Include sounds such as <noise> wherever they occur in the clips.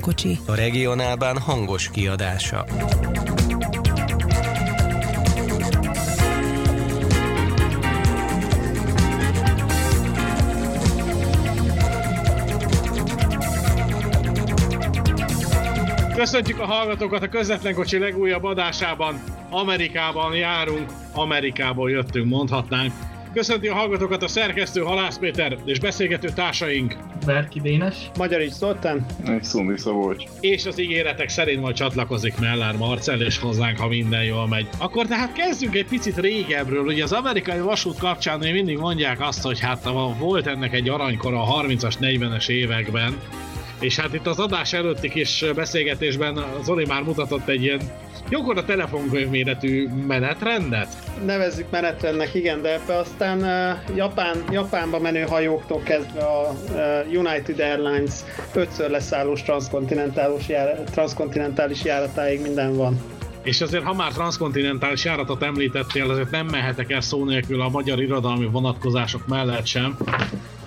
közvetlen kocsi. A regionálban hangos kiadása. Köszöntjük a hallgatókat a közvetlen kocsi legújabb adásában. Amerikában járunk, Amerikából jöttünk, mondhatnánk. Köszönti a hallgatókat a szerkesztő Halász Péter és beszélgető társaink. Berki Dénes. Magyarics Zoltán. És Szundi Szabolcs. És az ígéretek szerint majd csatlakozik Mellár Marcel és hozzánk, ha minden jól megy. Akkor tehát kezdjünk egy picit régebről. Ugye az amerikai vasút kapcsán még mindig mondják azt, hogy hát volt ennek egy aranykora a 30-as, 40-es években, és hát itt az adás előtti kis beszélgetésben Zoli már mutatott egy ilyen a telefonkönyv méretű menetrendet? Nevezzük menetrendnek, igen, de ebbe aztán uh, Japán, Japánba menő hajóktól kezdve a uh, United Airlines ötször leszállós transzkontinentális, jár, transzkontinentális járatáig minden van. És azért, ha már transzkontinentális járatot említettél, azért nem mehetek el szó nélkül a magyar irodalmi vonatkozások mellett sem.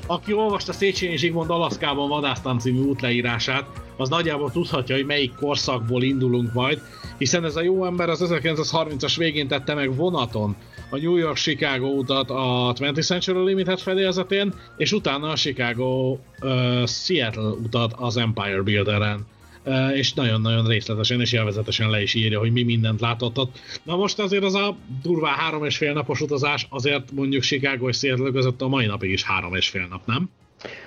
Aki olvasta Széchenyi Zsigmond Alaszkában vadásztam című útleírását, az nagyjából tudhatja, hogy melyik korszakból indulunk majd, hiszen ez a jó ember az 1930-as végén tette meg vonaton a New York-Chicago utat a 20th Century Limited fedélzetén, és utána a Chicago-Seattle uh, utat az Empire Builder-en és nagyon-nagyon részletesen és élvezetesen le is írja, hogy mi mindent látott ott. Na most azért az a durvá három és fél napos utazás, azért mondjuk Chicago és Seattle között a mai napig is három és fél nap, nem?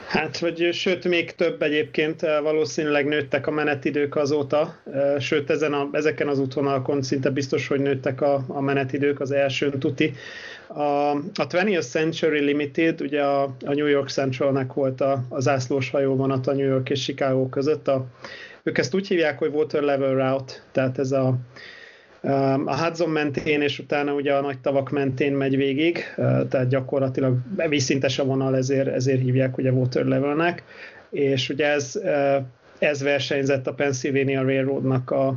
Hát, vagy sőt, még több egyébként valószínűleg nőttek a menetidők azóta, sőt, ezen a, ezeken az útvonalakon szinte biztos, hogy nőttek a, a menetidők az elsőn tuti. A, a 20th Century Limited, ugye a, a New York Centralnek volt a, a zászlós hajóvonat a New York és Chicago között, a ők ezt úgy hívják, hogy water level route, tehát ez a, um, a Hudson mentén, és utána ugye a nagy tavak mentén megy végig, uh, tehát gyakorlatilag vízszintes a vonal, ezért, ezért hívják ugye water levelnek, és ugye ez, uh, ez versenyzett a Pennsylvania Railroadnak a,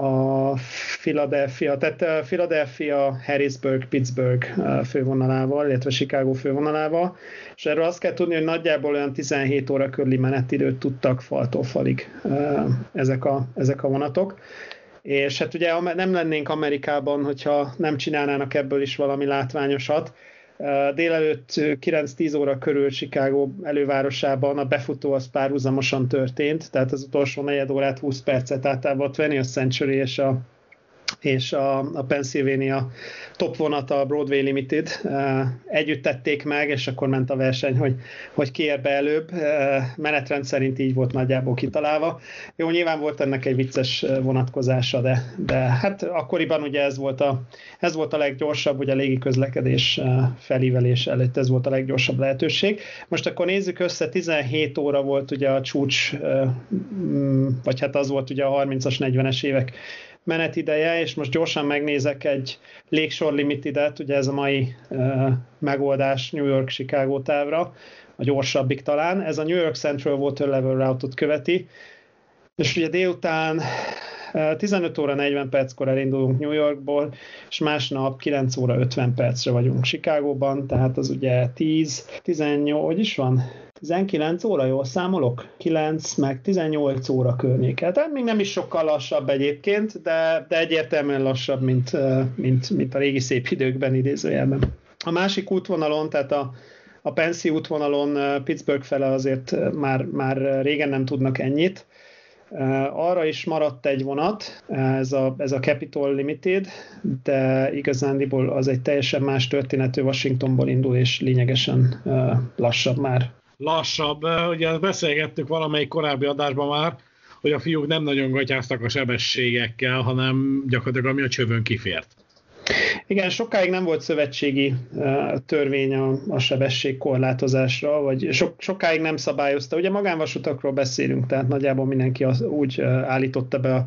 a Philadelphia, tehát Philadelphia, Harrisburg, Pittsburgh fővonalával, illetve Chicago fővonalával, és erről azt kell tudni, hogy nagyjából olyan 17 óra körüli menetidőt tudtak faltól falig ezek a, ezek a vonatok. És hát ugye nem lennénk Amerikában, hogyha nem csinálnának ebből is valami látványosat, Délelőtt 9-10 óra körül Chicago elővárosában a befutó az párhuzamosan történt, tehát az utolsó negyed órát 20 percet általában a 20th Century és a és a, a Pennsylvania top vonata, a Broadway Limited együtt tették meg, és akkor ment a verseny, hogy, hogy ki ér be előbb. Menetrend szerint így volt nagyjából kitalálva. Jó, nyilván volt ennek egy vicces vonatkozása, de, de hát akkoriban ugye ez volt a, ez volt a leggyorsabb, ugye a légi közlekedés felívelés előtt ez volt a leggyorsabb lehetőség. Most akkor nézzük össze, 17 óra volt ugye a csúcs, vagy hát az volt ugye a 30-as, 40-es évek menetideje, és most gyorsan megnézek egy légsor limitidet, ugye ez a mai megoldás New York-Chicago távra, a gyorsabbik talán. Ez a New York Central Water Level Route-ot követi, és ugye délután 15 óra 40 perckor elindulunk New Yorkból, és másnap 9 óra 50 percre vagyunk Chicagóban, tehát az ugye 10, 18, hogy is van? 19 óra, jól számolok? 9 meg 18 óra környéke. Tehát még nem is sokkal lassabb egyébként, de, de egyértelműen lassabb, mint, mint, mint a régi szép időkben idézőjelben. A másik útvonalon, tehát a, a Pensy útvonalon Pittsburgh fele azért már, már régen nem tudnak ennyit. Arra is maradt egy vonat, ez a, ez a Capital Limited, de igazándiból az egy teljesen más történetű Washingtonból indul, és lényegesen lassabb már lassabb. Ugye beszélgettük valamelyik korábbi adásban már, hogy a fiúk nem nagyon gatyáztak a sebességekkel, hanem gyakorlatilag ami a csövön kifért. Igen, sokáig nem volt szövetségi törvény a, a sebesség korlátozásra, vagy so, sokáig nem szabályozta. Ugye magánvasutakról beszélünk, tehát nagyjából mindenki az, úgy állította be a,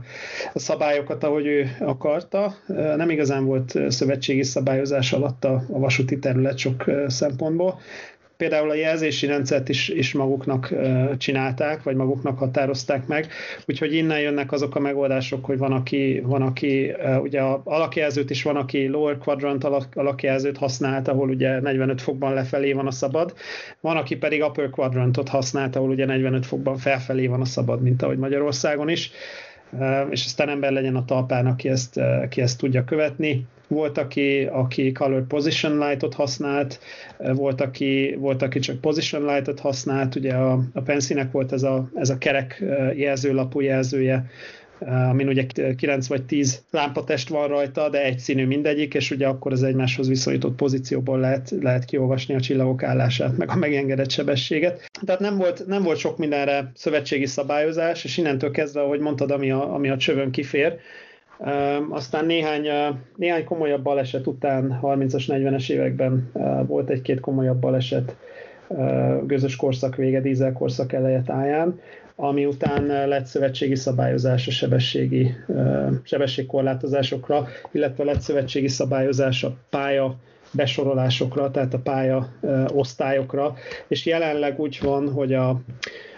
a szabályokat, ahogy ő akarta. Nem igazán volt szövetségi szabályozás alatt a, a vasúti terület sok szempontból például a jelzési rendszert is, is maguknak csinálták, vagy maguknak határozták meg, úgyhogy innen jönnek azok a megoldások, hogy van, aki, van, aki ugye a alakjelzőt is van, aki lower quadrant alakjelzőt használt, ahol ugye 45 fokban lefelé van a szabad, van, aki pedig upper quadrantot használt, ahol ugye 45 fokban felfelé van a szabad, mint ahogy Magyarországon is. És aztán ember legyen a talpán, aki ezt, aki ezt tudja követni. Volt, aki, aki color position light-ot használt, volt aki, volt, aki csak position light-ot használt, ugye a, a Pensinek volt ez a, ez a kerek jelzőlapú jelzője, amin ugye 9 vagy 10 lámpatest van rajta, de egy színű mindegyik, és ugye akkor az egymáshoz viszonyított pozícióból lehet, lehet kiolvasni a csillagok állását, meg a megengedett sebességet. Tehát nem volt, nem volt sok mindenre szövetségi szabályozás, és innentől kezdve, ahogy mondtad, ami a, ami a csövön kifér, aztán néhány, néhány komolyabb baleset után, 30-as, 40-es években volt egy-két komolyabb baleset gőzös korszak vége, dízel korszak eleje táján, ami után lett szövetségi szabályozás a sebességi, sebességkorlátozásokra, illetve lett szövetségi szabályozás a pálya besorolásokra, tehát a pálya osztályokra, és jelenleg úgy van, hogy a,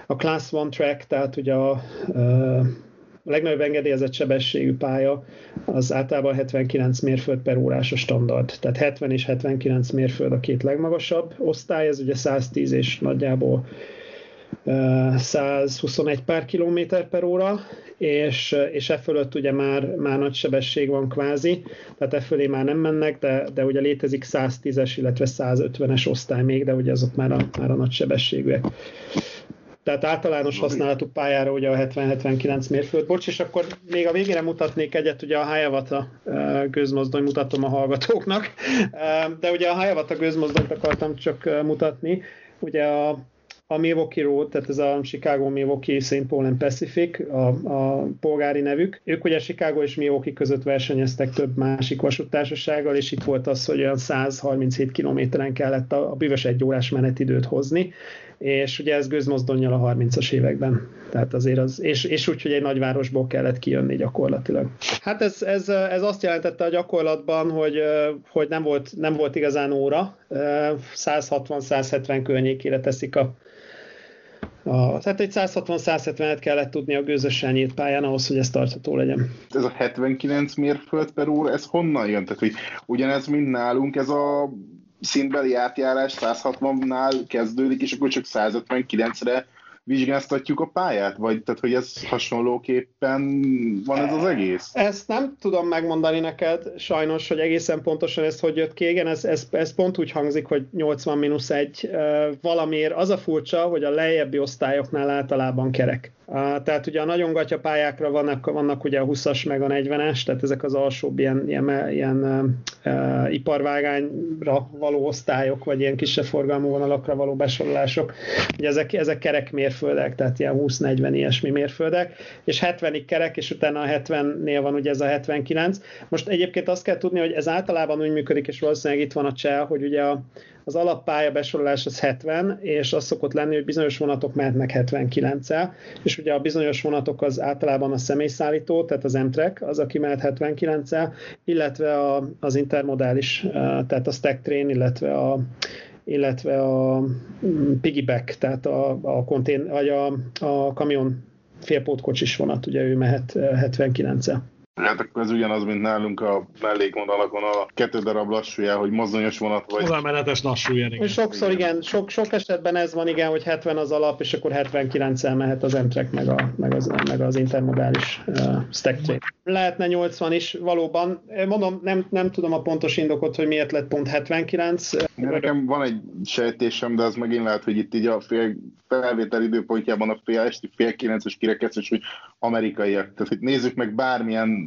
a Class 1 track, tehát ugye a, a legnagyobb engedélyezett sebességű pálya az általában 79 mérföld per órás a standard. Tehát 70 és 79 mérföld a két legmagasabb osztály, ez ugye 110 és nagyjából 121 pár kilométer per óra, és, és e fölött ugye már, már nagy sebesség van kvázi, tehát e fölé már nem mennek, de, de ugye létezik 110-es, illetve 150-es osztály még, de ugye azok már a, már a nagy sebességűek. Tehát általános használatú pályára ugye a 70-79 mérföld. Bocs, és akkor még a végére mutatnék egyet, ugye a Hayavata gőzmozdony mutatom a hallgatóknak, de ugye a Hayavata gőzmozdonyt akartam csak mutatni. Ugye a a Milwaukee Road, tehát ez a Chicago Milwaukee St. Paul and Pacific, a, a polgári nevük. Ők ugye Chicago és Milwaukee között versenyeztek több másik vasúttársasággal, és itt volt az, hogy olyan 137 kilométeren kellett a, a bűvös egy órás menetidőt hozni, és ugye ez gőzmozdonnyal a 30-as években. Tehát azért az, és, és úgy, hogy egy nagyvárosból kellett kijönni gyakorlatilag. Hát ez, ez, ez azt jelentette a gyakorlatban, hogy, hogy nem, volt, nem volt igazán óra, 160-170 környékére teszik a, a, tehát egy 160-170-et kellett tudni a gőzösen nyílt pályán ahhoz, hogy ez tartható legyen. Ez a 79 mérföld per óra, ez honnan jön? Tehát, hogy ugyanez, mint nálunk, ez a szintbeli átjárás 160-nál kezdődik, és akkor csak 159-re vizsgáztatjuk a pályát? Vagy tehát, hogy ez hasonlóképpen van ez az egész? Ezt nem tudom megmondani neked, sajnos, hogy egészen pontosan ez hogy jött ki. Igen, ez, ez, ez pont úgy hangzik, hogy 80 mínusz 1 valamiért. Az a furcsa, hogy a lejjebbi osztályoknál általában kerek. Tehát ugye a nagyon gatya pályákra vannak, vannak ugye a 20-as meg a 40-es, tehát ezek az alsóbb ilyen, ilyen, ilyen uh, iparvágányra való osztályok, vagy ilyen kisebb forgalmú vonalakra való besorolások. Ugye ezek, ezek kerek mérföldek, tehát ilyen 20-40 ilyesmi mérföldek, és 70-ig kerek, és utána a 70-nél van ugye ez a 79. Most egyébként azt kell tudni, hogy ez általában úgy működik, és valószínűleg itt van a cseh, hogy ugye a, az alappálya besorolás az 70, és az szokott lenni, hogy bizonyos vonatok mehetnek 79-el, és ugye a bizonyos vonatok az általában a személyszállító, tehát az Amtrak, az, aki mehet 79-el, illetve a, az intermodális, tehát a stack train, illetve a illetve a mm, piggyback, tehát a, a, kontén, vagy a, a kamion félpótkocsis vonat, ugye ő mehet 79-el. Hát akkor ez ugyanaz, mint nálunk a mellékvonalakon a kettő darab lassújá, hogy mozdonyos vonat vagy. Odamenetes lassújá, igen. És sokszor igen, sok, sok esetben ez van, igen, hogy 70 az alap, és akkor 79-el mehet az Amtrak, meg, a, meg, az, meg az intermodális uh, stack train. Lehetne 80 is, valóban. Mondom, nem, nem tudom a pontos indokot, hogy miért lett pont 79. Nekem van egy sejtésem, de az megint lehet, hogy itt így a fél felvétel időpontjában a fél esti fél kilences kirekesztés, hogy amerikaiak. Tehát, hogy nézzük meg bármilyen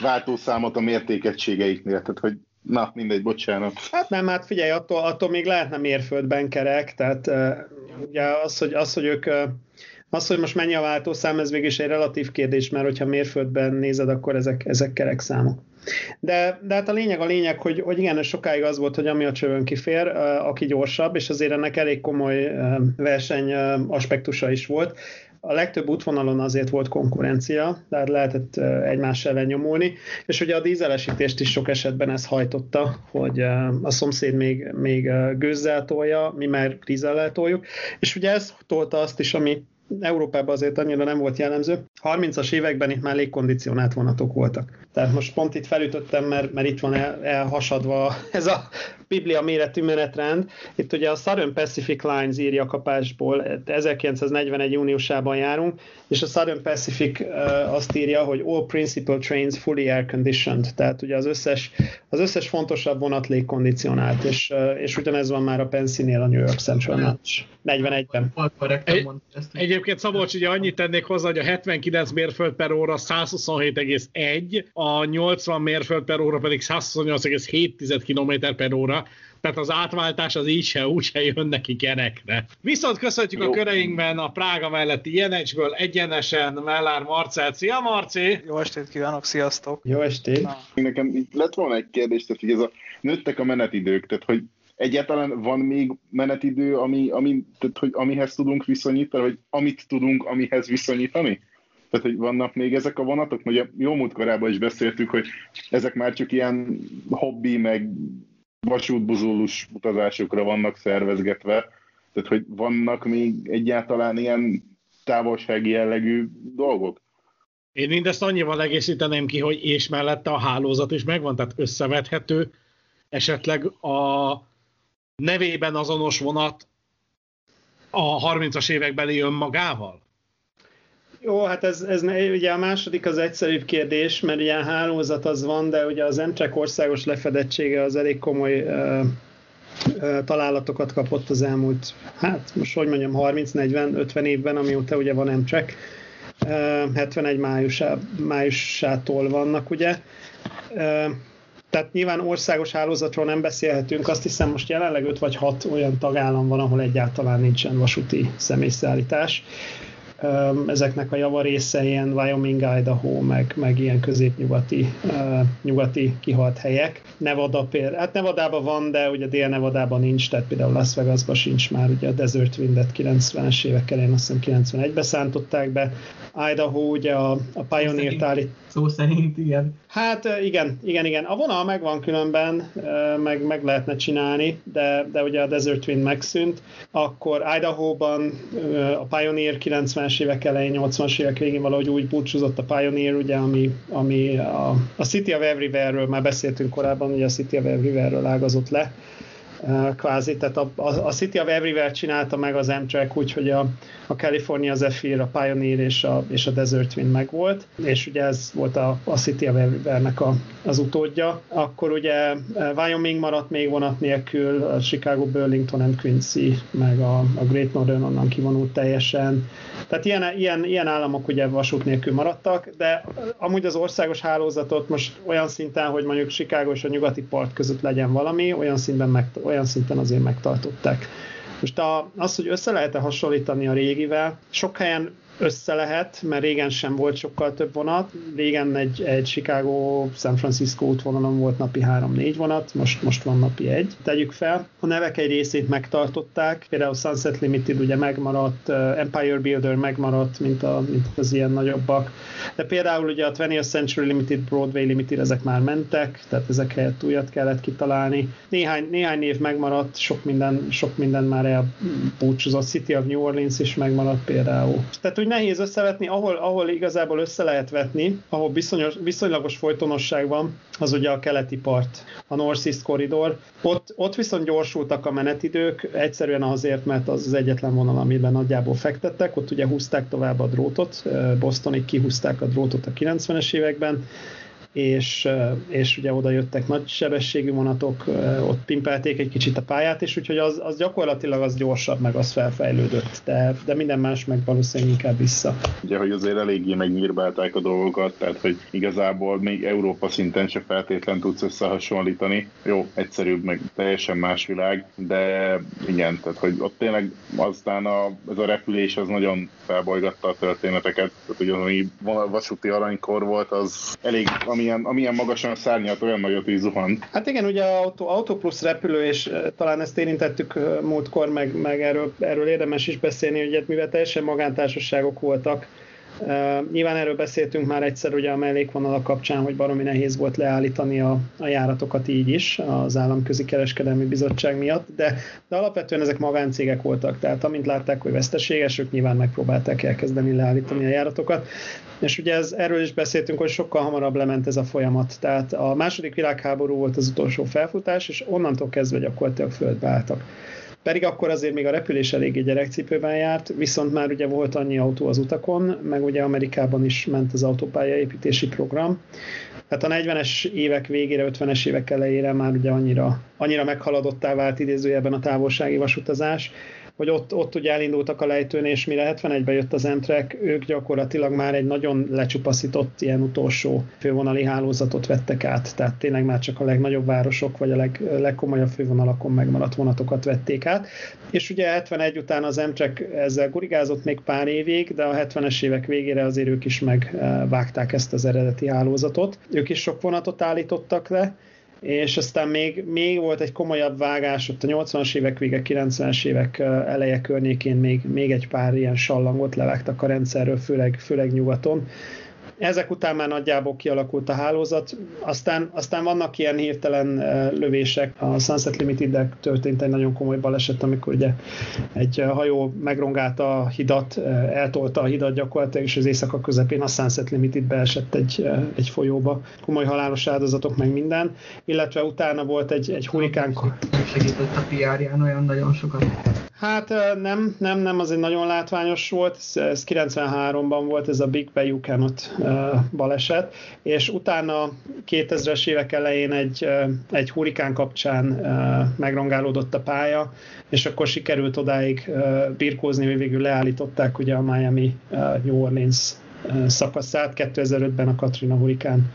váltószámot a mértékegységeiknél. Tehát, hogy Na, mindegy, bocsánat. Hát nem, hát figyelj, attól, attól még lehetne mérföldben kerek, tehát uh, ugye az, hogy, az, hogy ők uh, Az, hogy most mennyi a váltószám, ez végig is egy relatív kérdés, mert hogyha mérföldben nézed, akkor ezek, ezek kerek számok. De, de hát a lényeg a lényeg, hogy, hogy igen, sokáig az volt, hogy ami a csövön kifér, aki gyorsabb, és azért ennek elég komoly verseny aspektusa is volt a legtöbb útvonalon azért volt konkurencia, tehát lehetett egymás ellen nyomulni, és ugye a dízelesítést is sok esetben ez hajtotta, hogy a szomszéd még, még gőzzel tolja, mi már dízellel toljuk, és ugye ez tolta azt is, ami Európában azért annyira nem volt jellemző. 30-as években itt már légkondicionált vonatok voltak. Tehát most pont itt felütöttem, mert, mert itt van el, elhasadva ez a biblia méretű menetrend. Itt ugye a Southern Pacific Lines írja kapásból, 1941. júniusában járunk, és a Southern Pacific uh, azt írja, hogy all principal trains fully air conditioned, tehát ugye az összes, az összes fontosabb vonat légkondicionált, és, uh, és ugyanez van már a Pensinél a New York Central 41-ben. Egy, egyébként Szabolcs, ugye annyit tennék hozzá, hogy a 79 mérföld per óra 127,1, a 80 mérföld per óra pedig 128,7 km per óra, tehát az átváltás az így se, úgy se jön neki kerekre. Viszont köszöntjük Jó. a köreinkben a Prága melletti Jenecsből egyenesen Mellár Marcel. Szia Marci! Jó estét kívánok, sziasztok! Jó estét! Na. Nekem lett volna egy kérdés, tehát hogy ez a nőttek a menetidők, tehát hogy egyáltalán van még menetidő, ami, ami, tehát, hogy amihez tudunk viszonyítani, vagy amit tudunk, amihez viszonyítani? Tehát, hogy vannak még ezek a vonatok? Ugye jó múltkorában is beszéltük, hogy ezek már csak ilyen hobbi, meg vasútbuzulus utazásokra vannak szervezgetve, tehát hogy vannak még egyáltalán ilyen távolsági jellegű dolgok? Én mindezt annyival egészíteném ki, hogy és mellette a hálózat is megvan, tehát összevethető, esetleg a nevében azonos vonat a 30-as évekbeli önmagával? Jó, hát ez, ez ugye a második az egyszerűbb kérdés, mert ilyen hálózat az van, de ugye az Amtrak országos lefedettsége az elég komoly uh, uh, találatokat kapott az elmúlt, hát most hogy mondjam, 30-40-50 évben, amióta ugye van. Uh, 71 májusá, májusától vannak, ugye. Tehát nyilván országos hálózatról nem beszélhetünk, azt hiszem most jelenleg 5 vagy 6 olyan tagállam van, ahol egyáltalán nincsen vasúti személyszállítás ezeknek a javarésze ilyen Wyoming, Idaho, meg, meg ilyen középnyugati nyugati kihalt helyek. Nevada például, hát Nevadában van, de ugye Dél-Nevadában nincs, tehát például Las Vegasban sincs már, ugye a Desert Windet 90-es évek elején azt hiszem 91-be szántották be. Idaho ugye a, a Pioneer táli... Szó szerint, igen. Hát igen, igen, igen. A vonal megvan különben, meg, meg lehetne csinálni, de, de ugye a Desert Wind megszűnt. Akkor Idaho-ban a Pioneer 90-es évek elején, 80-as évek végén valahogy úgy búcsúzott a Pioneer, ugye, ami, ami a, a City of Everywhere-ről már beszéltünk korábban, ugye a City of Everywhere-ről ágazott le kvázi, tehát a, a, a City of Everywhere csinálta meg az Amtrak, úgyhogy a, a California Zephyr, a Pioneer és a, és a Desert Wind megvolt, és ugye ez volt a, a City of Everywhere-nek a, az utódja. Akkor ugye Wyoming maradt még vonat nélkül, a Chicago, Burlington and Quincy, meg a, a Great Northern onnan kivonult teljesen. Tehát ilyen, ilyen, ilyen államok ugye vasút nélkül maradtak, de amúgy az országos hálózatot most olyan szinten, hogy mondjuk Chicago és a nyugati part között legyen valami, olyan szinten meg, olyan szinten azért megtartották. Most a, az, hogy össze lehet-e hasonlítani a régivel, sok helyen össze lehet, mert régen sem volt sokkal több vonat. Régen egy, egy Chicago-San Francisco útvonalon volt napi 3-4 vonat, most, most van napi egy. Tegyük fel, a nevek egy részét megtartották, például Sunset Limited ugye megmaradt, Empire Builder megmaradt, mint, a, mint az ilyen nagyobbak, de például ugye a 20th Century Limited, Broadway Limited, ezek már mentek, tehát ezek helyett újat kellett kitalálni. Néhány, néhány név megmaradt, sok minden, sok minden már elbúcsúzott. City of New Orleans is megmaradt például. Tehát úgy nehéz összevetni, ahol, ahol igazából össze lehet vetni, ahol viszonyos, viszonylagos folytonosság van, az ugye a keleti part, a North East Corridor. Ott, ott viszont gyorsultak a menetidők, egyszerűen azért, mert az az egyetlen vonal, amiben nagyjából fektettek, ott ugye húzták tovább a drótot, Bostonig kihúzták a drótot a 90-es években, és, és ugye oda jöttek nagy sebességű vonatok, ott pimpelték egy kicsit a pályát, és úgyhogy az, az gyakorlatilag az gyorsabb, meg az felfejlődött, de, de minden más meg valószínűleg inkább vissza. Ugye, hogy azért eléggé megnyírbálták a dolgokat, tehát hogy igazából még Európa szinten se feltétlen tudsz összehasonlítani. Jó, egyszerűbb, meg teljesen más világ, de igen, tehát hogy ott tényleg aztán a, ez a repülés az nagyon felbolygatta a történeteket, tehát hogy az, ami vasúti aranykor volt, az elég, amilyen, amilyen magasan szárnyalt, olyan nagyot is zuhant. Hát igen, ugye Auto, Auto Plus repülő, és talán ezt érintettük múltkor, meg, meg erről, erről érdemes is beszélni, hogy mivel teljesen magántársaságok voltak, Uh, nyilván erről beszéltünk már egyszer ugye a mellékvonalak kapcsán, hogy baromi nehéz volt leállítani a, a járatokat így is az Államközi Kereskedelmi Bizottság miatt, de, de alapvetően ezek magáncégek voltak, tehát amint látták, hogy veszteséges, ők nyilván megpróbálták elkezdeni leállítani a járatokat, és ugye ez, erről is beszéltünk, hogy sokkal hamarabb lement ez a folyamat, tehát a második világháború volt az utolsó felfutás, és onnantól kezdve gyakorlatilag földbe álltak pedig akkor azért még a repülés eléggé gyerekcipőben járt, viszont már ugye volt annyi autó az utakon, meg ugye Amerikában is ment az autópályaépítési program. Hát a 40-es évek végére, 50-es évek elejére már ugye annyira, annyira meghaladottá vált idézőjelben a távolsági vasutazás, hogy ott, ott ugye elindultak a lejtőn, és mire 71-ben jött az Emtrek, ők gyakorlatilag már egy nagyon lecsupaszított ilyen utolsó fővonali hálózatot vettek át, tehát tényleg már csak a legnagyobb városok, vagy a leg, legkomolyabb fővonalakon megmaradt vonatokat vették át. És ugye 71 után az Emtrek ezzel gurigázott még pár évig, de a 70-es évek végére azért ők is megvágták ezt az eredeti hálózatot. Ők is sok vonatot állítottak le, és aztán még, még volt egy komolyabb vágás, ott a 80-as évek vége, 90-es évek eleje környékén még, még egy pár ilyen sallangot levágtak a rendszerről, főleg, főleg nyugaton, ezek után már nagyjából kialakult a hálózat, aztán, aztán vannak ilyen hirtelen lövések. A Sunset limited történt egy nagyon komoly baleset, amikor ugye egy hajó megrongálta a hidat, eltolta a hidat gyakorlatilag, és az éjszaka közepén a Sunset Limited beesett egy, egy folyóba. Komoly halálos áldozatok, meg minden. Illetve utána volt egy, egy hurikán... Segített a PR-ján olyan nagyon sokat. Hát nem, nem, nem, az egy nagyon látványos volt, ez 93-ban volt ez a Big Bay You Cannot baleset, és utána 2000-es évek elején egy, egy hurikán kapcsán megrongálódott a pálya, és akkor sikerült odáig birkózni, hogy végül leállították ugye a Miami New Orleans szakaszát, 2005-ben a Katrina hurikán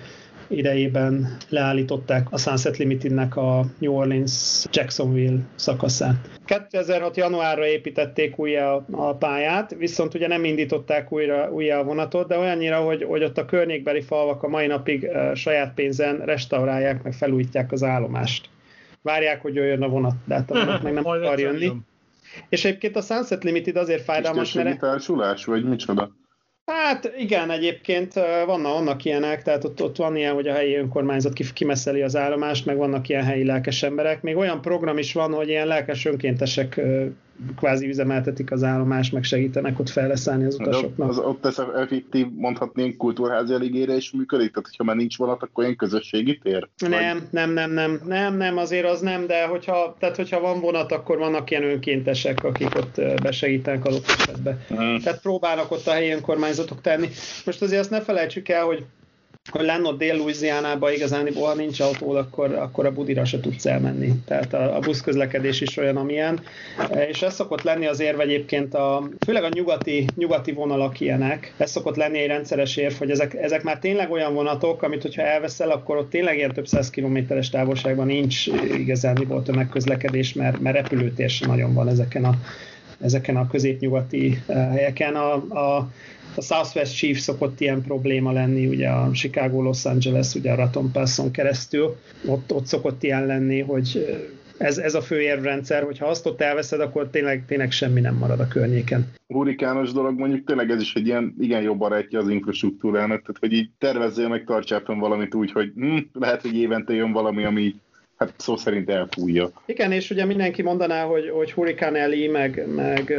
idejében leállították a Sunset Limitednek a New Orleans Jacksonville szakaszát. 2006. januárra építették újra a pályát, viszont ugye nem indították újra, újra a vonatot, de olyannyira, hogy, hogy ott a környékbeli falvak a mai napig saját pénzen restaurálják, meg felújítják az állomást. Várják, hogy jöjjön a vonat, de hát <laughs> meg nem akar jönni. És egyébként a Sunset Limited azért fájdalmas, mert... És vagy micsoda? Hát igen, egyébként vannak, vannak ilyenek, tehát ott, ott van ilyen, hogy a helyi önkormányzat kimeszeli az állomást, meg vannak ilyen helyi lelkes emberek. Még olyan program is van, hogy ilyen lelkes önkéntesek kvázi üzemeltetik az állomást, meg segítenek ott fejleszteni az utasoknak. Az, ott ez effektív, mondhatni, kultúrházi eligére is működik? Tehát, hogyha már nincs vonat, akkor ilyen közösségi tér? Nem, Vagy... nem, nem, nem, nem, nem, azért az nem, de hogyha, tehát, hogyha van vonat, akkor vannak ilyen önkéntesek, akik ott besegítenek adott esetben. Uh-huh. Tehát próbálnak ott a helyi önkormányzatok tenni. Most azért azt ne felejtsük el, hogy hogy lenne ott dél louisiana igazán, ha nincs autó, akkor, akkor a budira se tudsz elmenni. Tehát a, a buszközlekedés is olyan, amilyen. És ez szokott lenni az érv egyébként, a, főleg a nyugati, nyugati vonalak ilyenek, ez szokott lenni egy rendszeres érv, hogy ezek, ezek már tényleg olyan vonatok, amit hogyha elveszel, akkor ott tényleg ilyen több száz kilométeres távolságban nincs igazán volt tömegközlekedés, mert, mert repülőtér sem nagyon van ezeken a ezeken a középnyugati eh, helyeken. A, a a Southwest Chief szokott ilyen probléma lenni, ugye a Chicago, Los Angeles, ugye a Raton Passon keresztül, ott, ott szokott ilyen lenni, hogy ez, ez a fő érvrendszer, hogy ha azt ott elveszed, akkor tényleg, tényleg semmi nem marad a környéken. Hurikános dolog, mondjuk tényleg ez is egy ilyen igen jó barátja az infrastruktúrának, tehát hogy így tervezzél meg, tartsál valamit úgy, hogy hm, lehet, hogy évente jön valami, ami hát szó szerint elfújja. Igen, és ugye mindenki mondaná, hogy, hogy Hurricane Eli, meg, meg,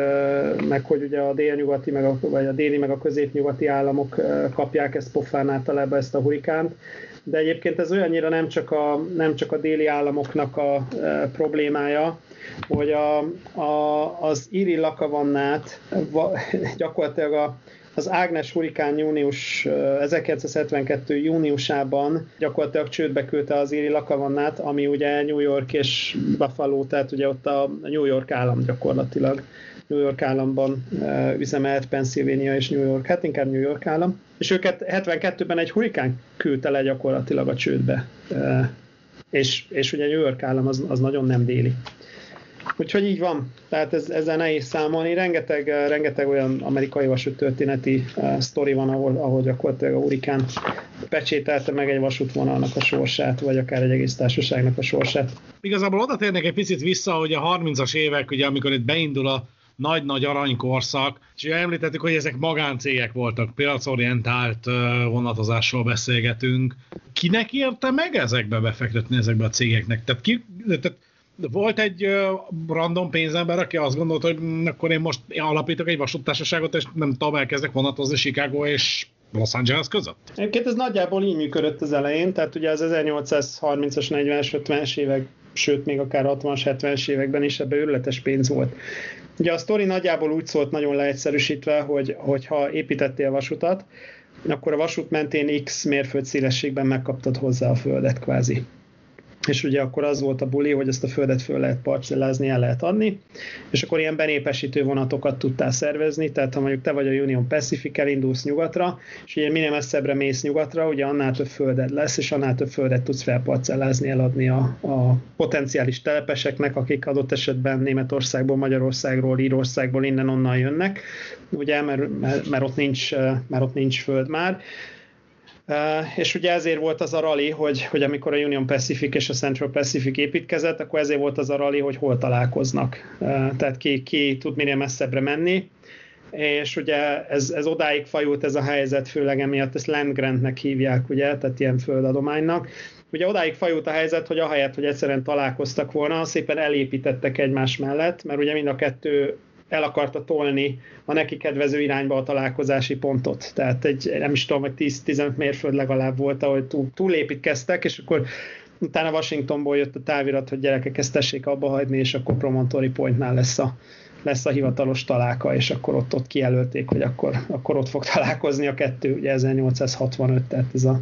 meg, hogy ugye a délnyugati, meg a, vagy a déli, meg a középnyugati államok kapják ezt pofán általában ezt a hurikánt, de egyébként ez olyannyira nem csak a, nem csak a déli államoknak a problémája, hogy a, a, az Iri Lakavannát <laughs> gyakorlatilag a, az Ágnes hurikán június 1972. júniusában gyakorlatilag csődbe küldte az íri lakavannát, ami ugye New York és Buffalo, tehát ugye ott a New York állam gyakorlatilag. New York államban üzemelt Pennsylvania és New York, hát inkább New York állam. És őket 72-ben egy hurikán küldte le gyakorlatilag a csődbe. És, és ugye New York állam az, az nagyon nem déli. Úgyhogy így van, tehát ez, ezzel nehéz számolni. Rengeteg, rengeteg olyan amerikai vasút történeti uh, sztori van, ahol, ahol gyakorlatilag a hurikán pecsételte meg egy vasútvonalnak a sorsát, vagy akár egy egész társaságnak a sorsát. Igazából oda térnek egy picit vissza, hogy a 30-as évek, ugye, amikor itt beindul a nagy-nagy aranykorszak, és ugye említettük, hogy ezek magáncégek voltak, piacorientált vonatozásról beszélgetünk. Kinek érte meg ezekbe befektetni ezekbe a cégeknek? Tehát, ki, tehát volt egy random pénzember, aki azt gondolta, hogy akkor én most alapítok egy vasúttársaságot, és nem tudom, elkezdek vonatozni Chicago és Los Angeles között? Egyébként ez nagyjából így működött az elején, tehát ugye az 1830-as, 40-es, 50-es évek, sőt még akár 60-as, 70-es években is ebbe őrületes pénz volt. Ugye a sztori nagyjából úgy szólt nagyon leegyszerűsítve, hogy, hogy ha építettél vasutat, akkor a vasút mentén X mérföld szélességben megkaptad hozzá a földet kvázi és ugye akkor az volt a buli, hogy ezt a földet föl lehet parcellázni, el lehet adni, és akkor ilyen benépesítő vonatokat tudtál szervezni, tehát ha mondjuk te vagy a Union Pacific, elindulsz nyugatra, és ugye minél messzebbre mész nyugatra, ugye annál több földed lesz, és annál több földet tudsz felparcellázni, eladni a, a potenciális telepeseknek, akik adott esetben Németországból, Magyarországról, Írországból, innen-onnan jönnek, ugye, mert, mert, mert, ott nincs, mert ott nincs föld már, és ugye ezért volt az a rally, hogy, hogy amikor a Union Pacific és a Central Pacific építkezett, akkor ezért volt az a rally, hogy hol találkoznak. Tehát ki, ki tud minél messzebbre menni, és ugye ez, ez odáig fajult ez a helyzet, főleg emiatt ezt land grantnek hívják, ugye, tehát ilyen földadománynak. Ugye odáig fajult a helyzet, hogy ahelyett, hogy egyszerűen találkoztak volna, szépen elépítettek egymás mellett, mert ugye mind a kettő el akarta tolni a neki kedvező irányba a találkozási pontot. Tehát egy, nem is tudom, hogy 10-15 mérföld legalább volt, ahol túl, túlépítkeztek, és akkor utána Washingtonból jött a távirat, hogy gyerekek ezt tessék abba hagyni, és akkor Promontory Pointnál lesz a, lesz a hivatalos találka, és akkor ott, ott kijelölték, hogy akkor, akkor ott fog találkozni a kettő, ugye 1865, tehát ez a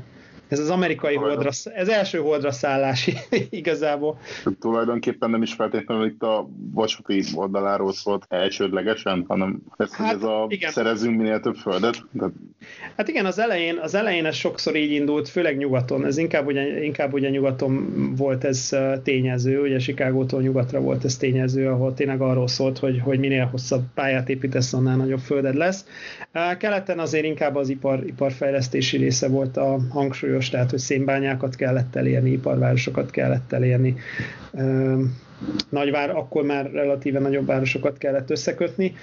ez az amerikai holdra, ez első holdra szállás <laughs> igazából. Tulajdonképpen nem is feltétlenül itt a vasúti oldaláról szólt elsődlegesen, hanem ez, hát, ez a igen. szerezünk minél több földet. De... Hát igen, az elején, az elején ez sokszor így indult, főleg nyugaton. Ez inkább ugye, inkább ugye nyugaton volt ez tényező, ugye Chicagótól nyugatra volt ez tényező, ahol tényleg arról szólt, hogy, hogy minél hosszabb pályát építesz, annál nagyobb földed lesz. Keleten azért inkább az ipar, iparfejlesztési része volt a hangsúlyos fontos, tehát hogy szénbányákat kellett elérni, iparvárosokat kellett elérni, nagyvár, akkor már relatíve nagyobb városokat kellett összekötni,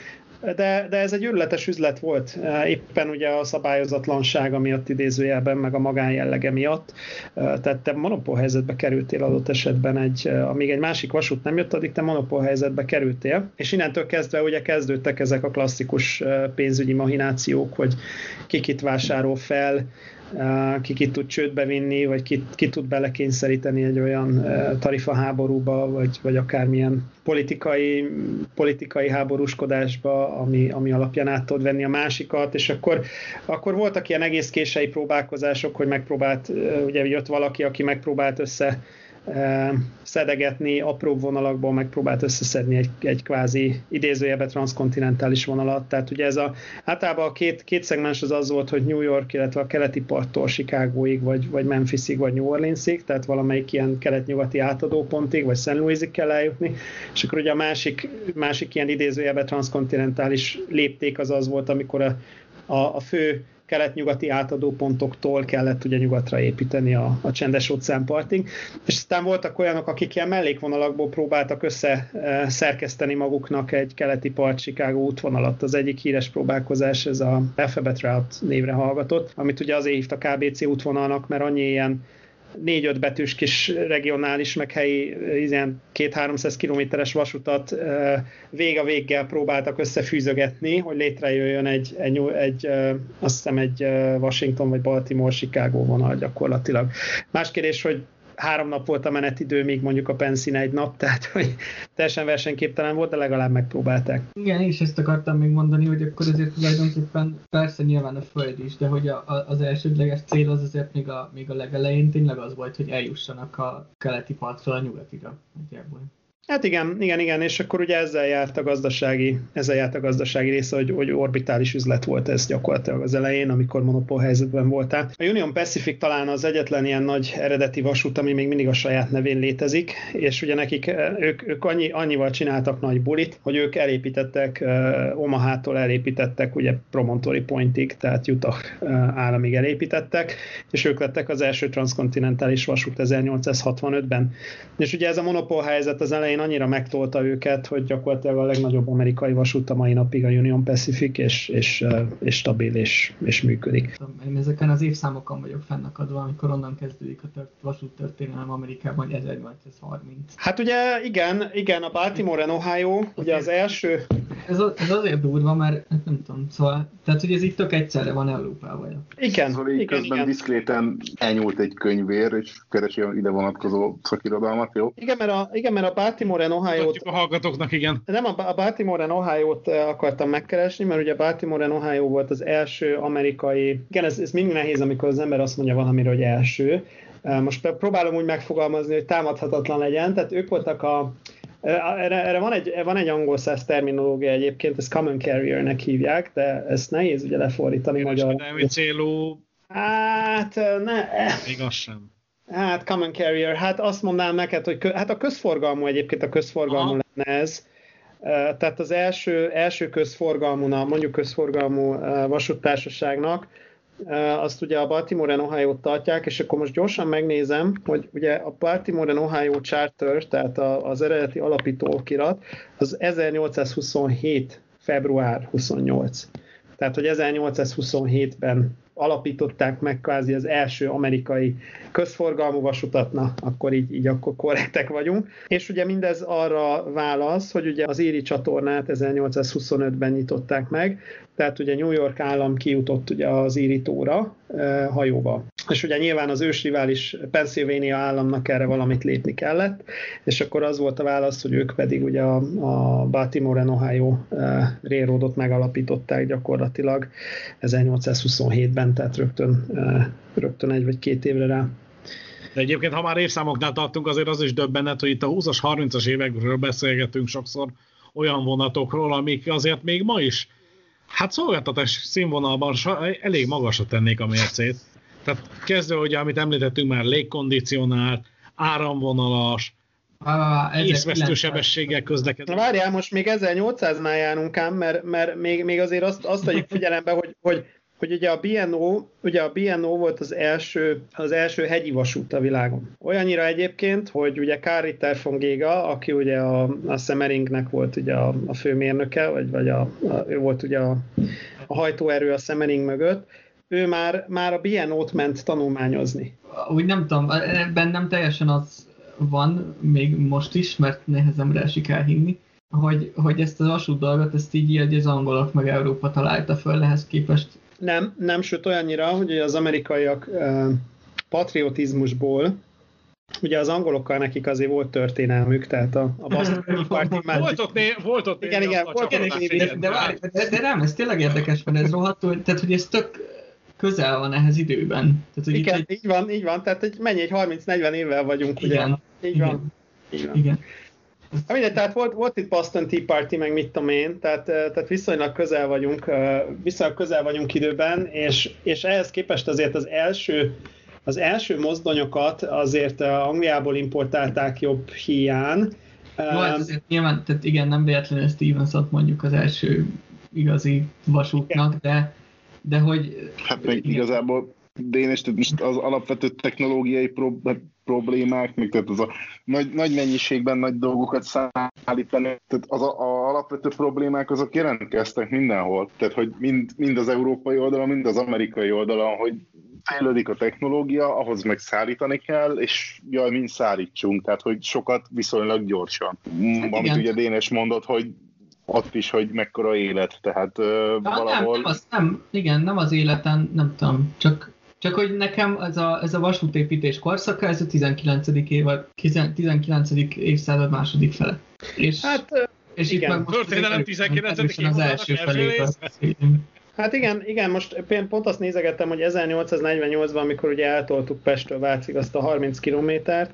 de, de ez egy őrületes üzlet volt, éppen ugye a szabályozatlansága miatt idézőjelben, meg a magánjellege miatt, tehát te monopól helyzetbe kerültél adott esetben, egy, amíg egy másik vasút nem jött, addig te monopól helyzetbe kerültél, és innentől kezdve ugye kezdődtek ezek a klasszikus pénzügyi mahinációk, hogy kikit vásárol fel, ki ki tud csődbe vinni, vagy ki, ki tud belekényszeríteni egy olyan tarifaháborúba, vagy, vagy akármilyen politikai, politikai háborúskodásba, ami, ami alapján át tud venni a másikat, és akkor, akkor voltak ilyen egész kései próbálkozások, hogy megpróbált, ugye jött valaki, aki megpróbált össze szedegetni, apró vonalakból megpróbált összeszedni egy, egy kvázi idézőjebe transzkontinentális vonalat. Tehát ugye ez a, általában a két, két szegmens az az volt, hogy New York, illetve a keleti parttól Chicagóig, vagy, vagy Memphisig, vagy New Orleansig, tehát valamelyik ilyen kelet-nyugati átadópontig, vagy St. Louisig kell eljutni, és akkor ugye a másik, másik ilyen idézőjebe transzkontinentális lépték az az volt, amikor a, a, a fő kelet-nyugati átadópontoktól kellett ugye nyugatra építeni a, a csendes óceánpartig, és aztán voltak olyanok, akik ilyen mellékvonalakból próbáltak össze e, szerkeszteni maguknak egy keleti part Chicago útvonalat. Az egyik híres próbálkozás, ez a Alphabet Route névre hallgatott, amit ugye azért hívtak KBC útvonalnak, mert annyi ilyen négy-öt betűs kis regionális, meg helyi ilyen két-háromszáz kilométeres vasutat vég a véggel próbáltak összefűzögetni, hogy létrejöjjön egy, egy, egy azt hiszem egy Washington vagy Baltimore Chicago vonal gyakorlatilag. Más kérdés, hogy három nap volt a menetidő, míg mondjuk a Pensin egy nap, tehát hogy teljesen versenyképtelen volt, de legalább megpróbálták. Igen, én is ezt akartam még mondani, hogy akkor azért tulajdonképpen persze nyilván a Föld is, de hogy a, a, az elsődleges cél az azért még a, még a legelején tényleg az volt, hogy eljussanak a keleti partról a nyugatira. Nagyjából. Hát igen, igen, igen, és akkor ugye ezzel járt a gazdasági, ezzel járt a gazdasági része, hogy, hogy orbitális üzlet volt ez gyakorlatilag az elején, amikor monopól helyzetben voltál. A Union Pacific talán az egyetlen ilyen nagy eredeti vasút, ami még mindig a saját nevén létezik, és ugye nekik, ők, ők annyi, annyival csináltak nagy bulit, hogy ők elépítettek, uh, Omaha-tól elépítettek ugye Promontory Pointig, tehát Utah uh, államig elépítettek, és ők lettek az első transzkontinentális vasút 1865-ben. És ugye ez a monopól helyzet az elején elején annyira megtolta őket, hogy gyakorlatilag a legnagyobb amerikai vasút a mai napig a Union Pacific, és, és, és stabil, és, és működik. Én ezeken az évszámokon vagyok fennakadva, amikor onnan kezdődik a tört, vasút történelem Amerikában 1830. Hát ugye igen, igen, a Baltimore and Ohio, ugye az első... Ez, ez azért durva, mert nem tudom, szóval, tehát hogy ez itt tök egyszerre van Európában. Igen, szóval igen, közben igen. diszkréten elnyúlt egy könyvér, és keresi a ide vonatkozó szakirodalmat, jó? Igen, mert a, igen, mert a Baltimore and. Tudjuk a hallgatóknak, igen. Nem, a a Baltimore and Ohio-t eh, akartam megkeresni, mert ugye Baltimore and Ohio volt az első amerikai... Igen, ez, ez mindig nehéz, amikor az ember azt mondja valamiről, hogy első. Eh, Most próbálom úgy megfogalmazni, hogy támadhatatlan legyen, tehát ők voltak a, erre, erre van, egy, van egy angol száz terminológia egyébként, ezt common carrier-nek hívják, de ezt nehéz ugye lefordítani. Kereskedelmi célú, Hát, ne, még az sem. Hát common carrier, hát azt mondanám neked, hogy kö, hát a közforgalmú egyébként a közforgalmú Aha. lenne ez. Tehát az első, első közforgalmú, mondjuk közforgalmú vasúttársaságnak, azt ugye a Baltimore and ohio tartják, és akkor most gyorsan megnézem, hogy ugye a Baltimore and Ohio Charter, tehát az eredeti alapító okirat, az 1827. február 28. Tehát, hogy 1827-ben alapították meg kvázi az első amerikai közforgalmú vasutat, na, akkor így, így akkor korrektek vagyunk. És ugye mindez arra válasz, hogy ugye az Éri csatornát 1825-ben nyitották meg, tehát ugye New York állam kijutott ugye az Éri tóra e, hajóba. És ugye nyilván az ősrivális Pennsylvania államnak erre valamit lépni kellett, és akkor az volt a válasz, hogy ők pedig ugye a, a Baltimore and Ohio e, Railroadot megalapították gyakorlatilag 1827-ben, tehát rögtön, e, rögtön egy vagy két évre rá. De egyébként, ha már évszámoknál tartunk, azért az is döbbenet, hogy itt a 20-as, 30-as évekről beszélgetünk sokszor olyan vonatokról, amik azért még ma is, hát szolgáltatás színvonalban elég magasra tennék a mércét. Tehát kezdve, hogy amit említettünk már, légkondicionált, áramvonalas, észvesztő sebességgel közlekedik. Na várjál, most még 1800-nál járunk ám, mert, mert még, még azért azt, azt vegyük figyelembe, hogy, hogy hogy ugye a BNO, ugye a BNO volt az első, az első hegyi vasút a világon. Olyannyira egyébként, hogy ugye Kari von Géga, aki ugye a, a Semmeringnek volt ugye a, a főmérnöke, vagy, vagy a, a, ő volt ugye a, a hajtóerő a Semmering mögött, ő már, már a BNO-t ment tanulmányozni. Úgy nem tudom, ebben nem teljesen az van, még most is, mert nehezemre esik elhinni, hogy, hogy ezt az vasút dolgot, ezt így, hogy az angolok meg Európa találta föl, ehhez képest nem, nem, sőt olyannyira, hogy az amerikaiak patriotizmusból, ugye az angolokkal nekik azért volt történelmük, tehát a, a Boston Party már... Volt ott, né, volt ott igen, igen, volt de, de, de, de, de, nem, ez tényleg érdekes, mert ez rohadtul, tehát hogy ez tök közel van ehhez időben. Tehát, hogy igen, itt, így van, így van, tehát hogy mennyi, egy 30-40 évvel vagyunk, igen, ugye? Így igen, van. Így van. Igen. Ha mindegy, tehát volt, volt itt Boston Tea Party, meg mit tudom én, tehát, tehát viszonylag közel vagyunk, viszonylag közel vagyunk időben, és, és ehhez képest azért az első, az első mozdonyokat azért Angliából importálták jobb hiány. Jó, hát azért nyilván, tehát igen, nem véletlenül Stevensot mondjuk az első igazi vasútnak, de, de hogy... Hát meg igazából Dénes, most az alapvető technológiai pro- problémák, még tehát az a nagy, nagy mennyiségben nagy dolgokat szállítani, tehát az a, a alapvető problémák azok jelentkeztek mindenhol. Tehát, hogy mind, mind az európai oldalon, mind az amerikai oldalon, hogy fejlődik a technológia, ahhoz meg szállítani kell, és jaj, mind szállítsunk, tehát, hogy sokat viszonylag gyorsan. Hát Amit ugye Dénes mondott, hogy ott is, hogy mekkora élet, tehát uh, ja, valahol... Nem, nem, az, nem, igen, nem az életen, nem tudom, csak Csak hogy nekem ez a, ez a vasútépítés korszaka, ez a 19. év, 19. évszázad második fele. És, Hát és igen. meg most Történelem erősen 19. az évadának első beszélünk. Hát igen, igen, most pont azt nézegettem, hogy 1848-ban, amikor ugye eltoltuk Pestről Vácig azt a 30 kilométert,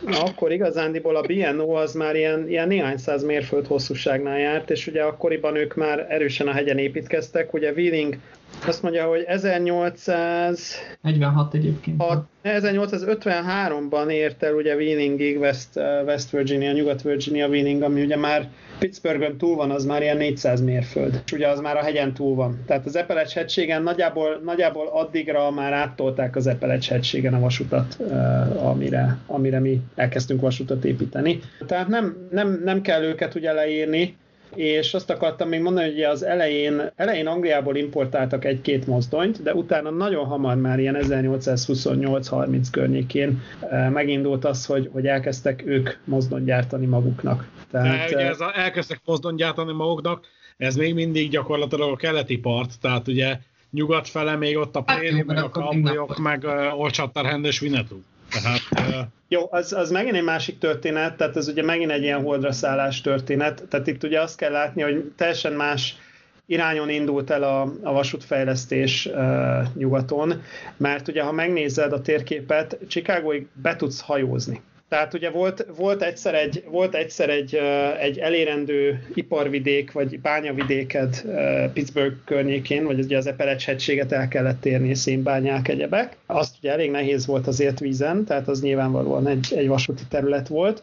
na, akkor igazándiból a BNO az már ilyen, ilyen néhány száz mérföld hosszúságnál járt, és ugye akkoriban ők már erősen a hegyen építkeztek, ugye Wheeling azt mondja, hogy 1800 46 egyébként. a 1853-ban ért el ugye Wheelingig West, eh, West Virginia, Nyugat-Virginia Wheeling, ami ugye már Pittsburghön túl van, az már ilyen 400 mérföld, és ugye az már a hegyen túl van. Tehát az Epelecs hegységen nagyjából, nagyjából addigra már áttolták az Epelecs hegységen a vasutat, eh, amire, amire mi elkezdtünk vasutat építeni. Tehát nem, nem, nem kell őket ugye leírni, és azt akartam még mondani, hogy ugye az elején, elején Angliából importáltak egy-két mozdonyt, de utána nagyon hamar már ilyen 1828-30 környékén eh, megindult az, hogy, hogy elkezdtek ők mozdonyt gyártani maguknak. De Tehát, ugye eh, ez a, elkezdtek mozdon gyártani maguknak, ez még mindig gyakorlatilag a keleti part, tehát ugye nyugat fele még ott a Hát Préli, meg a Kambriok, meg Old Shatterhand és Winnetou. Tehát uh, Jó, az, az megint egy másik történet, tehát ez ugye megint egy ilyen holdra szállás történet, tehát itt ugye azt kell látni, hogy teljesen más irányon indult el a, a vasútfejlesztés uh, nyugaton, mert ugye ha megnézed a térképet, Chicagóig be tudsz hajózni. Tehát ugye volt, volt egyszer, egy, volt egyszer egy, egy elérendő iparvidék, vagy bányavidéked uh, Pittsburgh környékén, vagy ugye az Epelecs hegységet el kellett térni, szénbányák, egyebek. Azt ugye elég nehéz volt azért vízen, tehát az nyilvánvalóan egy, egy vasúti terület volt.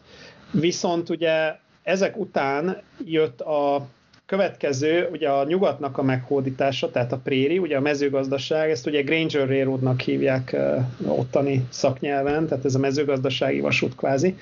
Viszont ugye ezek után jött a következő, ugye a nyugatnak a meghódítása, tehát a préri, ugye a mezőgazdaság, ezt ugye Granger Railroadnak hívják ottani szaknyelven, tehát ez a mezőgazdasági vasút kvázi.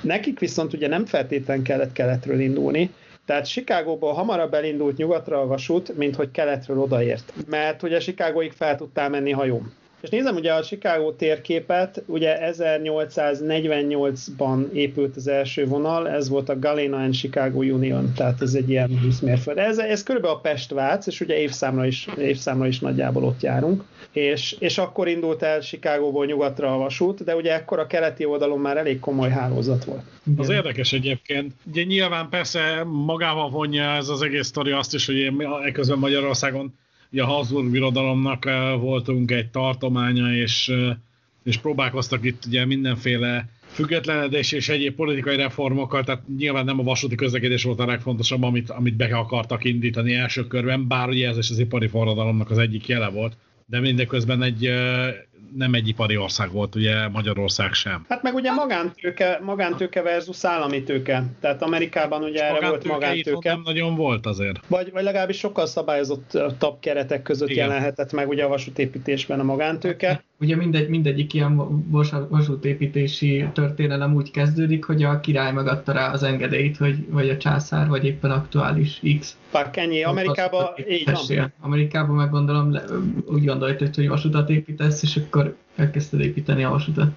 Nekik viszont ugye nem feltétlen kellett keletről indulni, tehát Chicagóból hamarabb elindult nyugatra a vasút, mint hogy keletről odaért. Mert ugye Chicagóig fel tudtál menni hajón. És nézem ugye a Chicago térképet, ugye 1848-ban épült az első vonal, ez volt a Galena and Chicago Union, tehát ez egy ilyen 20 mérföld. Ez, ez körülbelül a Pest-Vác, és ugye évszámra is, évszámra is nagyjából ott járunk. És, és akkor indult el Chicagóból nyugatra a vasút, de ugye ekkor a keleti oldalon már elég komoly hálózat volt. Igen. az érdekes egyébként. Ugye nyilván persze magával vonja ez az egész sztori azt is, hogy mi ekközben Magyarországon ugye a Habsburg birodalomnak eh, voltunk egy tartománya, és, eh, és próbálkoztak itt ugye mindenféle függetlenedés és egyéb politikai reformokkal, tehát nyilván nem a vasúti közlekedés volt a legfontosabb, amit, amit be akartak indítani első körben, bár ugye ez is az ipari forradalomnak az egyik jele volt, de mindeközben egy, eh, nem egy ipari ország volt, ugye Magyarország sem. Hát meg ugye magántőke, magántőke versus állami tőke. Tehát Amerikában ugye erre volt Magántőke itthon magántőke. nem nagyon volt azért. Vagy, vagy legalábbis sokkal szabályozottabb keretek között Igen. jelenhetett meg ugye a vasútépítésben a magántőke. Ugye mindegy, mindegyik ilyen vas- vasútépítési történelem úgy kezdődik, hogy a király megadta rá az engedélyt, hogy vagy a császár, vagy éppen aktuális X. Pak ennyi. Amerikában így van. Amerikában meg gondolom úgy gondoltad, hogy vasutat építesz, és akkor elkezdted építeni a vasutat.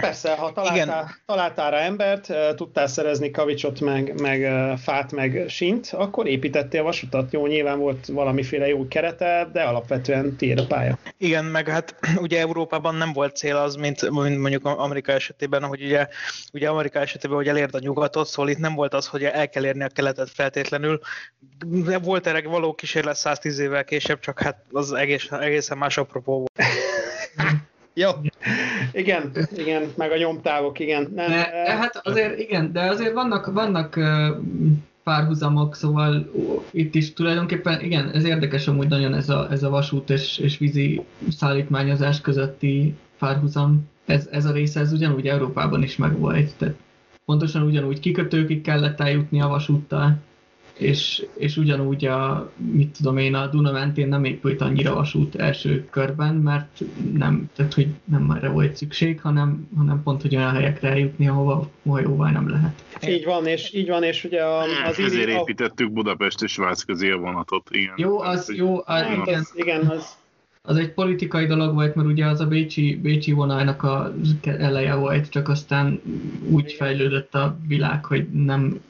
Persze, ha találtál, találtál rá embert, tudtál szerezni kavicsot, meg, meg fát, meg sint, akkor építettél vasutat. Jó, nyilván volt valamiféle jó kerete, de alapvetően tiéd a pálya. Igen, meg hát <clears throat> ugye Európában nem volt cél az, mint, mint mondjuk Amerika esetében, hogy ugye, ugye Amerika esetében, hogy elérd a nyugatot, szóval itt nem volt az, hogy el kell érni a keletet feltétlenül. De volt erre való kísérlet 110 évvel később, csak hát az egész, egészen más apropó volt. <laughs> Jó. Igen, igen, meg a nyomtávok, igen. Nem, De, de hát azért igen, de azért vannak, vannak párhuzamok, szóval itt is tulajdonképpen, igen, ez érdekes amúgy nagyon ez a, ez a vasút és, és vízi szállítmányozás közötti párhuzam. Ez, ez a része, ez ugyanúgy Európában is megvolt, tehát pontosan ugyanúgy kikötőkig kellett eljutni a vasúttal, és, és ugyanúgy a, mit tudom én, a Duna mentén nem épült annyira vasút első körben, mert nem, tehát hogy nem erre volt szükség, hanem, hanem pont, hogy olyan helyekre eljutni, ahova hajóval nem lehet. így van, és így van, és ugye a, az Ezért iri- a- építettük Budapest és Vác közé a vonatot, igen. Jó, az jó, az, Hát igen, az, igen, az, az egy politikai dolog volt, mert ugye az a Bécsi, Bécsi vonalnak a eleje volt, csak aztán úgy fejlődött a világ, hogy nem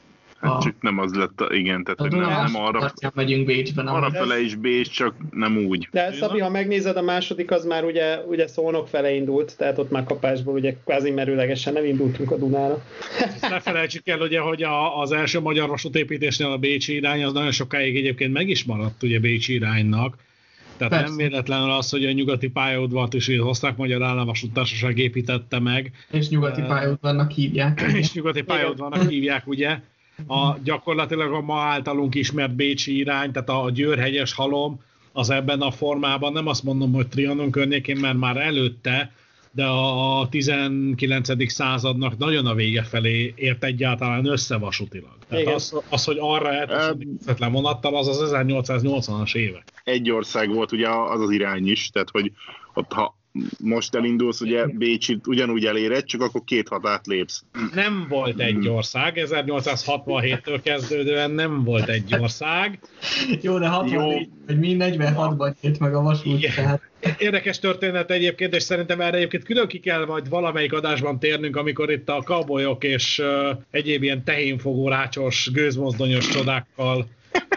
Hát A- csak nem az lett, a, igen, tehát A hogy nem, nem arra, megyünk Bécsben. arra fele is Bécs, csak nem úgy. De Szabi, ha megnézed, a második az már ugye, ugye Szónok fele indult, tehát ott már kapásból ugye kvázi merőlegesen nem indultunk a Dunára. Ezt ne felejtsük el, ugye, hogy a, az első magyar vasútépítésnél a Bécsi irány az nagyon sokáig egyébként meg is maradt ugye Bécsi iránynak. Tehát Persze. nem véletlenül az, hogy a nyugati pályaudvart is az osztrák-magyar államvasútársaság építette meg, És nyugati pályaudvarnak hívják. és nyugati pályaudvarnak hívják, ugye, a gyakorlatilag a ma általunk ismert Bécsi irány, tehát a Győrhegyes halom, az ebben a formában, nem azt mondom, hogy Trianon környékén, mert már előtte, de a 19. századnak nagyon a vége felé ért egyáltalán összevasutilag. Tehát Igen. az, az, hogy arra eltessenek vonattal, az az 1880-as évek. Egy ország volt ugye az az irány is, tehát hogy ott ha most elindulsz, ugye Bécsit ugyanúgy eléred, csak akkor két határt lépsz. Nem volt egy ország, 1867-től kezdődően nem volt egy ország. <laughs> Jó, de 64, vagy mi 46-ban nyílt meg a vasút, Igen. tehát Érdekes történet egyébként, és szerintem erre egyébként külön ki kell majd valamelyik adásban térnünk, amikor itt a kabolyok és uh, egyéb ilyen tehénfogó, rácsos, gőzmozdonyos csodákkal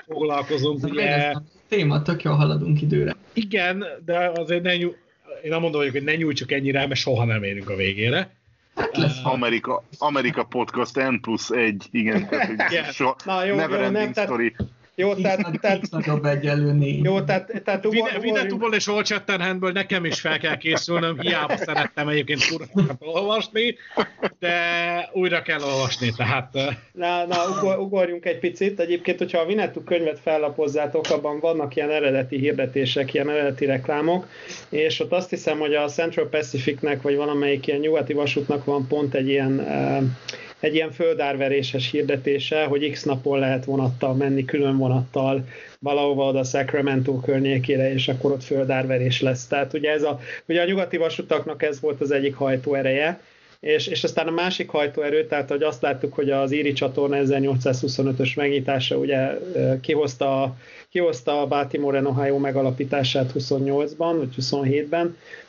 foglalkozunk. Ugye, téma, tök jól haladunk időre. igen, de azért ne nyúj, én nem mondom, hogy ne nyújtsuk ennyire, mert soha nem érünk a végére. Hát lesz ha. Amerika, Amerika Podcast N plusz egy, igen. Tehát, <laughs> Igen. so, Na, jó, never jó, nem, tehát- story. Jó, X, tehát, nagy, tehát, X nagyobb egyenlő négy. jó, tehát, tehát Vinetúból és Old Shatterhandből nekem is fel kell készülnöm, hiába szerettem egyébként kurvákat olvasni, de újra kell olvasni, tehát na, na ugor, ugorjunk egy picit. Egyébként, hogyha a Vinetú könyvet fellapozzátok, abban vannak ilyen eredeti hirdetések, ilyen eredeti reklámok, és ott azt hiszem, hogy a Central Pacificnek, vagy valamelyik ilyen nyugati vasútnak van pont egy ilyen egy ilyen földárveréses hirdetése, hogy x napon lehet vonattal menni, külön vonattal valahova oda Sacramento környékére, és akkor ott földárverés lesz. Tehát ugye, ez a, ugye a nyugati vasutaknak ez volt az egyik hajtóereje, és, és aztán a másik hajtóerő, tehát hogy azt láttuk, hogy az Íri csatorna 1825-ös megnyitása ugye kihozta, kihozta a Baltimore and Ohio megalapítását 28-ban, vagy 27-ben, Uh,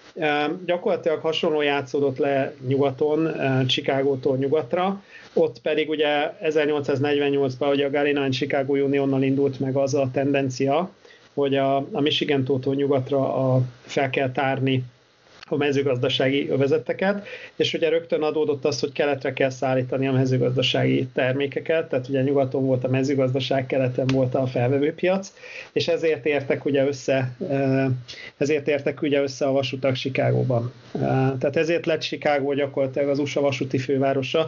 gyakorlatilag hasonló játszódott le nyugaton, Chicagótól nyugatra, ott pedig ugye 1848-ban ugye a Galina and Chicago Unionnal indult meg az a tendencia, hogy a, a Michigan tótól nyugatra a, fel kell tárni a mezőgazdasági övezeteket, és ugye rögtön adódott az, hogy keletre kell szállítani a mezőgazdasági termékeket, tehát ugye nyugaton volt a mezőgazdaság, keleten volt a felvevőpiac, és ezért értek ugye össze, eh, ezért értek ugye össze a vasutak Chicagóban. Eh, Tehát ezért lett Chicago gyakorlatilag az USA vasúti fővárosa,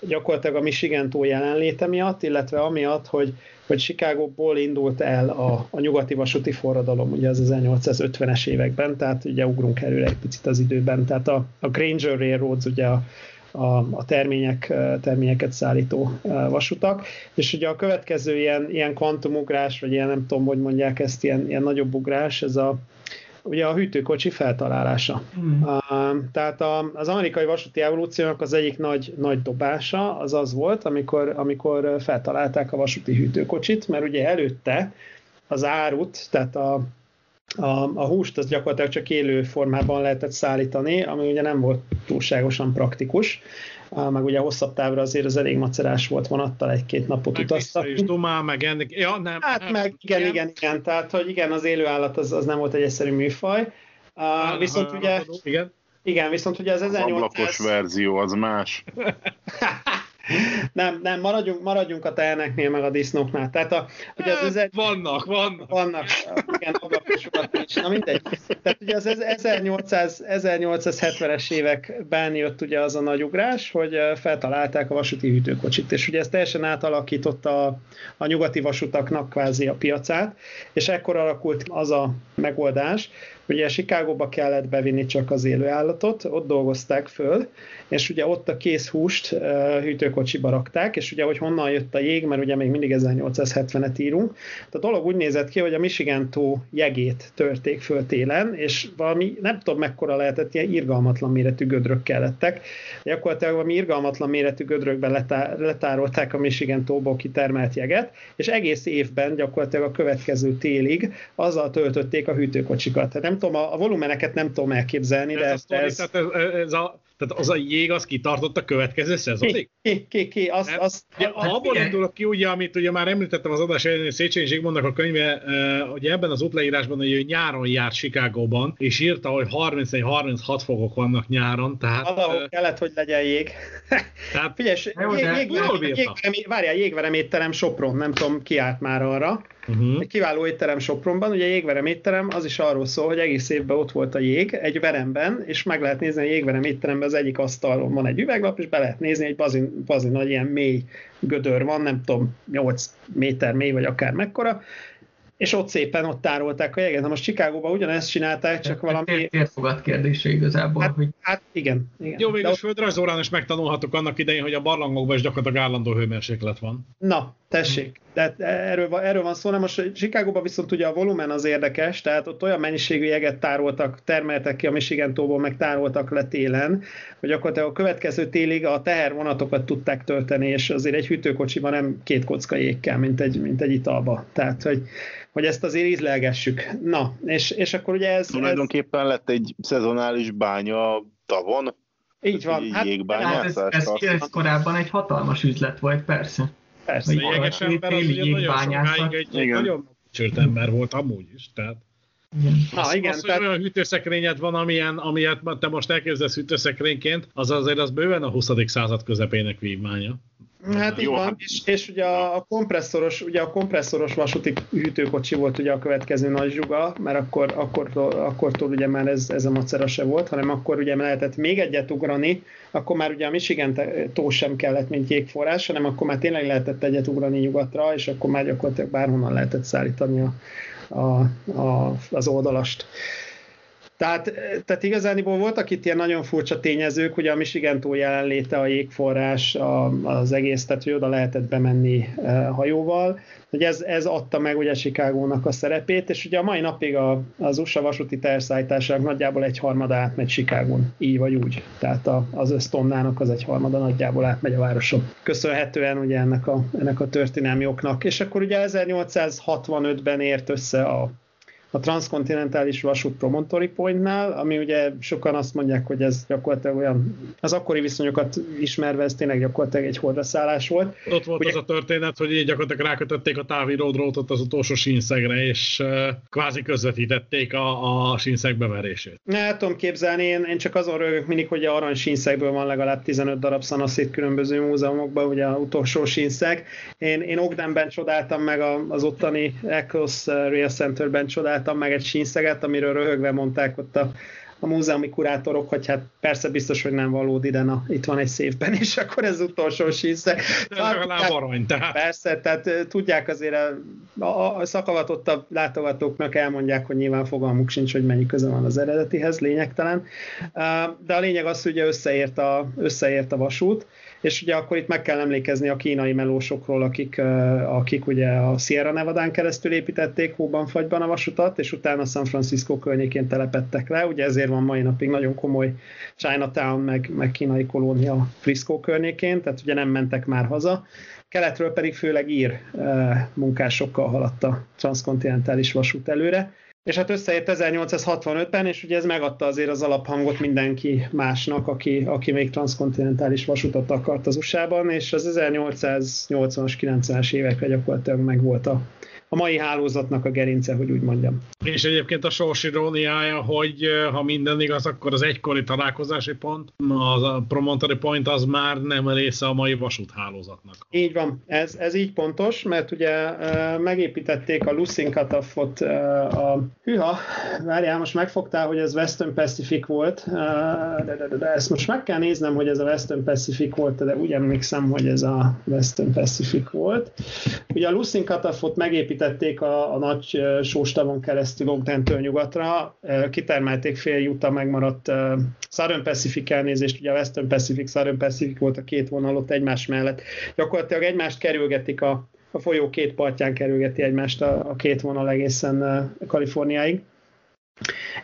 gyakorlatilag a Michigan tó jelenléte miatt, illetve amiatt, hogy, hogy Chicagóból indult el a, a nyugati vasúti forradalom, ugye az 1850-es években, tehát ugye ugrunk előre egy picit az időben, tehát a, a Granger Railroads ugye a, a, a termények, terményeket szállító vasutak, és ugye a következő ilyen, ilyen kvantumugrás, vagy ilyen nem tudom, hogy mondják ezt, ilyen, ilyen nagyobb ugrás, ez a, ugye a hűtőkocsi feltalálása. Uh, tehát a, az amerikai vasúti evolúciónak az egyik nagy, nagy dobása az az volt, amikor, amikor feltalálták a vasúti hűtőkocsit, mert ugye előtte az árut, tehát a, a, a húst az gyakorlatilag csak élő formában lehetett szállítani, ami ugye nem volt túlságosan praktikus, meg ugye hosszabb távra azért az elég macerás volt vonattal, egy-két napot meg utaztak. is dumál, meg ennek, ja nem. Hát meg igen, <laughs> igen, igen, igen, tehát hogy igen, az élő állat az, az nem volt egy egyszerű műfaj. Uh, viszont ugye, Igen. igen, viszont ugye az Az ablakos 1800... verzió az más. <laughs> Nem, nem, maradjunk, maradjunk a teheneknél, meg a disznóknál. Tehát a, ugye az, ezer, Vannak, vannak. vannak, igen, ablakos urak is, na mindegy. Tehát ugye az 1800, 1870-es években jött ugye az a nagy ugrás, hogy feltalálták a vasúti hűtőkocsit, és ugye ez teljesen átalakította a, a nyugati vasutaknak kvázi a piacát, és ekkor alakult az a megoldás, Ugye Chicagóba kellett bevinni csak az élő állatot, ott dolgozták föl, és ugye ott a kész húst hűtőkocsiba rakták, és ugye, hogy honnan jött a jég, mert ugye még mindig 1870-et írunk. A dolog úgy nézett ki, hogy a Michigan tó jegét törték föl télen, és valami, nem tudom mekkora lehetett, ilyen irgalmatlan méretű gödrök kellettek. Gyakorlatilag valami irgalmatlan méretű gödrökben letá- letárolták a Michigan tóból kitermelt jeget, és egész évben gyakorlatilag a következő télig azzal töltötték a hűtőkocsikat. Tehát nem tudom, a, a volumeneket nem tudom elképzelni, de Ez a ez, sztori, ez, tehát ez, ez a Tehát az a jég az kitartott a következő szezonig? Ki, ki, ki, az, Hát, az, Ugye, ha abból indulok ki, ugye, amit ugye már említettem az adás elején, hogy Széchenyi Zsigmondnak a könyve, uh, ugye ebben az útleírásban, hogy ő nyáron járt Chicagóban, és írta, hogy 31-36 fokok vannak nyáron, tehát... valahol Uh, kellett, hogy legyen jég. tehát Figyelj, jég, de jégverem, jégverem, várjál, jégverem étterem Sopron, nem tudom, ki állt már arra. Uh-huh. Egy kiváló étterem Sopronban, ugye jégverem étterem, az is arról szól, hogy egész évben ott volt a jég egy veremben, és meg lehet nézni a jégverem étteremben az egyik asztalon van egy üveglap, és be lehet nézni, egy bazin, bazin nagy ilyen mély gödör van, nem tudom, 8 méter mély, vagy akár mekkora, és ott szépen ott tárolták a jeget. Na most Chicagóban ugyanezt csinálták, csak valami... Térfogat kérdése igazából, Hát, hogy hát igen. igen. Jó, végül ott- földrajzórán is megtanulhatok annak idején, hogy a barlangokban is gyakorlatilag állandó hőmérséklet van. Na, tessék. Tehát erről, van- erről van szó, na most Chicagóban viszont ugye a volumen az érdekes, tehát ott olyan mennyiségű jeget tároltak, termeltek ki a Michigan tóból, meg tároltak le télen, hogy akkor a következő télig a tehervonatokat tudták tölteni, és azért egy hűtőkocsiban nem két kocka jég kell, mint egy, mint egy italba. Tehát, hogy, hogy ezt azért ízlelgessük. Na, és, és akkor ugye ez, ez Tulajdonképpen lett egy szezonális bánya tavon, így van. így Hát, hát ez, ez, ez korábban egy hatalmas üzlet volt, persze. persze. Hogy Lényeges téli ember az ugye nagyon sokáig egy, egy nagyon csőrt ember volt amúgy is, tehát Igen. Az, igen, az, hogy tehát- olyan hűtőszekrényed van, amilyen, amilyet te most elképzelsz hűtőszekrényként, az azért az bőven a 20. század közepének vívmánya. Hát így van, hát- és, és ugye a kompresszoros, ugye a kompresszoros vasúti hűtőkocsi volt ugye a következő nagy zsuga, mert akkor, akkortól, akkortól ugye már ez, ez a macera se volt, hanem akkor ugye lehetett még egyet ugrani, akkor már ugye a Michigan tó sem kellett, mint jégforrás, hanem akkor már tényleg lehetett egyet ugrani nyugatra, és akkor már gyakorlatilag bárhonnan lehetett szállítani a, a, a, az oldalast. Tehát, tehát igazániból voltak itt ilyen nagyon furcsa tényezők, ugye a Michigan tó jelenléte, a jégforrás, a, az egész, tehát hogy oda lehetett bemenni e, hajóval, hogy ez, ez adta meg ugye Chicagónak a szerepét, és ugye a mai napig a, az USA vasúti terszállításának nagyjából egy harmada átmegy Chicagón, így vagy úgy. Tehát a, az össztonnának az egy harmada nagyjából átmegy a városon. Köszönhetően ugye ennek a, ennek a történelmi oknak. És akkor ugye 1865-ben ért össze a a transzkontinentális vasút Promontory Pointnál, ami ugye sokan azt mondják, hogy ez gyakorlatilag olyan, az akkori viszonyokat ismerve ez tényleg gyakorlatilag egy hordaszállás volt. Ott volt Ugye- az a történet, hogy így gyakorlatilag rákötötték a táviró drótot az utolsó sínszegre, és uh, kvázi közvetítették a, a sínszeg beverését. Ne tudom képzelni, én, én csak azon rögök mindig, hogy a arany sínszekből van legalább 15 darab szanaszét különböző múzeumokban, ugye a utolsó sínszeg. Én, én Ogdenben csodáltam meg az ottani Eccles Rail Centerben csodáltam meg egy sínszeget, amiről röhögve mondták ott a, a múzeumi kurátorok, hogy hát persze biztos, hogy nem valódi, de na, itt van egy szépben, <laughs> és akkor ez utolsó sínszeg. Legalább arany, tehát Persze, tehát tudják azért a, a, a szakavatottabb látogatóknak elmondják, hogy nyilván fogalmuk sincs, hogy mennyi köze van az eredetihez, lényegtelen. De a lényeg az, hogy ugye összeért a, összeért a vasút, és ugye akkor itt meg kell emlékezni a kínai melósokról, akik, akik ugye a Sierra Nevadán keresztül építették hóban fagyban a vasutat, és utána San Francisco környékén telepettek le, ugye ezért van mai napig nagyon komoly Chinatown, meg, meg kínai kolónia Frisco környékén, tehát ugye nem mentek már haza. Keletről pedig főleg ír munkásokkal haladt a transzkontinentális vasút előre. És hát összeért 1865-ben, és ugye ez megadta azért az alaphangot mindenki másnak, aki, aki még transzkontinentális vasutat akart az USA-ban, és az 1880-as, 90-es évekre gyakorlatilag megvolt a, a mai hálózatnak a gerince, hogy úgy mondjam. És egyébként a sors iróniája, hogy eh, ha minden igaz, akkor az egykori találkozási pont, a Promontory Point az már nem része a mai vasúthálózatnak. Így van, ez, ez így pontos, mert ugye e, megépítették a Lucin Cutoffot e, a... Hűha, várjál, most megfogtál, hogy ez Western Pacific volt, de, de, de, de ezt most meg kell néznem, hogy ez a Western Pacific volt, de úgy emlékszem, hogy ez a Western Pacific volt. Ugye a Lucin Cutoffot megépítették a, a nagy sóstavon keresztül Ogdentől nyugatra, kitermelték fél juta megmaradt Southern Pacific elnézést, ugye a Western Pacific, Southern Pacific volt a két vonal ott egymás mellett. Gyakorlatilag egymást kerülgetik a, a folyó két partján kerülgeti egymást a, a két vonal egészen Kaliforniáig.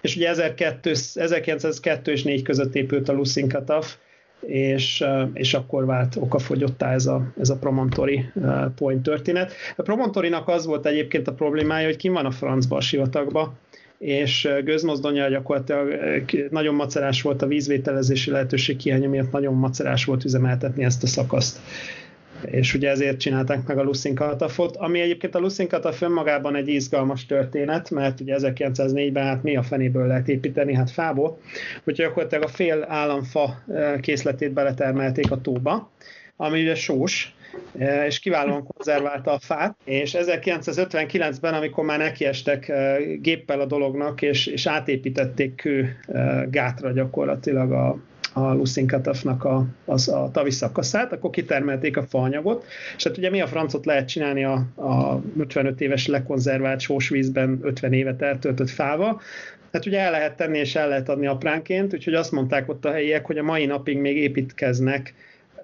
És ugye 1200, 1902 és 4 között épült a Lucin Cutoff, és, uh, és akkor vált okafogyottá ez a, ez a Promontory uh, Point történet. A Promontorinak az volt egyébként a problémája, hogy kim van a francba a sivatagba, és gőzmozdonyja gyakorlatilag nagyon macerás volt a vízvételezési lehetőség hiánya miatt nagyon macerás volt üzemeltetni ezt a szakaszt és ugye ezért csinálták meg a Lucin Katafot, ami egyébként a Lucin Kataf önmagában egy izgalmas történet, mert ugye 1904-ben hát mi a fenéből lehet építeni, hát fából, úgyhogy gyakorlatilag a fél államfa készletét beletermelték a tóba, ami ugye sós, és kiválóan konzerválta a fát, és 1959-ben, amikor már nekiestek géppel a dolognak, és, és átépítették kő gátra gyakorlatilag a, a Lucinkatafnak a, az, a tavi szakaszát, akkor kitermelték a faanyagot, és hát ugye mi a francot lehet csinálni a, a 55 éves lekonzervált sósvízben 50 évet eltöltött fával, Hát ugye el lehet tenni és el lehet adni apránként, úgyhogy azt mondták ott a helyiek, hogy a mai napig még építkeznek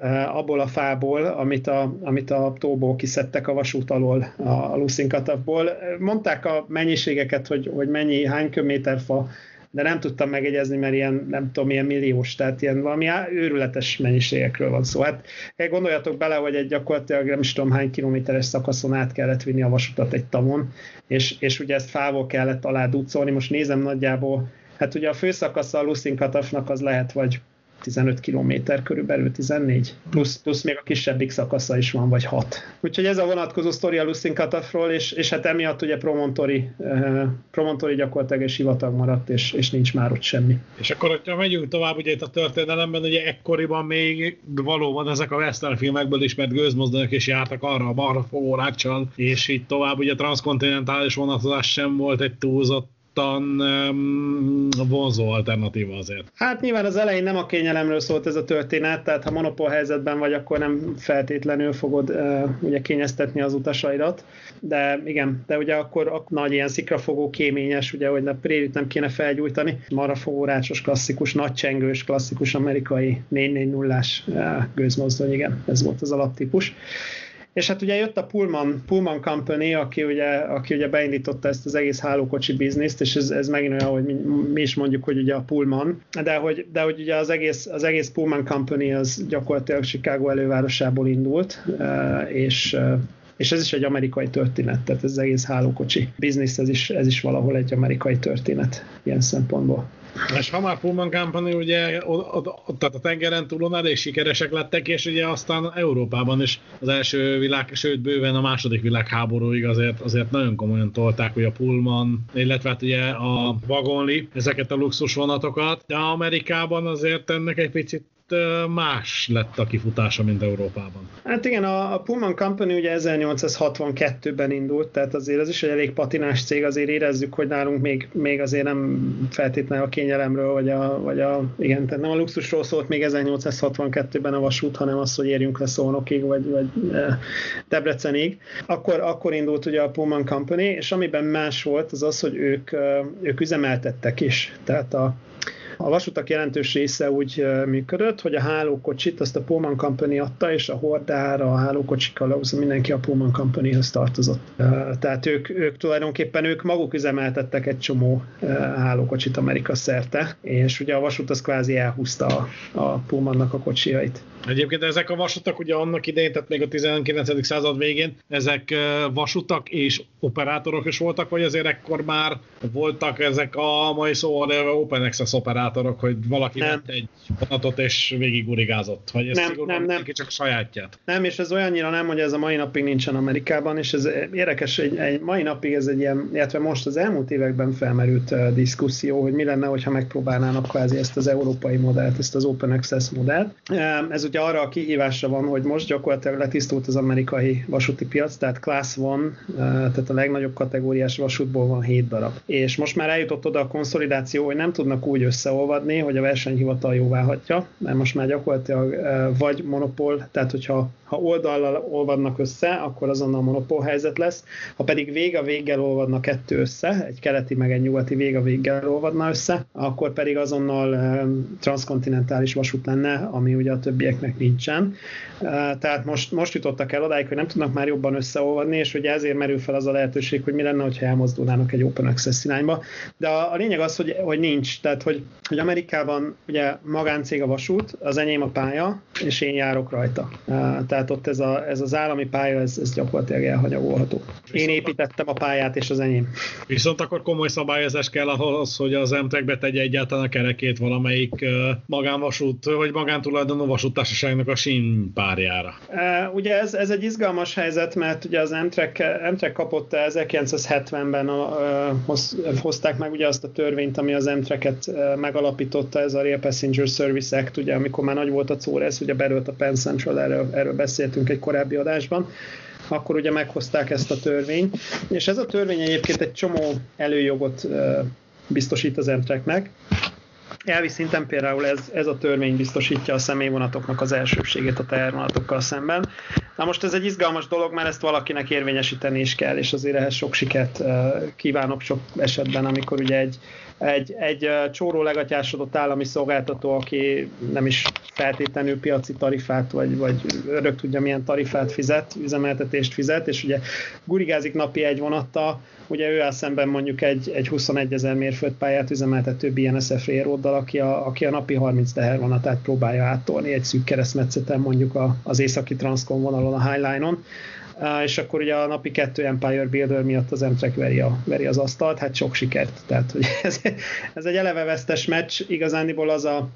Eh, abból a fából, amit a, amit a tóból kiszedtek a vasút alól, a Lucinkatavból. Mondták a mennyiségeket, hogy, hogy mennyi, hány köbméter fa, de nem tudtam megegyezni, mert ilyen, nem tudom, ilyen milliós, tehát ilyen valami őrületes mennyiségekről van szó. Hát gondoljatok bele, hogy egy gyakorlatilag nem is tudom hány kilométeres szakaszon át kellett vinni a vasutat egy tavon, és, és ugye ezt fával kellett alá ducolni. Most nézem nagyjából, hát ugye a főszakasza a Lucinkatafnak az lehet vagy 15 km körülbelül, 14, plusz, plusz még a kisebbik szakasza is van, vagy 6. Úgyhogy ez a vonatkozó sztori a Lucin Katafról, és, és hát emiatt ugye Promontori, uh, Promontori gyakorlatilag egy sivatag maradt, és, és nincs már ott semmi. És akkor, ha megyünk tovább ugye itt a történelemben, ugye ekkoriban még valóban ezek a western filmekből ismert gőzmozdonyok is jártak arra a balra fogóráccsal, és itt tovább ugye transzkontinentális vonatozás sem volt egy túlzott nyugodtan um, vonzó alternatíva azért. Hát nyilván az elején nem a kényelemről szólt ez a történet, tehát ha monopól helyzetben vagy, akkor nem feltétlenül fogod uh, ugye kényeztetni az utasaidat, de igen, de ugye akkor, a nagy ilyen szikrafogó kéményes, ugye, hogy a prérit nem kéne felgyújtani, marafogó rácsos klasszikus, nagycsengős, klasszikus amerikai 4-4-0-ás uh, gőzmozdony, igen, ez volt az alaptípus. És hát ugye jött a Pullman, Pullman Company, aki ugye, aki ugye beindította ezt az egész hálókocsi bizniszt, és ez, ez megint olyan, hogy mi, mi, is mondjuk, hogy ugye a Pullman, de hogy, de hogy ugye az egész, az egész Pullman Company az gyakorlatilag Chicago elővárosából indult, eh, és eh, és ez is egy amerikai történet, tehát ez az egész hálókocsi biznisz, ez is, ez is valahol egy amerikai történet ilyen szempontból. És ha már Pullman Company ugye ott, ott, a tengeren túlon elég sikeresek lettek, és ugye aztán Európában is az első világ, sőt bőven a második világháborúig azért, azért nagyon komolyan tolták, hogy a Pullman, illetve hát ugye a Wagonli, ezeket a luxus vonatokat, de Amerikában azért ennek egy picit más lett a kifutása, mint Európában. Hát igen, a, a Pullman Company ugye 1862-ben indult, tehát azért ez is egy elég patinás cég, azért érezzük, hogy nálunk még, még azért nem feltétlenül a kényelemről, vagy a, vagy a, igen, tehát nem a luxusról szólt még 1862-ben a vasút, hanem az, hogy érjünk le Szónokig, vagy, vagy Debrecenig. Akkor, akkor indult ugye a Pullman Company, és amiben más volt, az az, hogy ők, ők üzemeltettek is. Tehát a, a vasutak jelentős része úgy működött, hogy a hálókocsit azt a Pullman Company adta, és a hordára, a hálókocsikkal az mindenki a Pullman Companyhoz tartozott. Tehát ők, ők tulajdonképpen ők maguk üzemeltettek egy csomó hálókocsit Amerika szerte, és ugye a vasút az kvázi elhúzta a, a Pullmannak a kocsiait. Egyébként ezek a vasutak ugye annak idején, tehát még a 19. század végén, ezek vasutak és operátorok is voltak, vagy azért ekkor már voltak ezek a mai szóval Open Access operátorok, hogy valaki nem. vett egy vonatot és végig urigázott, vagy ez nem, nem, nem. csak sajátját? Nem, és ez olyannyira nem, hogy ez a mai napig nincsen Amerikában, és ez érdekes, egy, egy mai napig ez egy ilyen, illetve most az elmúlt években felmerült uh, diszkuszió, hogy mi lenne, hogyha megpróbálnának kvázi ezt az európai modellt, ezt az Open Access modellt. Ez ugye arra a kihívásra van, hogy most gyakorlatilag letisztult az amerikai vasúti piac, tehát Class One, tehát a legnagyobb kategóriás vasútból van 7 darab. És most már eljutott oda a konszolidáció, hogy nem tudnak úgy összeolvadni, hogy a versenyhivatal jóvá hagyja, mert most már gyakorlatilag vagy monopól, tehát hogyha ha oldallal olvadnak össze, akkor azonnal monopól helyzet lesz. Ha pedig vég a véggel olvadna kettő össze, egy keleti meg egy nyugati vég a véggel olvadna össze, akkor pedig azonnal transzkontinentális vasút lenne, ami ugye a többieknek nincsen. Tehát most, most jutottak el odáig, hogy nem tudnak már jobban összeolvadni, és ugye ezért merül fel az a lehetőség, hogy mi lenne, ha elmozdulnának egy open access irányba. De a, a lényeg az, hogy, hogy nincs, tehát hogy hogy Amerikában ugye magáncég a vasút, az enyém a pálya, és én járok rajta. Tehát ott ez, a, ez az állami pálya, ez, ez gyakorlatilag elhanyagolható. Én építettem a pályát, és az enyém. Viszont akkor komoly szabályozás kell ahhoz, hogy az m betegye egyáltalán a kerekét valamelyik magánvasút, vagy magántulajdonú vasútársaságnak a sín párjára. Ugye ez, ez egy izgalmas helyzet, mert ugye az Amtrak, Amtrak kapott 1970-ben a, hoz, hozták meg ugye azt a törvényt, ami az Amtrak-et megalapította, ez a Real Passenger Service Act, ugye amikor már nagy volt a CORES, ugye belőtt a Penn Central, erről, erről beszéltünk egy korábbi adásban, akkor ugye meghozták ezt a törvényt, és ez a törvény egyébként egy csomó előjogot biztosít az Amtraknek, Elvi szinten például ez, ez a törvény biztosítja a személyvonatoknak az elsőbségét a tehervonatokkal szemben. Na most ez egy izgalmas dolog, mert ezt valakinek érvényesíteni is kell, és azért ehhez sok sikert kívánok sok esetben, amikor ugye egy, egy, egy csóró legatyásodott állami szolgáltató, aki nem is feltétlenül piaci tarifát, vagy, vagy örök tudja milyen tarifát fizet, üzemeltetést fizet, és ugye gurigázik napi egy vonattal, ugye ő áll szemben mondjuk egy, egy 21 ezer mérföldpályát üzemeltető BNSF Railroaddal, aki a, aki a napi 30 tehervonatát próbálja áttolni egy szűk keresztmetszeten mondjuk a, az északi Transcon vonalon, a Highline-on, és akkor ugye a napi kettő Empire Builder miatt az Amtrak veri, a, veri az asztalt, hát sok sikert. Tehát hogy <laughs> ez, ez egy eleve vesztes meccs, igazániból az a,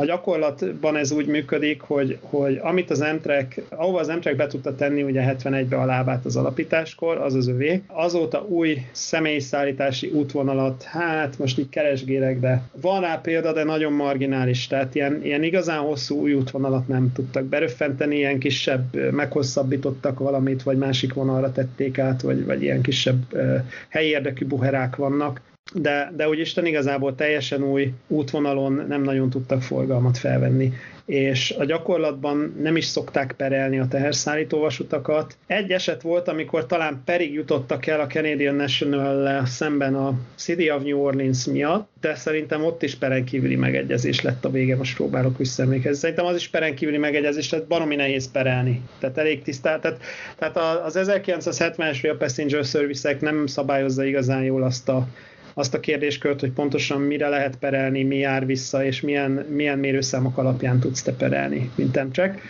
a gyakorlatban ez úgy működik, hogy, hogy amit az Amtrak, ahova az Amtrak be tudta tenni ugye 71-be a lábát az alapításkor, az az övé. Azóta új személyszállítási útvonalat, hát most így keresgélek, de van rá példa, de nagyon marginális, tehát ilyen, ilyen igazán hosszú új útvonalat nem tudtak beröffenteni, ilyen kisebb, meghosszabbítottak valamit, vagy másik vonalra tették át, vagy, vagy ilyen kisebb uh, helyi érdekű buherák vannak de, de úgy Isten igazából teljesen új útvonalon nem nagyon tudtak forgalmat felvenni és a gyakorlatban nem is szokták perelni a teherszállító vasutakat. Egy eset volt, amikor talán perig jutottak el a Canadian national szemben a City of New Orleans miatt, de szerintem ott is peren kívüli megegyezés lett a vége, most próbálok visszaemlékezni. Szerintem az is peren kívüli megegyezés lett, baromi nehéz perelni. Tehát elég tisztelt. Tehát, tehát az 1970-es Real Passenger service nem szabályozza igazán jól azt a azt a kérdéskört, hogy pontosan mire lehet perelni, mi jár vissza, és milyen, milyen mérőszámok alapján tudsz te perelni, mint Amtrak.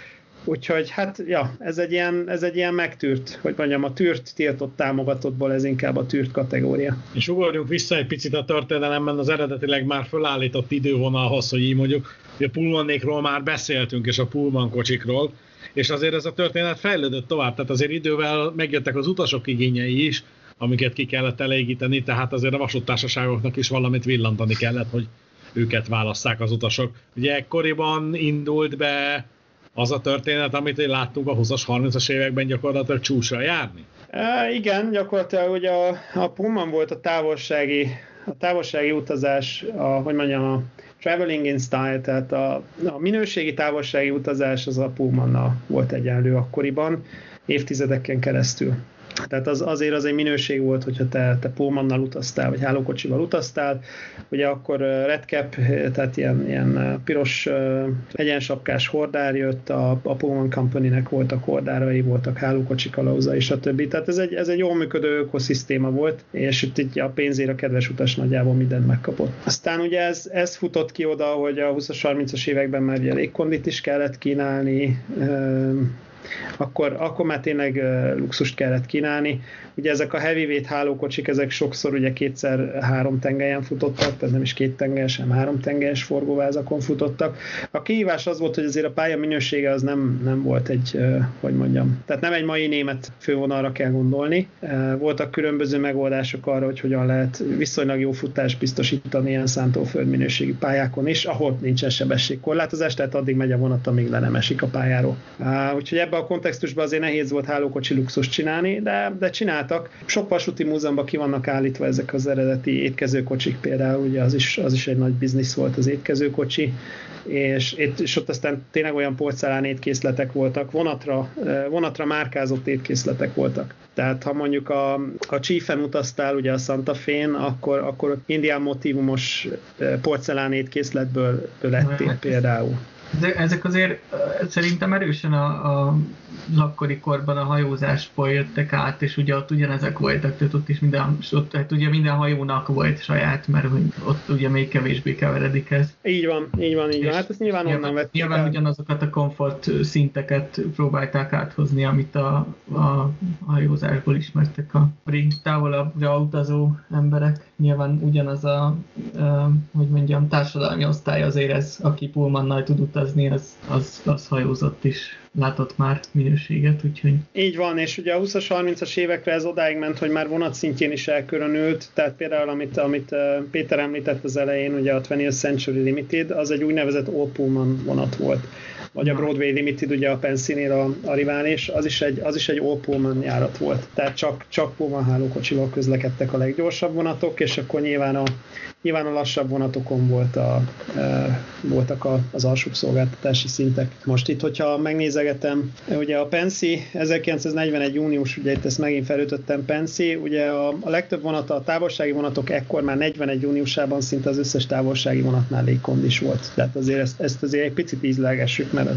Úgyhogy hát, ja, ez egy ilyen, ez egy ilyen megtűrt, hogy mondjam, a tűrt tiltott támogatottból ez inkább a tűrt kategória. És ugorjunk vissza egy picit a történelemben az eredetileg már fölállított idővonalhoz, hogy így mondjuk, hogy a Pullmanékról már beszéltünk, és a Pullman kocsikról, és azért ez a történet fejlődött tovább, tehát azért idővel megjöttek az utasok igényei is, amiket ki kellett elégíteni, tehát azért a vasúttársaságoknak is valamit villantani kellett, hogy őket válasszák az utasok. Ugye ekkoriban indult be az a történet, amit láttunk a 20-as, 30-as években gyakorlatilag csúcsra járni? E, igen, gyakorlatilag ugye a, a Pullman volt a távolsági, a távolsági utazás, a, hogy mondjam, a traveling in style, tehát a, a minőségi távolsági utazás az a Pullmannal volt egyenlő akkoriban, évtizedeken keresztül. Tehát az, azért az egy minőség volt, hogyha te, te Pullmannal utaztál, vagy hálókocsival utaztál. Ugye akkor Redcap, tehát ilyen, ilyen piros egyensapkás hordár jött, a, a Pullman Company-nek voltak hordárai, voltak hálókocsi kalauzai, stb. Tehát ez egy, ez egy jól működő ökoszisztéma volt, és itt, itt a pénzére a kedves utas nagyjából mindent megkapott. Aztán ugye ez, ez futott ki oda, hogy a 20-as, 30-as években már ugye légkondit is kellett kínálni, akkor, akkor már tényleg luxust kellett kínálni. Ugye ezek a heavyweight hálókocsik, ezek sokszor ugye kétszer három tengelyen futottak, tehát nem is két tengelyes, hanem három tengelyes forgóvázakon futottak. A kihívás az volt, hogy azért a pálya minősége az nem, nem volt egy, hogy mondjam, tehát nem egy mai német fővonalra kell gondolni. Voltak különböző megoldások arra, hogy hogyan lehet viszonylag jó futást biztosítani ilyen szántóföld minőségi pályákon is, ahol nincsen sebességkorlátozás, tehát addig megy a vonat, amíg le nem esik a pályáról. Úgyhogy ebbe a kontextusban azért nehéz volt hálókocsi luxus csinálni, de, de csináltak. Sok vasúti múzeumban ki vannak állítva ezek az eredeti étkezőkocsik például, ugye az is, az is egy nagy biznisz volt az étkezőkocsi, és, és ott aztán tényleg olyan porcelán étkészletek voltak, vonatra, vonatra márkázott étkészletek voltak. Tehát ha mondjuk a, a Chief-en utaztál ugye a Santa Fe-n, akkor, akkor indián motivumos porcelán étkészletből lettél például. Ezek azért szerintem erősen a, a akkori korban a hajózásból jöttek át, és ugye ott ugyanezek voltak, tehát ott is minden, ott, hát ugye minden hajónak volt saját, mert hogy ott ugye még kevésbé keveredik ez. Így van, így van, így van. Hát ezt nyilván, nyilván onnan vették Nyilván el. ugyanazokat a komfort szinteket próbálták áthozni, amit a, a hajózásból ismertek a távolabbra utazó emberek. Nyilván ugyanaz a, hogy mondjam, társadalmi osztály azért ez, aki Pullmannal tud utazni, az, az, az hajózott is. Látott már minőséget, úgyhogy... Így van, és ugye a 20-as, 30-as évekre ez odáig ment, hogy már vonat szintjén is elkülönült, tehát például amit, amit Péter említett az elején, ugye a 20th Century Limited, az egy úgynevezett All Pullman vonat volt. Vagy a Broadway Limited, ugye a Pensinél a, a rivális, az is egy, az is egy All Pullman járat volt. Tehát csak, csak Pullman hálókocsival közlekedtek a leggyorsabb vonatok, és akkor nyilván a, nyilván a lassabb vonatokon volt a, e, voltak a, az alsóbb szolgáltatási szintek. Most itt, hogyha megnézegetem, ugye a Pensi 1941. június, ugye itt ezt megint felütöttem Pensi, ugye a, a legtöbb vonata, a távolsági vonatok ekkor már 41. júniusában szinte az összes távolsági vonatnál légkondis volt. Tehát azért ezt, ezt azért egy picit ízlelgessük, mert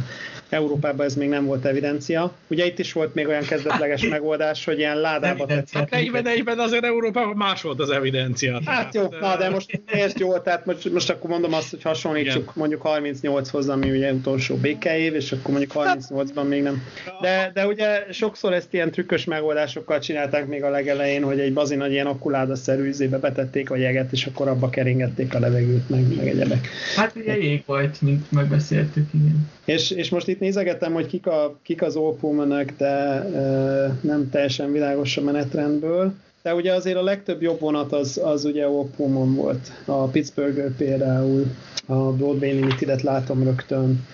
Európában ez még nem volt evidencia. Ugye itt is volt még olyan kezdetleges <laughs> megoldás, hogy ilyen ládába tetszett. Hát 41-ben azért Európában más volt az evidencia. Hát jó, na de most <laughs> miért jó, tehát most, most akkor mondom azt, hogy hasonlítsuk Igen. mondjuk 38-hoz, ami ugye utolsó békeév, és akkor mondjuk 38-ban még nem. De, de ugye sokszor ezt ilyen trükkös megoldásokkal csinálták még a legelején, hogy egy bazi nagy ilyen akkuláda-szerű üzébe betették a jeget, és akkor abba keringették a levegőt, meg, meg egyebek. Hát ugye jég volt, mint megbeszéltük, igen. És, és most itt nézegettem, hogy kik, a, kik az Opelmanek, de e, nem teljesen világos a menetrendből. De ugye azért a legtöbb jobb vonat az, az ugye Opelman volt. A Pittsburgh például, a Broadway Limited-et látom rögtön,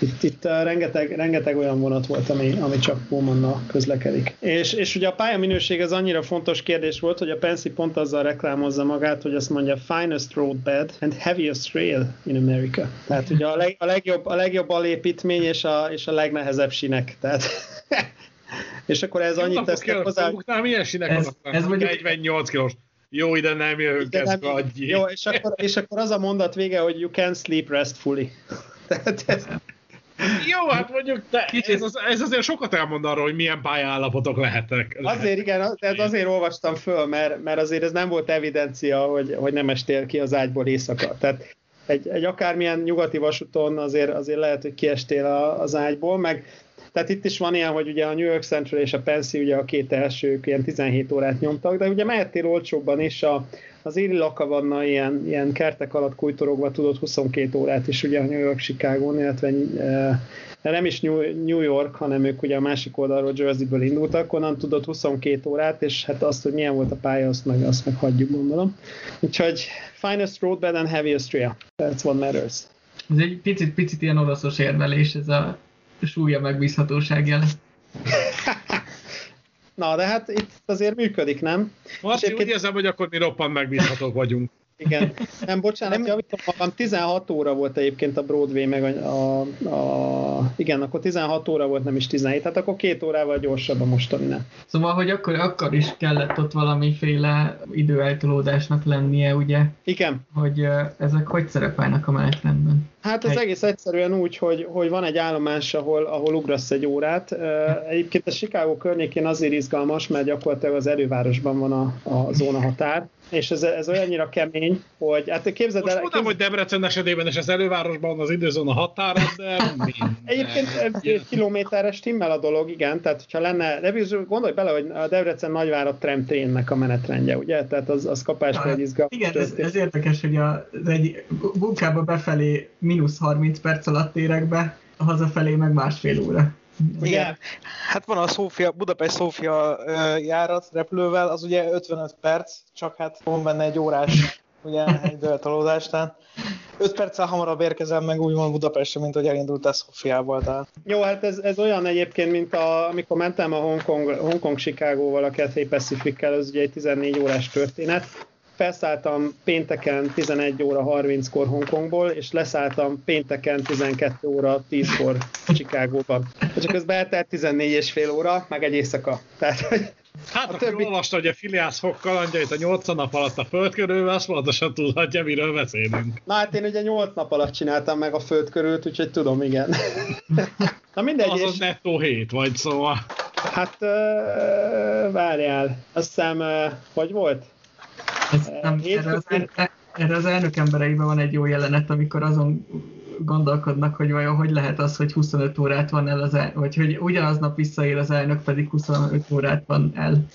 itt, itt uh, rengeteg, rengeteg olyan vonat volt, ami, ami csak Pullmannal közlekedik. És, és ugye a pályaminőség az annyira fontos kérdés volt, hogy a Pensi pont azzal reklámozza magát, hogy azt mondja finest road bed and heaviest rail in America. Tehát ugye a, leg, a, legjobb, a legjobb alépítmény és a, és a legnehezebb sinek. Tehát <laughs> és akkor ez annyit tesz hozzá. Milyen sinek ez, ez mondjuk... 48 kilós. Jó, ide nem jövünk, ez Jó, és akkor, és akkor az a mondat vége, hogy you can sleep restfully. <laughs> Tehát ez, jó, hát mondjuk, de ez, az, ez azért sokat elmond arról, hogy milyen pályállapotok lehetek. Azért igen, ez azért olvastam föl, mert, mert azért ez nem volt evidencia, hogy, hogy nem estél ki az ágyból éjszaka. Tehát egy, egy akármilyen nyugati vasúton azért, azért lehet, hogy kiestél a, az ágyból, meg tehát itt is van ilyen, hogy ugye a New York Central és a Pensi ugye a két elsők ilyen 17 órát nyomtak, de ugye mehettél olcsóbban is, a, az Éli Lakavanna ilyen, ilyen kertek alatt kújtorogva tudott 22 órát is ugye a New York chicago illetve e, nem is New York, hanem ők ugye a másik oldalról Jerseyből indultak, onnan tudott 22 órát, és hát azt, hogy milyen volt a pálya, azt meg, azt meg hagyjuk, gondolom. Úgyhogy finest roadbed and heaviest rail. That's what matters. Ez egy picit, picit ilyen oroszos érvelés, ez a súlya megbízhatóság jele. Na, de hát itt azért működik, nem? Most úgy érzem, hogy akkor mi roppant megbízhatók vagyunk. Igen. <laughs> Nem, bocsánat, nem. javítom magam, 16 óra volt egyébként a Broadway, meg a, a, a, igen, akkor 16 óra volt, nem is 17, tehát akkor két órával gyorsabb a mostaninál. Szóval, hogy akkor, akkor is kellett ott valamiféle időeltolódásnak lennie, ugye? Igen. Hogy ezek hogy szerepelnek a menetrendben? Hát ez egy... egész egyszerűen úgy, hogy, hogy van egy állomás, ahol, ahol ugrasz egy órát. Egyébként a Chicago környékén azért izgalmas, mert gyakorlatilag az elővárosban van a, a zóna határ, és ez, ez olyannyira kemény, hogy hát képzeld Most el... Most hogy Debrecen esetében és az elővárosban az időzóna határa, de Egyébként egy kilométeres stimmel a dolog, igen, tehát hogyha lenne, de gondolj bele, hogy a Debrecen nagyvárat tramtrénnek a menetrendje, ugye? Tehát az, az kapásból egy izgalmas. Igen, ez, ez, érdekes, hogy az egy munkába befelé mínusz 30 perc alatt érek be, hazafelé meg másfél óra. Igen. Hát van a Szófia, Budapest-Szófia járat repülővel, az ugye 55 perc, csak hát van benne egy órás ugye egy döltalózás, tehát 5 perccel hamarabb érkezem meg úgymond Budapestre, mint hogy elindult a Szófiából. Tehát. Jó, hát ez, ez, olyan egyébként, mint a, amikor mentem a Hongkong, Hongkong Chicago-val a Cathay Pacific-kel, az ugye egy 14 órás történet, felszálltam pénteken 11 óra 30-kor Hongkongból, és leszálltam pénteken 12 óra 10-kor Chicagóban. És közben eltelt 14 és fél óra, meg egy éjszaka. Tehát, Hát, A többi- olvasta, hogy a Filiász fog kalandjait a 80 nap alatt a föld körül, azt pontosan tudhatja, miről beszélünk. Na hát én ugye 8 nap alatt csináltam meg a föld körült, úgyhogy tudom, igen. <laughs> Na mindegy, Az és az nettó 7 vagy, szóval. hát ö, várjál, azt hiszem, ö, hogy volt? Ez nem, erre, az, erre az elnök embereiben van egy jó jelenet, amikor azon gondolkodnak, hogy vajon hogy lehet az, hogy 25 órát van el az el, vagy hogy ugyanaznap visszaér az elnök, pedig 25 órát van el.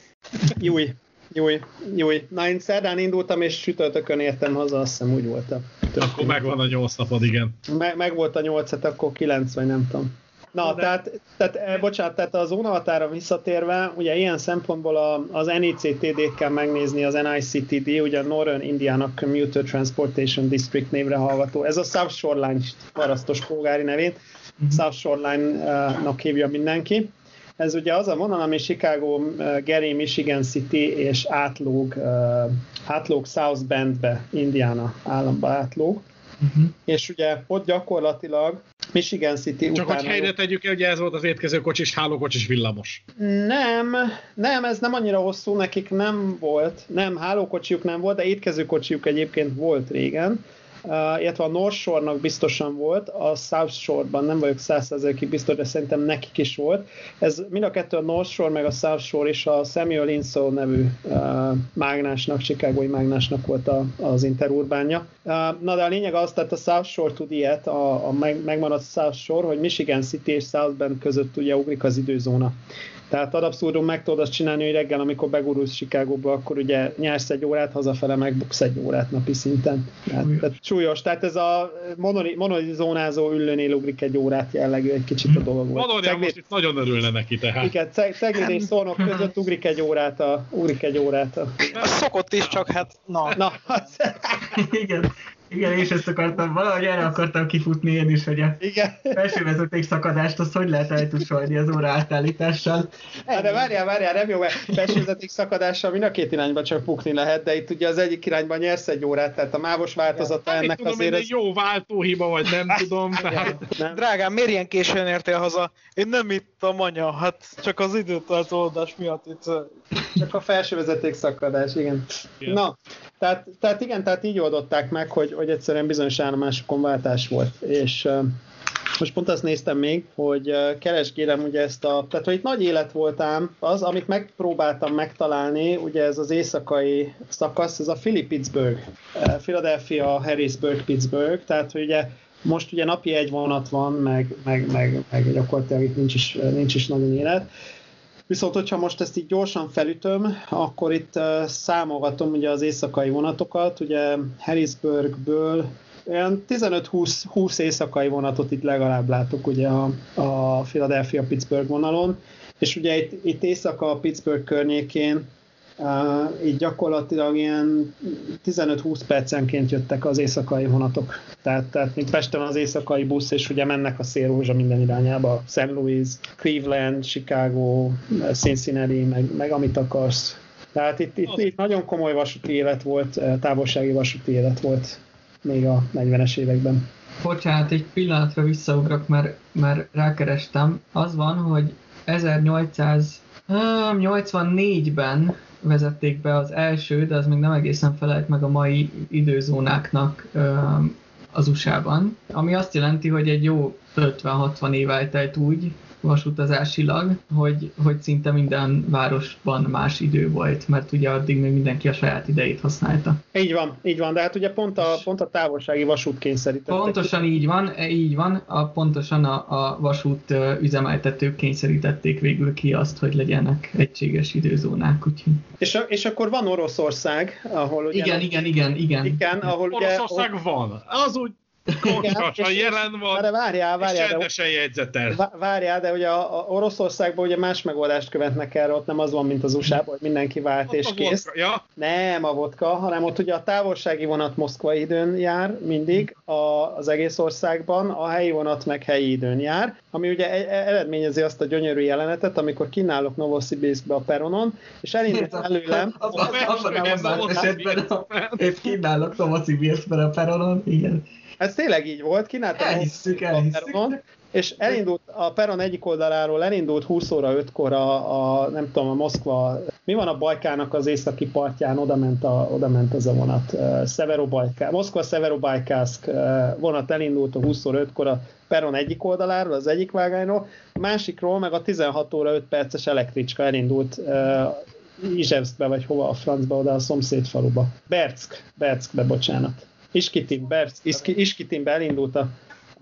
Júj, júj, júj. Na én szerdán indultam, és sütörtökön értem haza, azt hiszem úgy volt. a Akkor megvan a 8 napod, igen. meg, meg volt a 8, hát akkor 9, vagy nem tudom. Na, De- tehát, tehát, eh, bocsánat, tehát a zónahatára visszatérve, ugye ilyen szempontból a, az NICTD-t kell megnézni, az NICTD, ugye a Northern Indiana Commuter Transportation District névre hallgató. Ez a South Shoreline parasztos polgári nevét, South Shoreline-nak hívja mindenki. Ez ugye az a vonal, ami Chicago, eh, Gary, Michigan City és átlóg, eh, átlóg South Bendbe, Indiana államba átlóg Uh-huh. és ugye ott gyakorlatilag Michigan City Csak utána... hogy helyre tegyük el, ugye ez volt az étkező kocsis, hálókocsis villamos. Nem, nem, ez nem annyira hosszú, nekik nem volt, nem, hálókocsiuk nem volt, de étkezőkocsiuk egyébként volt régen, uh, illetve a North Shore-nak biztosan volt, a South Shore-ban nem vagyok százszerzelékig biztos, de szerintem nekik is volt. Ez mind a kettő a North Shore meg a South Shore is a Samuel Insull nevű uh, mágnásnak, chicagói mágnásnak volt a, az interurbánja. Uh, na de a lényeg az, tehát a South Shore tud ilyet, a, a meg, megmaradt South Shore, hogy Michigan City és South Bend között ugye ugrik az időzóna. Tehát ad abszurdum meg tudod azt csinálni, hogy reggel, amikor begurulsz Chicagóba, akkor ugye nyersz egy órát, hazafele megbuksz egy órát napi szinten. Tehát, Súlyos. tehát súlyos. Tehát ez a monori, monorizónázó ülőnél ugrik egy órát jellegű egy kicsit a dolog volt. Valójában Ceglét- most itt nagyon örülne neki tehát. igen, Ceg- Ceglét és Szolnok között ugrik egy órát a, ugrik egy órát a, szokott is, csak hát na. Na, az, Igen, igen, és ezt akartam, valahogy erre akartam kifutni én is, hogy a igen. felső vezeték szakadást, azt hogy lehet eltusolni az óra átállítással. Hát de várjál, várjál, nem jó, mert felsővezeték szakadással mind a két irányba csak bukni lehet, de itt ugye az egyik irányban nyersz egy órát, tehát a mávos változata Hát, mit ennek tudom, azért én ez... jó váltóhiba, vagy nem tudom, tehát Nem? Drágám, miért ilyen későn értél haza? Én nem ittam, anya, hát csak az időtartódás miatt itt... Csak a felső vezeték szakadás, igen. Igen. Na, tehát, tehát igen, tehát így oldották meg, hogy, hogy egyszerűen bizonyos állomásokon váltás volt, és most pont azt néztem még, hogy keresgélem ugye ezt a, tehát hogy itt nagy élet volt ám, az, amit megpróbáltam megtalálni, ugye ez az éjszakai szakasz, ez a Philly Pittsburgh, Philadelphia, Harrisburg, Pittsburgh, tehát hogy ugye most ugye napi egy vonat van, meg, meg, meg, meg gyakorlatilag itt nincs is, nincs is nagyon élet, Viszont, hogyha most ezt így gyorsan felütöm, akkor itt számolgatom ugye az éjszakai vonatokat, ugye Harrisburgből olyan 15-20 éjszakai vonatot itt legalább látok ugye a, a Philadelphia-Pittsburgh vonalon, és ugye itt, itt éjszaka a Pittsburgh környékén Uh, így gyakorlatilag ilyen 15-20 percenként jöttek az éjszakai vonatok. Tehát, tehát mint Pesten az éjszakai busz, és ugye mennek a szélrózsa minden irányába. St. Louis, Cleveland, Chicago, Cincinnati, meg, meg amit akarsz. Tehát itt, itt, itt nagyon komoly vasúti élet volt, távolsági vasúti élet volt még a 40-es években. Bocsánat, egy pillanatra visszaugrok, mert, mert rákerestem. Az van, hogy 1884-ben vezették be az első, de az még nem egészen felelt meg a mai időzónáknak az USA-ban, ami azt jelenti, hogy egy jó 50-60 év eltelt úgy vasutazásilag, hogy, hogy szinte minden városban más idő volt, mert ugye addig még mindenki a saját idejét használta. Így van, így van, de hát ugye pont a, pont a távolsági vasút kényszerítette. Pontosan így van, e, így van, a, pontosan a, a vasút üzemeltetők kényszerítették végül ki azt, hogy legyenek egységes időzónák, úgyhogy... És, a- és akkor van Oroszország, ahol ugye... Igen, igen, igen, igen. Igen, ahol ugye... Oroszország van. Az úgy és- jelen De van, várjál, és várjál, de, csendesen jegyzetel. vá- várjál, de ugye a, a Oroszországban ugye más megoldást követnek erre, ott nem az van, mint az USA-ban, hogy mindenki vált Ott és a kész. vodka, Ja, Nem a vodka, hanem ott ugye a távolsági vonat moszkvai időn jár mindig a, az egész országban, a helyi vonat meg helyi időn jár, ami ugye e- e- eredményezi azt a gyönyörű jelenetet, amikor kínálok Novosibirskbe a peronon, és elindít előlem, Az, az, abban Novosibirsk. épp kínálok Novosibirskben a peronon, igen. Ez tényleg így volt, kínáltam Elhisszük, elhisszük. peronon, és elindult a peron egyik oldaláról, elindult 20 óra 5-kor a, a, nem tudom, a Moszkva, mi van a Bajkának az északi partján, oda ment, a, oda ment az a vonat, Severobajká, Moszkva Severobajkászk vonat elindult a 20 óra 5-kor a peron egyik oldaláról, az egyik vágányról, a másikról meg a 16 óra 5 perces elektricska elindult Izsevszkbe, vagy hova a francba, oda a szomszéd faluba. Berck, Berckbe, bocsánat. Iskitin, Berck, Iskitinbe elindult a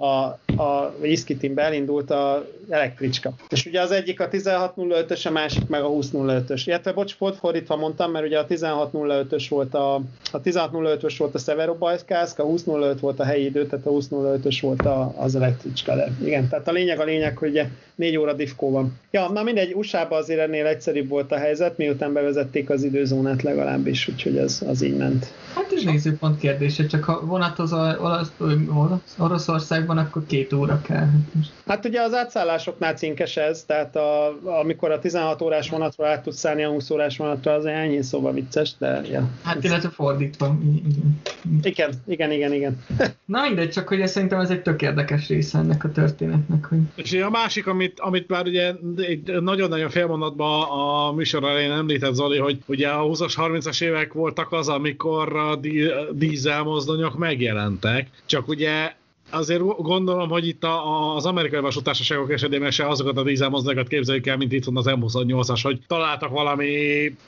a, a Iskitinbe elindult a elektricska. És ugye az egyik a 1605-ös, a másik meg a 2005-ös. Illetve, bocs, volt fordítva mondtam, mert ugye a 1605-ös volt a, a 1605-ös volt a Severobajszkászk, a 2005 volt a helyi idő, tehát a 2005-ös volt a, az elektricska. De igen, tehát a lényeg a lényeg, hogy ugye 4 óra diffkó van. Ja, na mindegy, USA-ban azért ennél egyszerűbb volt a helyzet, miután bevezették az időzónát legalábbis, úgyhogy az, az így ment. Hát ez nézőpont kérdése, csak ha vonatoz Olasz, Oroszországban, akkor két óra kell. Hát ugye az átszállásoknál cinkes ez, tehát a, amikor a 16 órás vonatról át tudsz szállni a 20 órás vonatra, az ennyi szóval vicces, de ja. Hát illetve fordítva. Igen, igen, igen, igen. Na mindegy, csak hogy szerintem ez egy tök érdekes része ennek a történetnek. Hogy... És a másik, amit, amit már ugye nagyon-nagyon félmondatban a műsor elején említett Zoli, hogy ugye a 20-as, 30-as évek voltak az, amikor a dízel megjelentek, csak ugye azért gondolom, hogy itt a, az amerikai vasútársaságok esetében se azokat a dízelmozdonyokat képzeljük el, mint itt van az M28-as, hogy találtak valami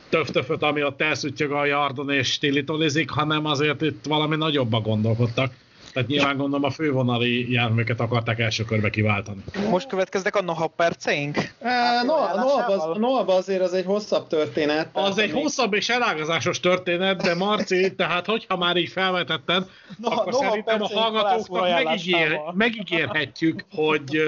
töftöföt, ami ott elszüttyög a yardon és stilitolizik, hanem azért itt valami nagyobba gondolkodtak. Tehát nyilván gondolom a fővonali járműveket akarták első körbe kiváltani. Most következnek a Noha perceink? A Noha azért az egy hosszabb történet. Az egy még... hosszabb és elágazásos történet, de Marci, tehát hogyha már így felvetetted, Noha, akkor Noha szerintem a hallgatóknak megígér, megígérhetjük, hogy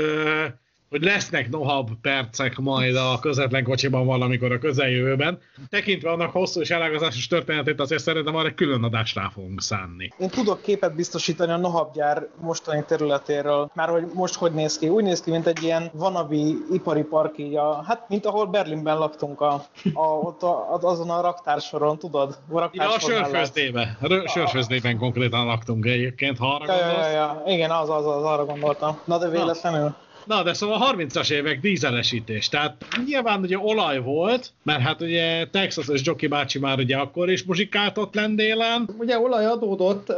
hogy lesznek nohab percek majd a közvetlen kocsiban valamikor a közeljövőben. Tekintve annak hosszú és elágazásos történetét, azért szerintem arra egy külön adást rá fogunk szánni. Én tudok képet biztosítani a nohab gyár mostani területéről, már hogy most hogy néz ki. Úgy néz ki, mint egy ilyen vanabi ipari park, így a, hát mint ahol Berlinben laktunk, a, a, ott a, azon a raktársoron, tudod? A, ja, a sörfőzdébe. A sörfőzdében konkrétan laktunk egyébként, ha arra ja, ja, ja, Igen, az, az, az, arra gondoltam. Na de véletlenül. Na, de szóval 30-as évek dízelesítés. Tehát nyilván ugye olaj volt, mert hát ugye Texas és Jockey bácsi már ugye akkor is muzsikált ott lendélen. Ugye olaj adódott,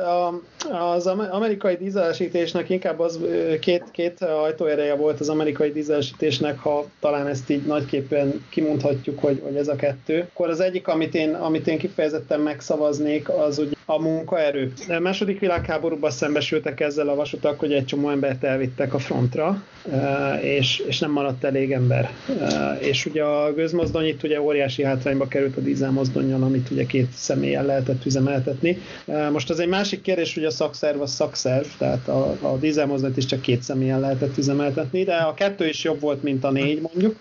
az amerikai dízelesítésnek inkább az két, két ajtóereje volt az amerikai dízelesítésnek, ha talán ezt így nagyképpen kimondhatjuk, hogy, hogy ez a kettő. Akkor az egyik, amit én, amit én kifejezetten megszavaznék, az ugye a munkaerő. A második világháborúban szembesültek ezzel a vasutak, hogy egy csomó embert elvittek a frontra, és, és nem maradt elég ember. És ugye a gőzmozdony itt ugye óriási hátrányba került a dízelmozdonyon, amit ugye két személyen lehetett üzemeltetni. Most az egy másik kérdés, hogy a szakszerv a szakszerv, tehát a, a dízelmozdonyt is csak két személyen lehetett üzemeltetni, de a kettő is jobb volt, mint a négy mondjuk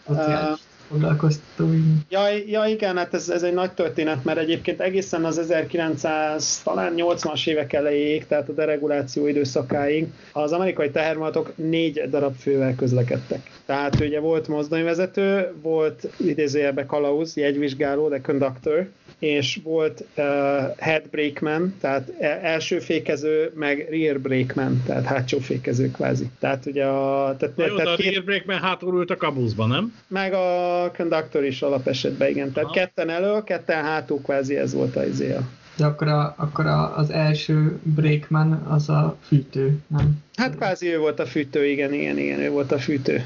foglalkoztató. Ja, ja igen, hát ez, ez egy nagy történet, mert egyébként egészen az 1900, talán 80-as évek elejéig, tehát a dereguláció időszakáig az amerikai tehervonatok négy darab fővel közlekedtek. Tehát ugye volt mozdonyvezető, volt idézőjelbe kalauz, jegyvizsgáló, de conductor, és volt uh, head brakeman, tehát e, első fékező, meg rear brakeman, tehát hátsó fékező kvázi. Tehát ugye a... Tehát, Na jó, tehát a két, rear brakeman hátul ült a kabuszban, nem? Meg a conductor is alapesetben, igen. Tehát Aha. ketten elő, ketten hátul kvázi ez volt az izé De akkor, a, akkor a, az első brakeman az a fűtő, nem? Hát kvázi ő volt a fűtő, igen, igen, igen, ő volt a fűtő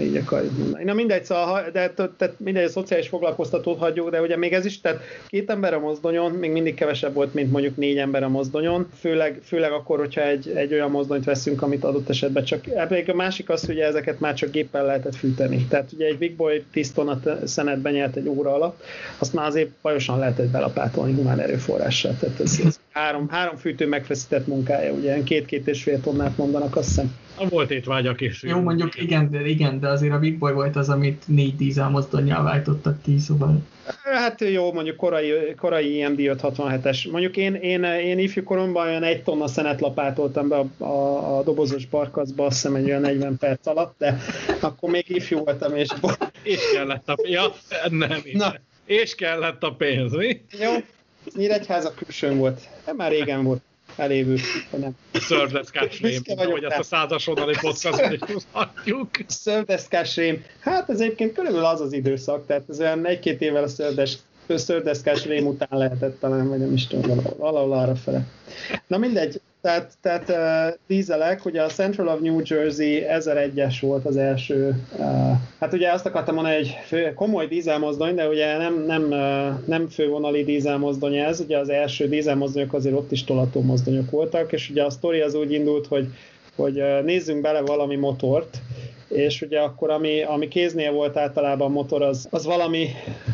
így akarjuk mondani. Na mindegy, szóval, de tehát mindegy, a szociális foglalkoztatót hagyjuk, de ugye még ez is, tehát két ember a mozdonyon, még mindig kevesebb volt, mint mondjuk négy ember a mozdonyon, főleg, főleg akkor, hogyha egy, egy olyan mozdonyt veszünk, amit adott esetben csak, még a másik az, hogy ezeket már csak géppel lehetett fűteni. Tehát ugye egy Big Boy 10 tonna szenet benyelt egy óra alatt, azt már azért bajosan lehetett belapátolni humán erőforrással. Tehát ez, ez három, három fűtő megfeszített munkája, ugye két-két és fél tonnát mondanak, azt hiszem. Volt étvágyak is. Jó, mondjuk igen, de, igen, de azért a Big Boy volt az, amit négy dízel mozdonyjal váltottak ki, szóval... Hát jó, mondjuk korai, korai IMD 567-es. Mondjuk én, én, én ifjú koromban olyan egy tonna szenet lapátoltam be a, a, a dobozos barkacba, azt hiszem egy olyan 40 perc alatt, de akkor még ifjú voltam, és... és kellett a... Ja, nem, Na. És kellett a pénz, mi? Jó, Nyíregyháza külsőn volt. Már régen volt. Elévő, nem. Szördeszkás rém, hogy ezt a százasodali podcastot is tudhatjuk. Szördeszkás rém. Hát ez egyébként körülbelül az az időszak, tehát ez olyan egy-két évvel a szördes, szördeszkás rém után lehetett talán, vagy nem is tudom, valahol arra fele. Na mindegy, tehát, tehát uh, dízelek, ugye a Central of New Jersey 1001-es volt az első, uh, hát ugye azt akartam mondani, hogy fő, komoly dízelmozdony, de ugye nem, nem, uh, nem fővonali dízelmozdony ez, ugye az első dízelmozdonyok azért ott is tolató mozdonyok voltak, és ugye a sztori az úgy indult, hogy hogy uh, nézzünk bele valami motort, és ugye akkor ami, ami kéznél volt általában motor, az, az valami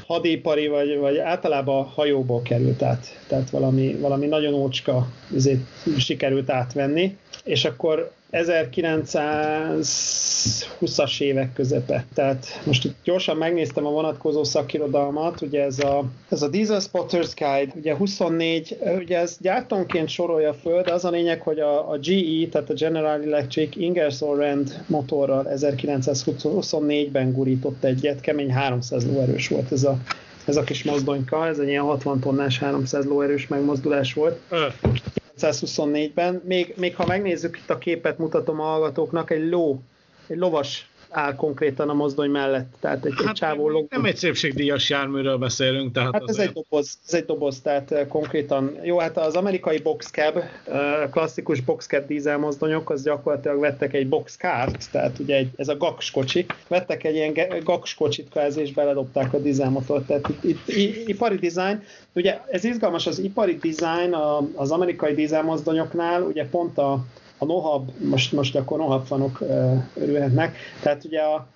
hadipari, vagy, vagy általában hajóból került át. Tehát valami, valami nagyon ócska ezért sikerült átvenni. És akkor 1920-as évek közepe. Tehát most itt gyorsan megnéztem a vonatkozó szakirodalmat, ugye ez a, ez a Diesel Spotters Guide, ugye 24, ugye ez gyártónként sorolja föl, de az a lényeg, hogy a, a GE, tehát a General Electric Ingersoll Rand motorral 1924-ben gurított egyet, kemény 300 lóerős volt ez a, ez a kis mozdonyka, ez egy ilyen 60 tonnás 300 lóerős megmozdulás volt. Ö, 1924-ben. Még, még ha megnézzük itt a képet, mutatom a hallgatóknak, egy ló, egy lovas áll konkrétan a mozdony mellett, tehát egy, egy hát csávó ló. nem egy szépségdíjas járműről beszélünk, tehát Hát ez egy doboz, ez egy doboz, tehát eh, konkrétan, jó, hát az amerikai boxcab, eh, klasszikus boxcab dízelmozdonyok, az gyakorlatilag vettek egy boxcart, tehát ugye egy, ez a gaks kocsi, vettek egy ilyen ge- gaks kocsit kvázi, és beledobták a dízelmotort, tehát itt, itt i- ipari design, ugye ez izgalmas, az ipari design az amerikai dízelmozdonyoknál, ugye pont a, a Nohab, most, most akkor Nohab fanok örülhetnek, tehát ugye a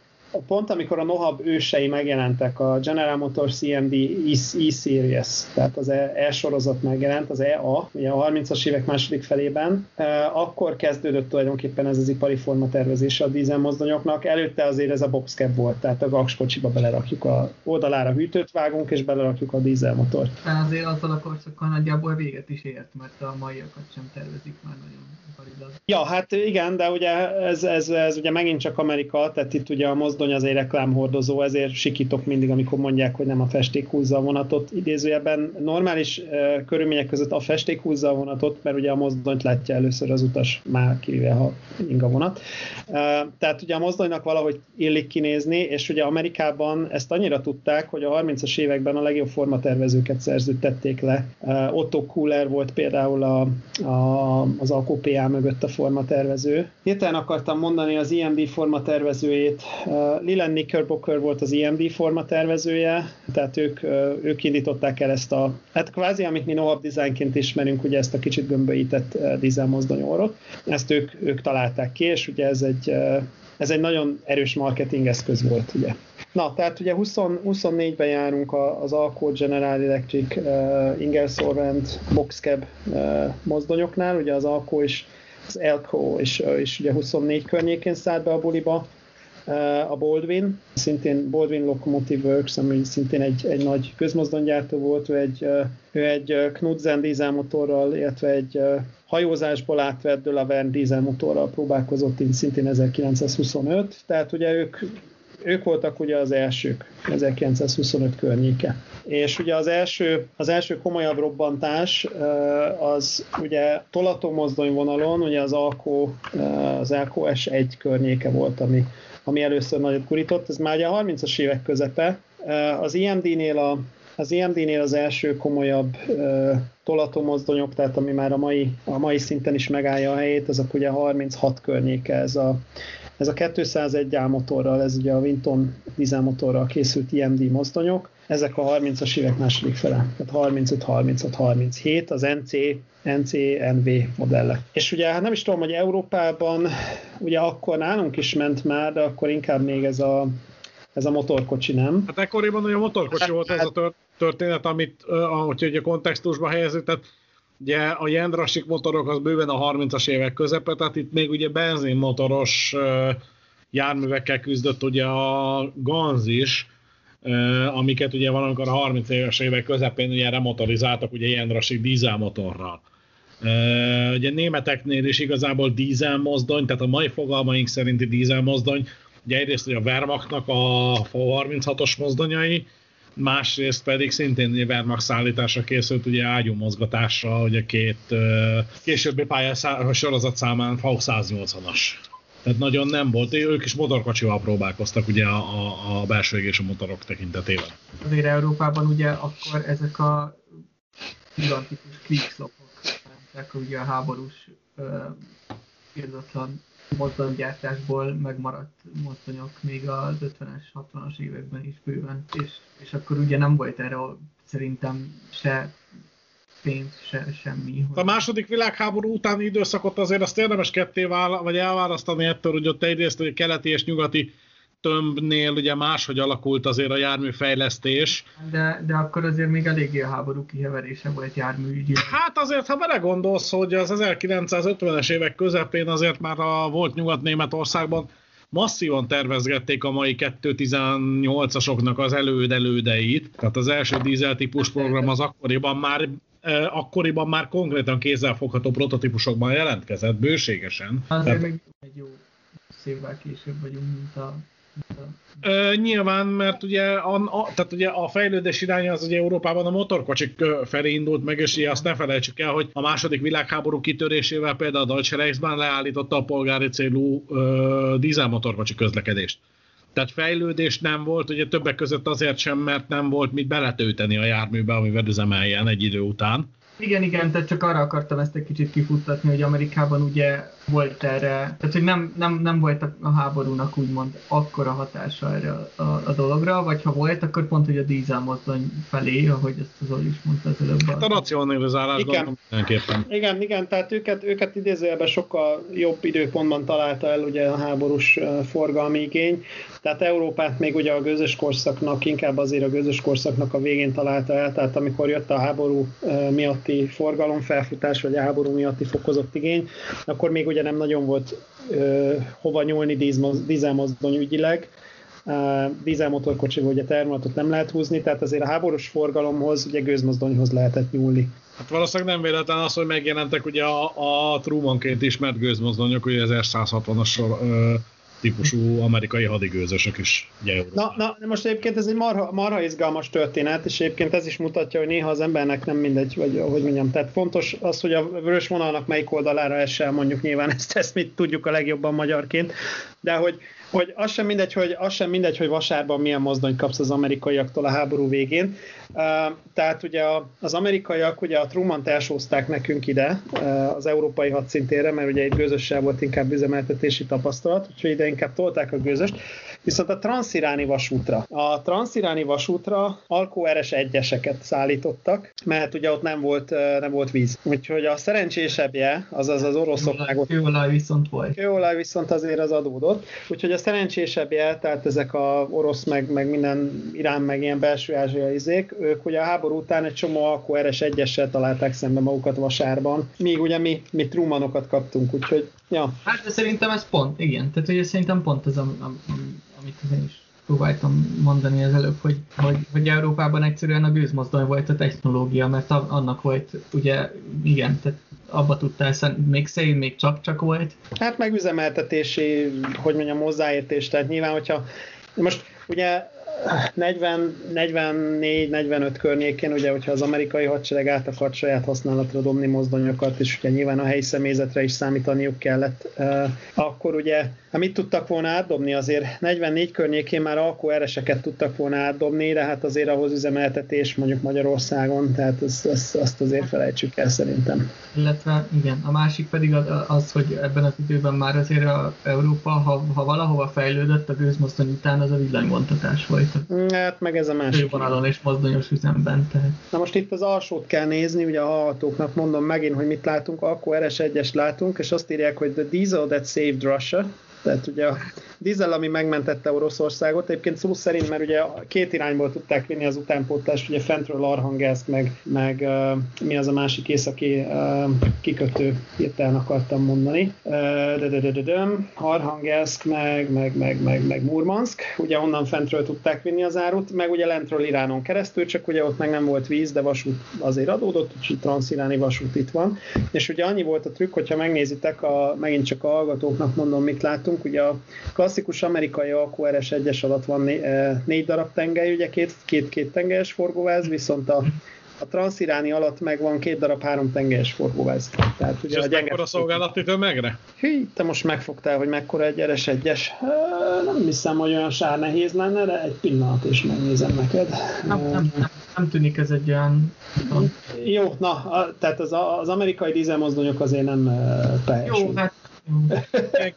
pont amikor a Nohab ősei megjelentek, a General Motors CMD E- E-Series, tehát az E, E megjelent, az EA, ugye a 30-as évek második felében, akkor kezdődött tulajdonképpen ez az ipari forma tervezése a dízelmozdonyoknak. Előtte azért ez a boxcab volt, tehát a gaks kocsiba belerakjuk a oldalára hűtőt vágunk, és belerakjuk a dízelmotort. Tehát azért azzal a korszakkal nagyjából véget is ért, mert a maiakat sem tervezik már nagyon iparilag. Ja, hát igen, de ugye ez, ez, ez ugye megint csak Amerika, tehát itt ugye a mozdony azért reklámhordozó, ezért sikítok mindig, amikor mondják, hogy nem a festék húzza a vonatot. Idézőjelben normális uh, körülmények között a festék húzza a vonatot, mert ugye a mozdonyt látja először az utas, már kivéve ha ing a vonat. Uh, tehát ugye a mozdonynak valahogy illik kinézni, és ugye Amerikában ezt annyira tudták, hogy a 30-as években a legjobb formatervezőket szerződtették le. Uh, Otto Kuller volt például a, a, az AKPA mögött a formatervező. Hirtelen akartam mondani az IMD formatervezőjét. Uh, Leland Knickerbocker volt az IMD formatervezője, tehát ők, ők indították el ezt a, hát kvázi amit mi Nohab designként ismerünk, ugye ezt a kicsit dizel mozdonyorot. Ezt ők, ők találták ki, és ugye ez egy, ez egy nagyon erős marketing eszköz volt, ugye. Na, tehát ugye 20, 24-ben járunk az Alco General Electric uh, Ingersoll Rand Boxcab uh, mozdonyoknál, ugye az Alco és az Elco és, és ugye 24 környékén szállt be a buliba, a Baldwin, szintén Baldwin Locomotive Works, ami szintén egy, egy nagy közmozdonygyártó volt, ő egy, uh, ő egy uh, Knudsen dízelmotorral, illetve egy hajózásból átvett Delaverne dízelmotorral próbálkozott, így szintén 1925, tehát ugye ők ők voltak ugye az elsők, 1925 környéke. És ugye az első, az első komolyabb robbantás eh, az ugye tolató mozdonyvonalon, ugye az Alco, eh, az Alco S1 környéke volt, ami, ami először nagyot gurított. Ez már ugye a 30-as évek közepe. Az IMD-nél a az IMD-nél az első komolyabb uh, tolató mozdonyok, tehát ami már a mai, a mai szinten is megállja a helyét, azok ugye 36 környéke, ez a, ez a 201 motorral, ez ugye a Winton dízelmotorral készült IMD mozdonyok, ezek a 30-as évek második fele, tehát 35, 36, 37, az NC, NC, NV modellek. És ugye hát nem is tudom, hogy Európában, ugye akkor nálunk is ment már, de akkor inkább még ez a, ez a motorkocsi, nem? Hát ekkoriban ugye a motorkocsi volt az a tör- történet, amit, ahogy ugye kontextusba helyezzük, tehát ugye a jendrasik motorok az bőven a 30-as évek közepe, tehát itt még ugye benzinmotoros járművekkel küzdött ugye a Ganz is, amiket ugye valamikor a 30 éves évek közepén ugye remotorizáltak ugye jendrasik dízelmotorral. Uh, ugye németeknél is igazából dízelmozdony, tehát a mai fogalmaink szerinti dízelmozdony, ugye egyrészt ugye a Wehrmachtnak a 36-os mozdonyai, másrészt pedig szintén ugye Wehrmacht szállításra készült ugye ágyúmozgatásra, ugye két későbbi pályás sorozat számán VAU 180-as. Tehát nagyon nem volt, ők is motorkocsival próbálkoztak ugye a, a, a belső égésű motorok tekintetében. Azért Európában ugye akkor ezek a gigantikus kriegslopok mentek ugye a háborús uh, irdatlan mozdonygyártásból megmaradt mozdonyok még az 50-es, 60-as években is bőven, és, és akkor ugye nem volt erre szerintem se pénz, se semmi. A második világháború utáni időszakot azért azt érdemes ketté vála, vagy elválasztani ettől, hogy ott egyrészt hogy a keleti és nyugati tömbnél ugye máshogy alakult azért a járműfejlesztés. De, de akkor azért még eléggé a háború kiheverése volt járműügyileg. Hát azért, ha belegondolsz, hogy az 1950-es évek közepén azért már a volt Nyugat-Németországban masszívan tervezgették a mai 218-asoknak az előd-elődeit, tehát az első dízel típus program az akkoriban már akkoriban már konkrétan kézzelfogható prototípusokban jelentkezett, bőségesen. Azért Tehát... még egy jó szívvel később vagyunk, mint a Ö, nyilván, mert ugye a, a, tehát ugye a fejlődés iránya az ugye Európában a motorkocsik felé indult meg, és azt ne felejtsük el, hogy a második világháború kitörésével például a Deutsche Reichsbahn leállította a polgári célú ö, dízelmotorkocsi közlekedést. Tehát fejlődés nem volt, ugye többek között azért sem, mert nem volt mit beletölteni a járműbe, amivel üzemeljen egy idő után. Igen, igen, tehát csak arra akartam ezt egy kicsit kifuttatni, hogy Amerikában ugye volt erre, tehát hogy nem, nem, nem volt a, háborúnak úgymond akkora hatása erre a, a, a dologra, vagy ha volt, akkor pont, hogy a dízel mozdony felé, ahogy ezt az Oli is mondta az előbb. Hát a racionalizálás igen. mindenképpen. Igen, igen, tehát őket, őket idézőjelben sokkal jobb időpontban találta el ugye a háborús forgalmi igény, tehát Európát még ugye a gőzös korszaknak, inkább azért a gőzös korszaknak a végén találta el, tehát amikor jött a háború miatti forgalomfelfutás, vagy a háború miatti fokozott igény, akkor még ugye nem nagyon volt ö, hova nyúlni dízelmozdony ügyileg, dízelmotorkocsival ugye terminatot nem lehet húzni, tehát azért a háborús forgalomhoz ugye gőzmozdonyhoz lehetett nyúlni. Hát valószínűleg nem véletlen az, hogy megjelentek ugye a, a Trumanként ismert gőzmozdonyok, ugye az S-160-as típusú amerikai hadigőzösök is. Ugye, na, na, most egyébként ez egy marha, marha izgalmas történet, és egyébként ez is mutatja, hogy néha az embernek nem mindegy, vagy hogy mondjam, tehát fontos az, hogy a vörös vonalnak melyik oldalára esel, mondjuk nyilván ezt, ezt mit tudjuk a legjobban magyarként, de hogy hogy az sem mindegy, hogy, az sem mindegy, hogy vasárban milyen mozdony kapsz az amerikaiaktól a háború végén. Uh, tehát ugye az amerikaiak ugye a Truman-t elsózták nekünk ide uh, az európai hadszintére, mert ugye egy gőzössel volt inkább üzemeltetési tapasztalat, úgyhogy ide inkább tolták a gőzöst. Viszont a transziráni vasútra. A transziráni vasútra Alkó RS egyeseket szállítottak, mert ugye ott nem volt, nem volt víz. Úgyhogy a szerencsésebbje, azaz az oroszoknak... Kőolaj viszont volt. Kőolaj viszont azért az adódott. Úgyhogy a szerencsésebbje, tehát ezek a orosz, meg, meg minden Irán, meg ilyen belső ázsiai izék, ők ugye a háború után egy csomó Alkó RS egyessel találták szembe magukat vasárban, míg ugye mi, mi Trumanokat kaptunk, úgyhogy ja. Hát de szerintem ez pont, igen, tehát ugye szerintem pont az, am, am, amit én is próbáltam mondani az előbb, hogy, hogy, hogy Európában egyszerűen a gőzmozdony volt a technológia, mert annak volt, ugye, igen, tehát abba tudtál, még szerint még csak-csak volt. Hát meg üzemeltetési, hogy mondjam, hozzáértés, tehát nyilván, hogyha most ugye 44-45 környékén, ugye, hogyha az amerikai hadsereg át akart saját használatra dobni mozdonyokat, és ugye nyilván a helyi személyzetre is számítaniuk kellett, akkor ugye Hát mit tudtak volna átdobni? Azért 44 környékén már alkó ereseket tudtak volna átdobni, de hát azért ahhoz üzemeltetés mondjuk Magyarországon, tehát az, az, azt azért felejtsük el szerintem. Illetve igen, a másik pedig az, az hogy ebben az időben már azért a Európa, ha, ha valahova fejlődött a gőzmozdony után, az a villanyvontatás volt. Hát meg ez a másik. Vonalon és mozdonyos üzemben. Tehát. Na most itt az alsót kell nézni, ugye a hallgatóknak mondom megint, hogy mit látunk, akkor RS1-es látunk, és azt írják, hogy the diesel that saved Russia, tehát ugye a dízel, ami megmentette Oroszországot, egyébként szó szerint, mert ugye két irányból tudták vinni az utánpótlást, ugye fentről Arhangelsk, meg, meg uh, mi az a másik északi uh, kikötő, hirtelen akartam mondani. Uh, Arhangelsk, meg, meg, meg, meg, meg Murmansk, ugye onnan fentről tudták vinni az árut, meg ugye lentről Iránon keresztül, csak ugye ott meg nem volt víz, de vasút azért adódott, úgyhogy transziráni vasút itt van. És ugye annyi volt a trükk, hogyha megnézitek, a, megint csak a hallgatóknak mondom, mit látunk, találtunk. Ugye a klasszikus amerikai AQRS 1-es alatt van né, négy darab tengely, ugye két, két, két tengelyes forgóváz, viszont a a transziráni alatt meg van két darab három tengelyes forgóváz. Tehát ugye És a gyenge... a szolgálati tömegre? Hű, te most megfogtál, hogy mekkora egy eres egyes. Nem hiszem, hogy olyan sár nehéz lenne, de egy pillanat és megnézem neked. Nem, nem, nem, nem tűnik ez egy olyan... Jó, na, a, tehát az, az amerikai dízelmozdonyok azért nem teljes. Jó, hát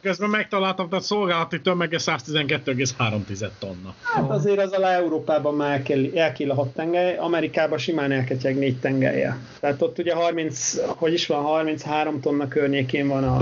Közben megtaláltam, tehát szolgálati tömege 112,3 tonna. Hát azért az alá Európában már elkél a hat tengely, Amerikában simán elketyeg négy tengelye. Tehát ott ugye 30, hogy is van, 33 tonna környékén van a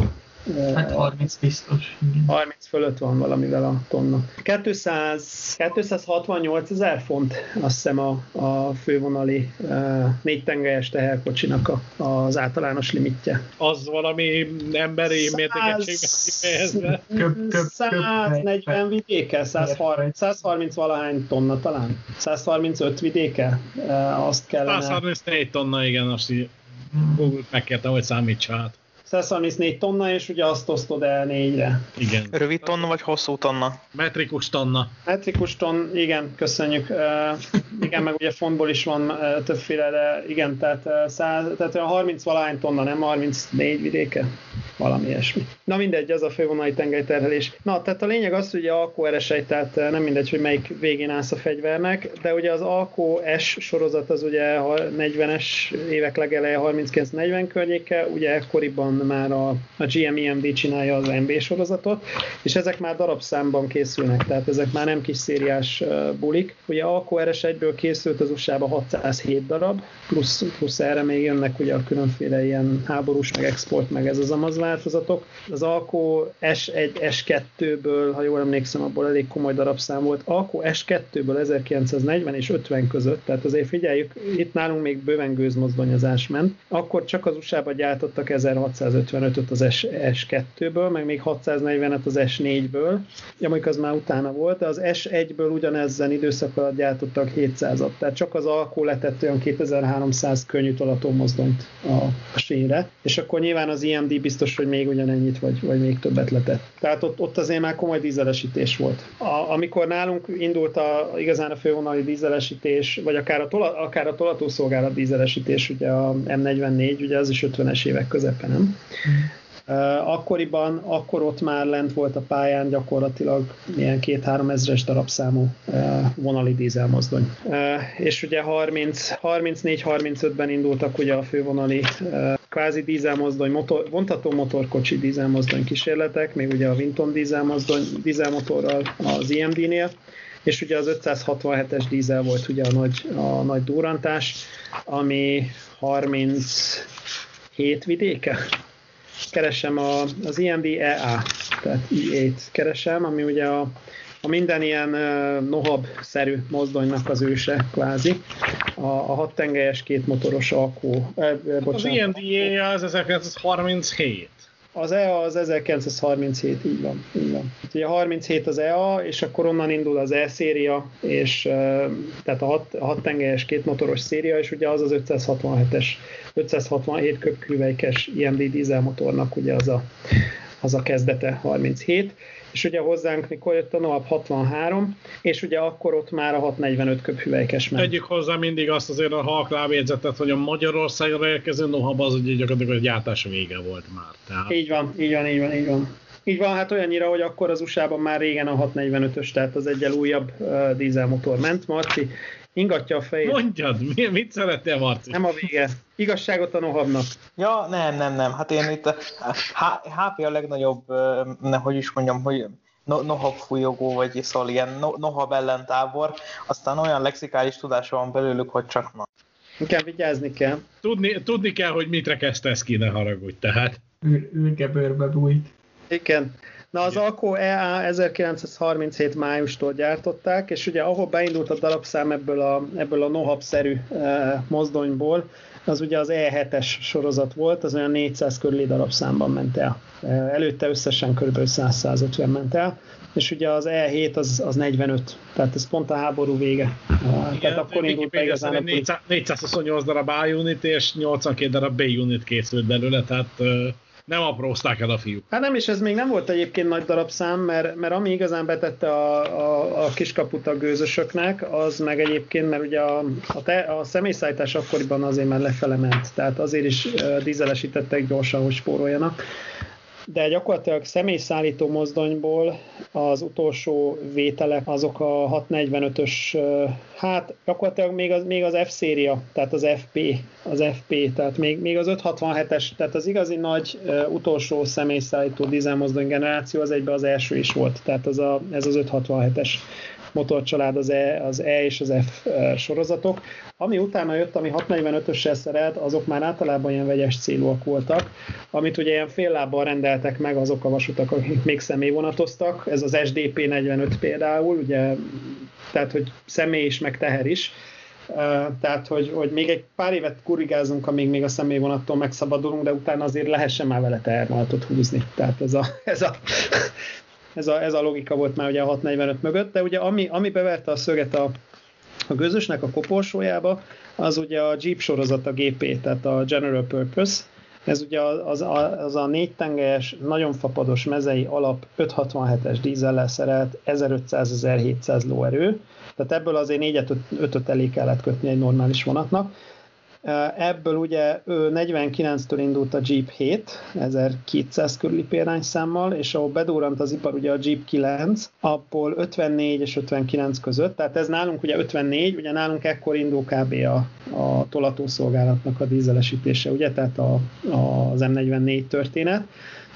Hát 30 biztos. 30 fölött van valamivel a tonna. 200, 268 ezer font, azt hiszem a, a fővonali uh, négy tengelyes teherkocsinak a, az általános limitje. Az valami emberi mértékegységben kifejezve? 140 vidéke, 130, 130 valahány tonna talán. 135 vidéke, uh, azt kellene. 134 tonna, igen, azt így Google megkérte, hogy számítsa át. 134 tonna, és ugye azt osztod el négyre. Igen. Rövid tonna vagy hosszú tonna? Metrikus tonna. Metrikus ton, igen, köszönjük. Uh, igen, meg ugye fontból is van uh, többféle, de igen, tehát, uh, 100, tehát olyan 30 valahány tonna, nem 34 vidéke? Valami ilyesmi. Na mindegy, az a fővonali tengelyterhelés. Na, tehát a lényeg az, hogy Alko rs tehát nem mindegy, hogy melyik végén állsz a fegyvernek, de ugye az Alko S sorozat az ugye a 40-es évek legeleje 39-40 környéke, ugye ekkoriban már a, a GMEMD csinálja az MB sorozatot, és ezek már darabszámban készülnek, tehát ezek már nem kis szériás bulik. Ugye Alco RS1-ből készült az USA-ba 607 darab, plusz, plusz erre még jönnek ugye a különféle ilyen háborús, meg export, meg ez az amaz változatok. Az Alco S1, S2-ből, ha jól emlékszem, abból elég komoly darabszám volt. Alco S2-ből 1940 és 50 között, tehát azért figyeljük, itt nálunk még bőven gőzmozdonyozás ment, akkor csak az USA-ba gyártottak 1600 655-öt az S, S2-ből, meg még 640-et az S4-ből, ja, mondjuk az már utána volt, de az S1-ből ugyanezzen időszak alatt gyártottak 700-at, tehát csak az alkó letett olyan 2300 könnyű mozdonyt a, sínre, és akkor nyilván az IMD biztos, hogy még ugyanennyit, vagy, vagy még többet letett. Tehát ott, ott azért már komoly dízelesítés volt. A, amikor nálunk indult a, igazán a fővonali dízelesítés, vagy akár a, tola, akár a tolatószolgálat dízelesítés, ugye a M44, ugye az is 50-es évek közepe, nem? Akkoriban, akkor ott már lent volt a pályán gyakorlatilag ilyen két-három ezres darabszámú vonali dízelmozdony. És ugye 30, 34-35-ben indultak ugye a fővonali kvázi dízelmozdony, motor, vontató motorkocsi dízelmozdony kísérletek, még ugye a Vinton dízelmozdony, dízelmotorral az IMD-nél, és ugye az 567-es dízel volt ugye a nagy, a nagy durrantás, ami 37 vidéke, keresem a, az IMD EA, tehát E8 keresem, ami ugye a, a minden ilyen uh, nohab-szerű mozdonynak az őse, kvázi. A, a hat tengelyes két motoros alkó. Eh, az IMDA az 1937. Az EA az 1937, így van. Így van. Ugye a 37 az EA, és akkor onnan indul az E-széria, és tehát a hat, a hat tengelyes két motoros széria, és ugye az az 567-es, 567 köpkülvelykes IMD dízelmotornak ugye az a, az a kezdete 37, és ugye hozzánk mikor jött a NOAP 63, és ugye akkor ott már a 645 köp hüvelykes ment. Tegyük hozzá mindig azt azért a halk lábjegyzetet, hogy a Magyarországra érkező NOAP az ugye gyakorlatilag a gyártás vége volt már. Tehát... Így van, így van, így van, így van. Így van, hát olyannyira, hogy akkor az USA-ban már régen a 645-ös, tehát az egyel újabb uh, dízelmotor ment. Marci ingatja a fejét. Mondjad, mi, mit szeretnél, Marci? Nem a vége. Igazságot a nohabnak. Ja, nem, nem, nem. Hát én itt a HP a legnagyobb, hogy is mondjam, hogy no, nohab fújogó, vagy szóval ilyen no, nohab ellentábor, aztán olyan lexikális tudása van belőlük, hogy csak na. Inkább vigyázni kell. Tudni, tudni kell, hogy mit rekesztesz ki, ne haragudj, tehát. Ülgebőrbe bújt. Igen. Na az Alco EA 1937 májustól gyártották, és ugye ahol beindult a darabszám ebből a, ebből a nohab-szerű e, mozdonyból, az ugye az E7-es sorozat volt, az olyan 400 körüli darabszámban ment el. E, előtte összesen kb. 100-150 ment el, és ugye az E7 az, az 45, tehát ez pont a háború vége. Igen, tehát akkor indult be igazán. 400, 428 darab A unit és 82 darab B unit készült belőle, tehát nem aprózták el a fiúk. Hát nem, és ez még nem volt egyébként nagy darabszám, mert, mert ami igazán betette a, a, a kiskaput a gőzösöknek, az meg egyébként, mert ugye a, a, te, a személyszállítás akkoriban azért már lefele ment, tehát azért is uh, dízelesítettek gyorsan, hogy spóroljanak de gyakorlatilag személyszállító mozdonyból az utolsó vételek azok a 645-ös, hát gyakorlatilag még az, még az F-széria, tehát az FP, az FP, tehát még, még az 567-es, tehát az igazi nagy utolsó személyszállító dízelmozdony generáció az egyben az első is volt, tehát az a, ez az 567-es motorcsalád az E, az e és az F sorozatok. Ami utána jött, ami 645-össel szerelt, azok már általában ilyen vegyes célúak voltak, amit ugye ilyen fél lábbal rendeltek meg azok a vasutak, akik még személyvonatoztak. Ez az SDP 45 például, ugye, tehát hogy személy is, meg teher is. Tehát, hogy, hogy még egy pár évet kurigázunk, amíg még a személyvonattól megszabadulunk, de utána azért lehessen már vele tehervonatot húzni. Tehát ez a, ez a ez a, ez a logika volt már ugye a 645 mögött, de ugye ami, ami beverte a szöget a, a gőzösnek a koporsójába, az ugye a Jeep sorozat a GP, tehát a General Purpose, ez ugye az, az, az a négy tengelyes, nagyon fapados mezei alap 567-es dízellel szerelt 1500-1700 lóerő, tehát ebből azért 4-5-öt elég kellett kötni egy normális vonatnak, Ebből ugye 49-től indult a Jeep 7, 1200 körüli példányszámmal, és ahol bedurrant az ipar ugye a Jeep 9, abból 54 és 59 között, tehát ez nálunk ugye 54, ugye nálunk ekkor indul kb. a, a tolatószolgálatnak a dízelesítése, ugye, tehát a, a, az M44 történet.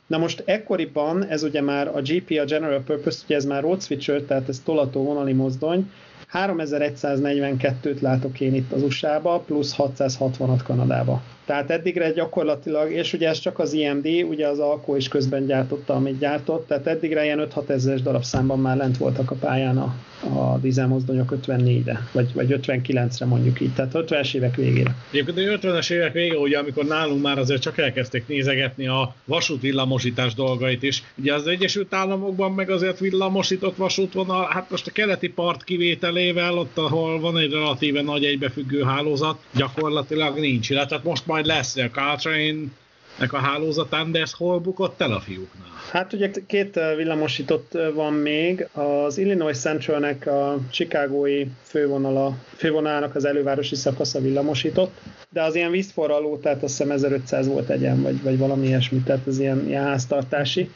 Na most ekkoriban ez ugye már a GP, a General Purpose, ugye ez már road switcher, tehát ez tolató vonali mozdony, 3142-t látok én itt az USA-ba, plusz 660-at Kanadába. Tehát eddigre gyakorlatilag, és ugye ez csak az IMD, ugye az Alko is közben gyártotta, amit gyártott, tehát eddigre ilyen 5-6 ezeres darabszámban már lent voltak a pályán a, a dízelmozdonyok 54-re, vagy, vagy 59-re mondjuk így, tehát 50-es évek végére. Egyébként a 50-es évek vége, ugye, amikor nálunk már azért csak elkezdték nézegetni a vasút villamosítás dolgait is. Ugye az Egyesült Államokban meg azért villamosított vasútvonal, hát most a keleti part kivételével, ott ahol van egy relatíve nagy egybefüggő hálózat, gyakorlatilag nincs, illetve most majd lesz a Caltrain nek a hálózatán, de ez hol bukott el a fiúknál? Hát ugye két villamosított van még. Az Illinois Centralnek a Chicagói fővonala, fővonalának az elővárosi szakasza villamosított, de az ilyen vízforraló, tehát azt hiszem 1500 volt egyen, vagy, vagy valami ilyesmi, tehát az ilyen, ilyen háztartási.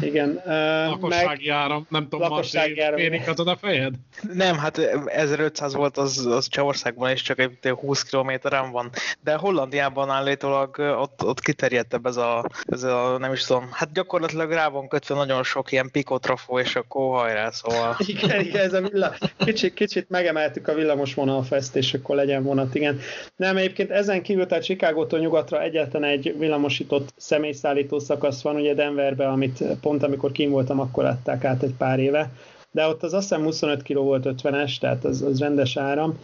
Igen. Lakossági meg, áram, nem tudom, lakossági áram. Mérik a fejed? Nem, hát 1500 volt az, az Csehországban is csak egy 20 kilométeren van, de Hollandiában állítólag ott, ott kiterjedtebb ez a, ez a, nem is tudom, hát gyakorlatilag rá van kötve nagyon sok ilyen pikotrafó, és akkor hajrá, szóval. <laughs> Igen, igen, ez a villa, kicsit, kicsit megemeltük a villamos vonalfest, és akkor legyen vonat, igen. Nem, egyébként ezen kívül, tehát Chicagótól nyugatra egyetlen egy villamosított személyszállító szakasz van, ugye Denverbe, amit pont amikor kim voltam, akkor adták át egy pár éve, de ott az azt hiszem 25 kg volt 50-es, tehát az, az rendes áram.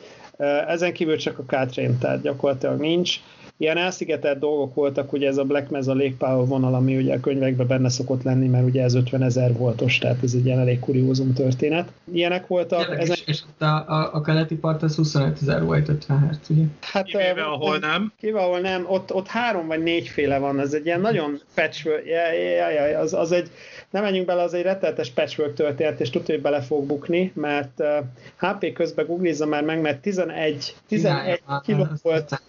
Ezen kívül csak a K-train, tehát gyakorlatilag nincs. Ilyen elszigetelt dolgok voltak, ugye ez a Black Mesa légpálya vonal, ami ugye a könyvekben benne szokott lenni, mert ugye ez 50 ezer voltos, tehát ez egy ilyen elég kuriózum történet. Ilyenek voltak. Érdekes, ezen... és ott a, a, a keleti part az 25 ezer volt 50 Hz, ugye? Hát, kivéve, uh, ahol nem. Kivéve, ahol nem, ott, ott három vagy négyféle van, ez egy ilyen nagyon patchwork, ja, ja, ja, az, az egy, nem menjünk bele, az egy retteltes patchwork történet, és tudja, hogy bele fog bukni, mert uh, HP közben googlizza már meg, mert 11, 11 kiló volt,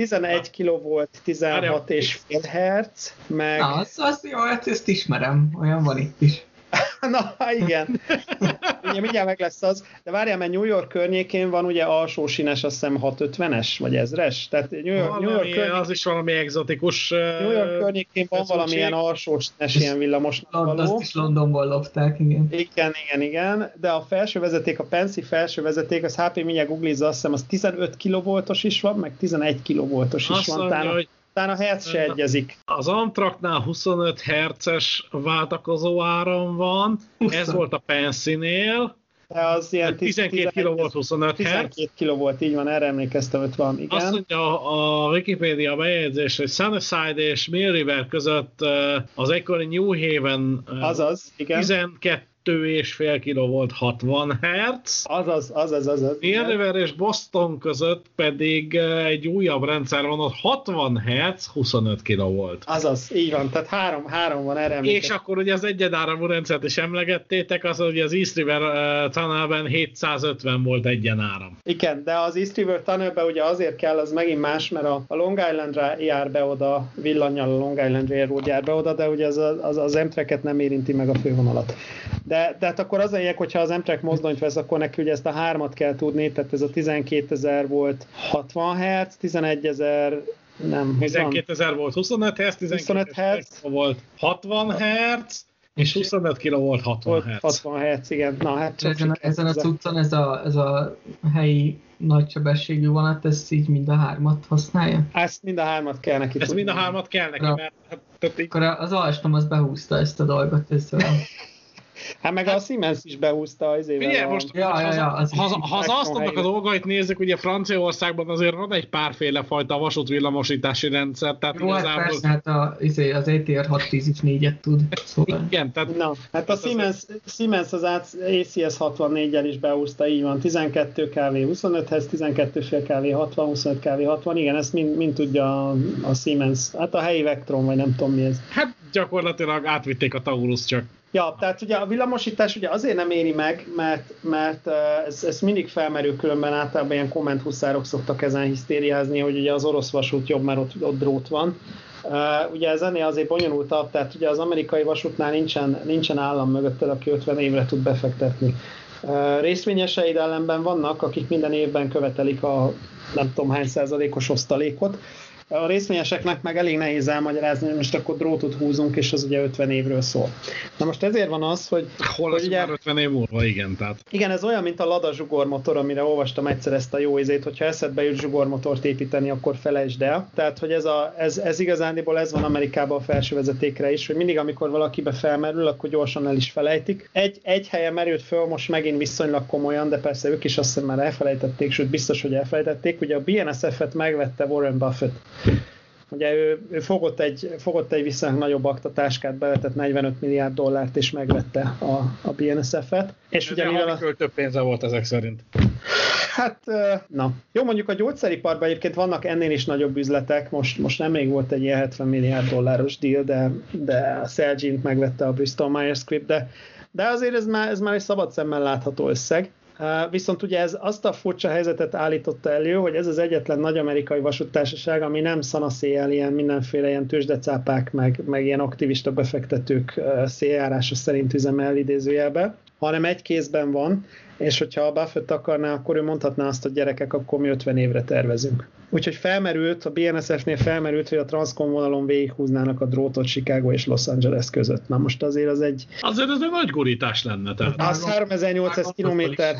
11 kg volt, 16 és fél hertz, meg... Na, az, az jó, hát ezt ismerem, olyan van itt is. <laughs> Na, igen. ugye mindjárt meg lesz az. De várjál, mert New York környékén van ugye alsó sínes, azt hiszem 650-es, vagy ezres. Tehát New York, valami, New York környékén, az is valami egzotikus. New York környékén van valamilyen alsó sínes ilyen villamos. Azt is Londonból lopták, igen. Igen, igen, igen. De a felső vezeték, a Pensy felső vezeték, az HP mindjárt googlizza, azt hiszem az 15 kV-os is van, meg 11 kV-os is azt van. Mondja, hogy talán a hertz se egyezik. Az Amtraknál 25 herces váltakozó áram van, 20. ez volt a Pensinél, de az ilyen 12 kg volt 25 12 kg volt, így van, erre emlékeztem, hogy van, igen. Azt mondja a Wikipedia bejegyzés, hogy Sunnyside és Mill River között az egykori New Haven Azaz, igen. 12 2,5 kg volt 60 Hz. Azaz, azaz, azaz. River és Boston között pedig eh, egy újabb rendszer van, ott 60 Hz, 25 kg volt. Azaz, így van, tehát három, három van erre. És akkor ugye az egyenáramú rendszert is emlegettétek, az ugye az East River uh, Tunnelben 750 volt egyenáram. Igen, de az East River Tunnelbe ugye azért kell, az megint más, mert a, a Long Islandra jár be oda, villanyal a Long Island Railroad jár be oda, de ugye az, az, az Amtrak-et nem érinti meg a fővonalat. De, de hát akkor az a lényeg, hogyha az Amtrak mozdonyt vesz, akkor neki ugye ezt a hármat kell tudni, tehát ez a 12 ezer volt 60 Hz, 11 ezer nem, 12 ezer volt 25 Hz, 25 Hz. volt 60 Hz, és 25 kg volt 60 volt Hz. 60 Hz, igen. Na, hát csak Ezen, ezen a cuccon ez a, ez a helyi nagysebességű vonat, ez így mind a hármat használja? Ezt mind a hármat kell neki Ez tudni. mind a hármat kell neki, mert hát, tehát így, Akkor az Alstom az behúzta ezt a dolgot. Ez. <laughs> Hát meg a Siemens is behúzta az éve. Figyelj, most Ja, ha, ja, ja, az ha, ha az Alstomnak a dolgait nézzük, ugye Franciaországban azért van egy párféle fajta vasútvillamosítási rendszer, tehát Jó, hát igazából... persze, hát a, izé, az ETR 610 is négyet tud. Szóval. Igen, tehát Na, hát a Hát Siemens, Siemens az ACS 64-el is behúzta, így van, 12 kV 25-hez, 12,5 kV 60, 25 kV 60, igen, ezt mind, mind tudja a, a Siemens, hát a helyi Vectron, vagy nem tudom mi ez. hát gyakorlatilag átvitték a Taurus csak. Ja, tehát ugye a villamosítás ugye azért nem éri meg, mert, mert ez, ez mindig felmerül, különben általában ilyen kommenthuszárok szoktak ezen hisztériázni, hogy ugye az orosz vasút jobb, mert ott, ott drót van. Ugye ez ennél azért bonyolultabb, tehát ugye az amerikai vasútnál nincsen, nincsen állam mögötted, aki 50 évre tud befektetni. Uh, részvényeseid ellenben vannak, akik minden évben követelik a nem tudom hány százalékos osztalékot. A részvényeseknek meg elég nehéz elmagyarázni, hogy most akkor drótot húzunk, és az ugye 50 évről szól. Na most ezért van az, hogy Hol Hogy ugye- már 50 év múlva, igen, tehát. igen, ez olyan, mint a Lada zsugormotor, amire olvastam egyszer ezt a jó izét, hogyha eszedbe jut zsugormotort építeni, akkor felejtsd el. Tehát, hogy ez, a, ez, ez igazándiból ez van Amerikában a felső vezetékre is, hogy mindig, amikor valakibe felmerül, akkor gyorsan el is felejtik. Egy, egy helyen merült föl, most megint viszonylag komolyan, de persze ők is azt hiszem már elfelejtették, sőt biztos, hogy elfelejtették. Ugye a BNSF-et megvette Warren Buffett. Ugye ő, ő fogott, egy, fogott egy viszonylag nagyobb aktatáskát, beletett 45 milliárd dollárt, és megvette a, a BNSF-et. És ugye mivel a, több pénze volt ezek szerint. Hát, na. Jó, mondjuk a gyógyszeriparban egyébként vannak ennél is nagyobb üzletek. Most, most nem még volt egy ilyen 70 milliárd dolláros deal, de, de a Celgene megvette a Bristol Myers Squibb, de, de azért ez már, ez már egy szabad szemmel látható összeg. Viszont ugye ez azt a furcsa helyzetet állította elő, hogy ez az egyetlen nagy amerikai vasúttársaság, ami nem szanaszéjel ilyen mindenféle ilyen tőzsdecápák, meg, meg ilyen aktivista befektetők széljárása szerint üzemel idézőjelbe, hanem egy kézben van, és hogyha a Buffett akarná, akkor ő mondhatná azt, hogy gyerekek, akkor mi 50 évre tervezünk. Úgyhogy felmerült, a BNSF-nél felmerült, hogy a Transcom vonalon végighúznának a drótot Chicago és Los Angeles között. Na most azért az egy, Azért ez egy nagy gurítás lenne, tehát. az 3800 kilométer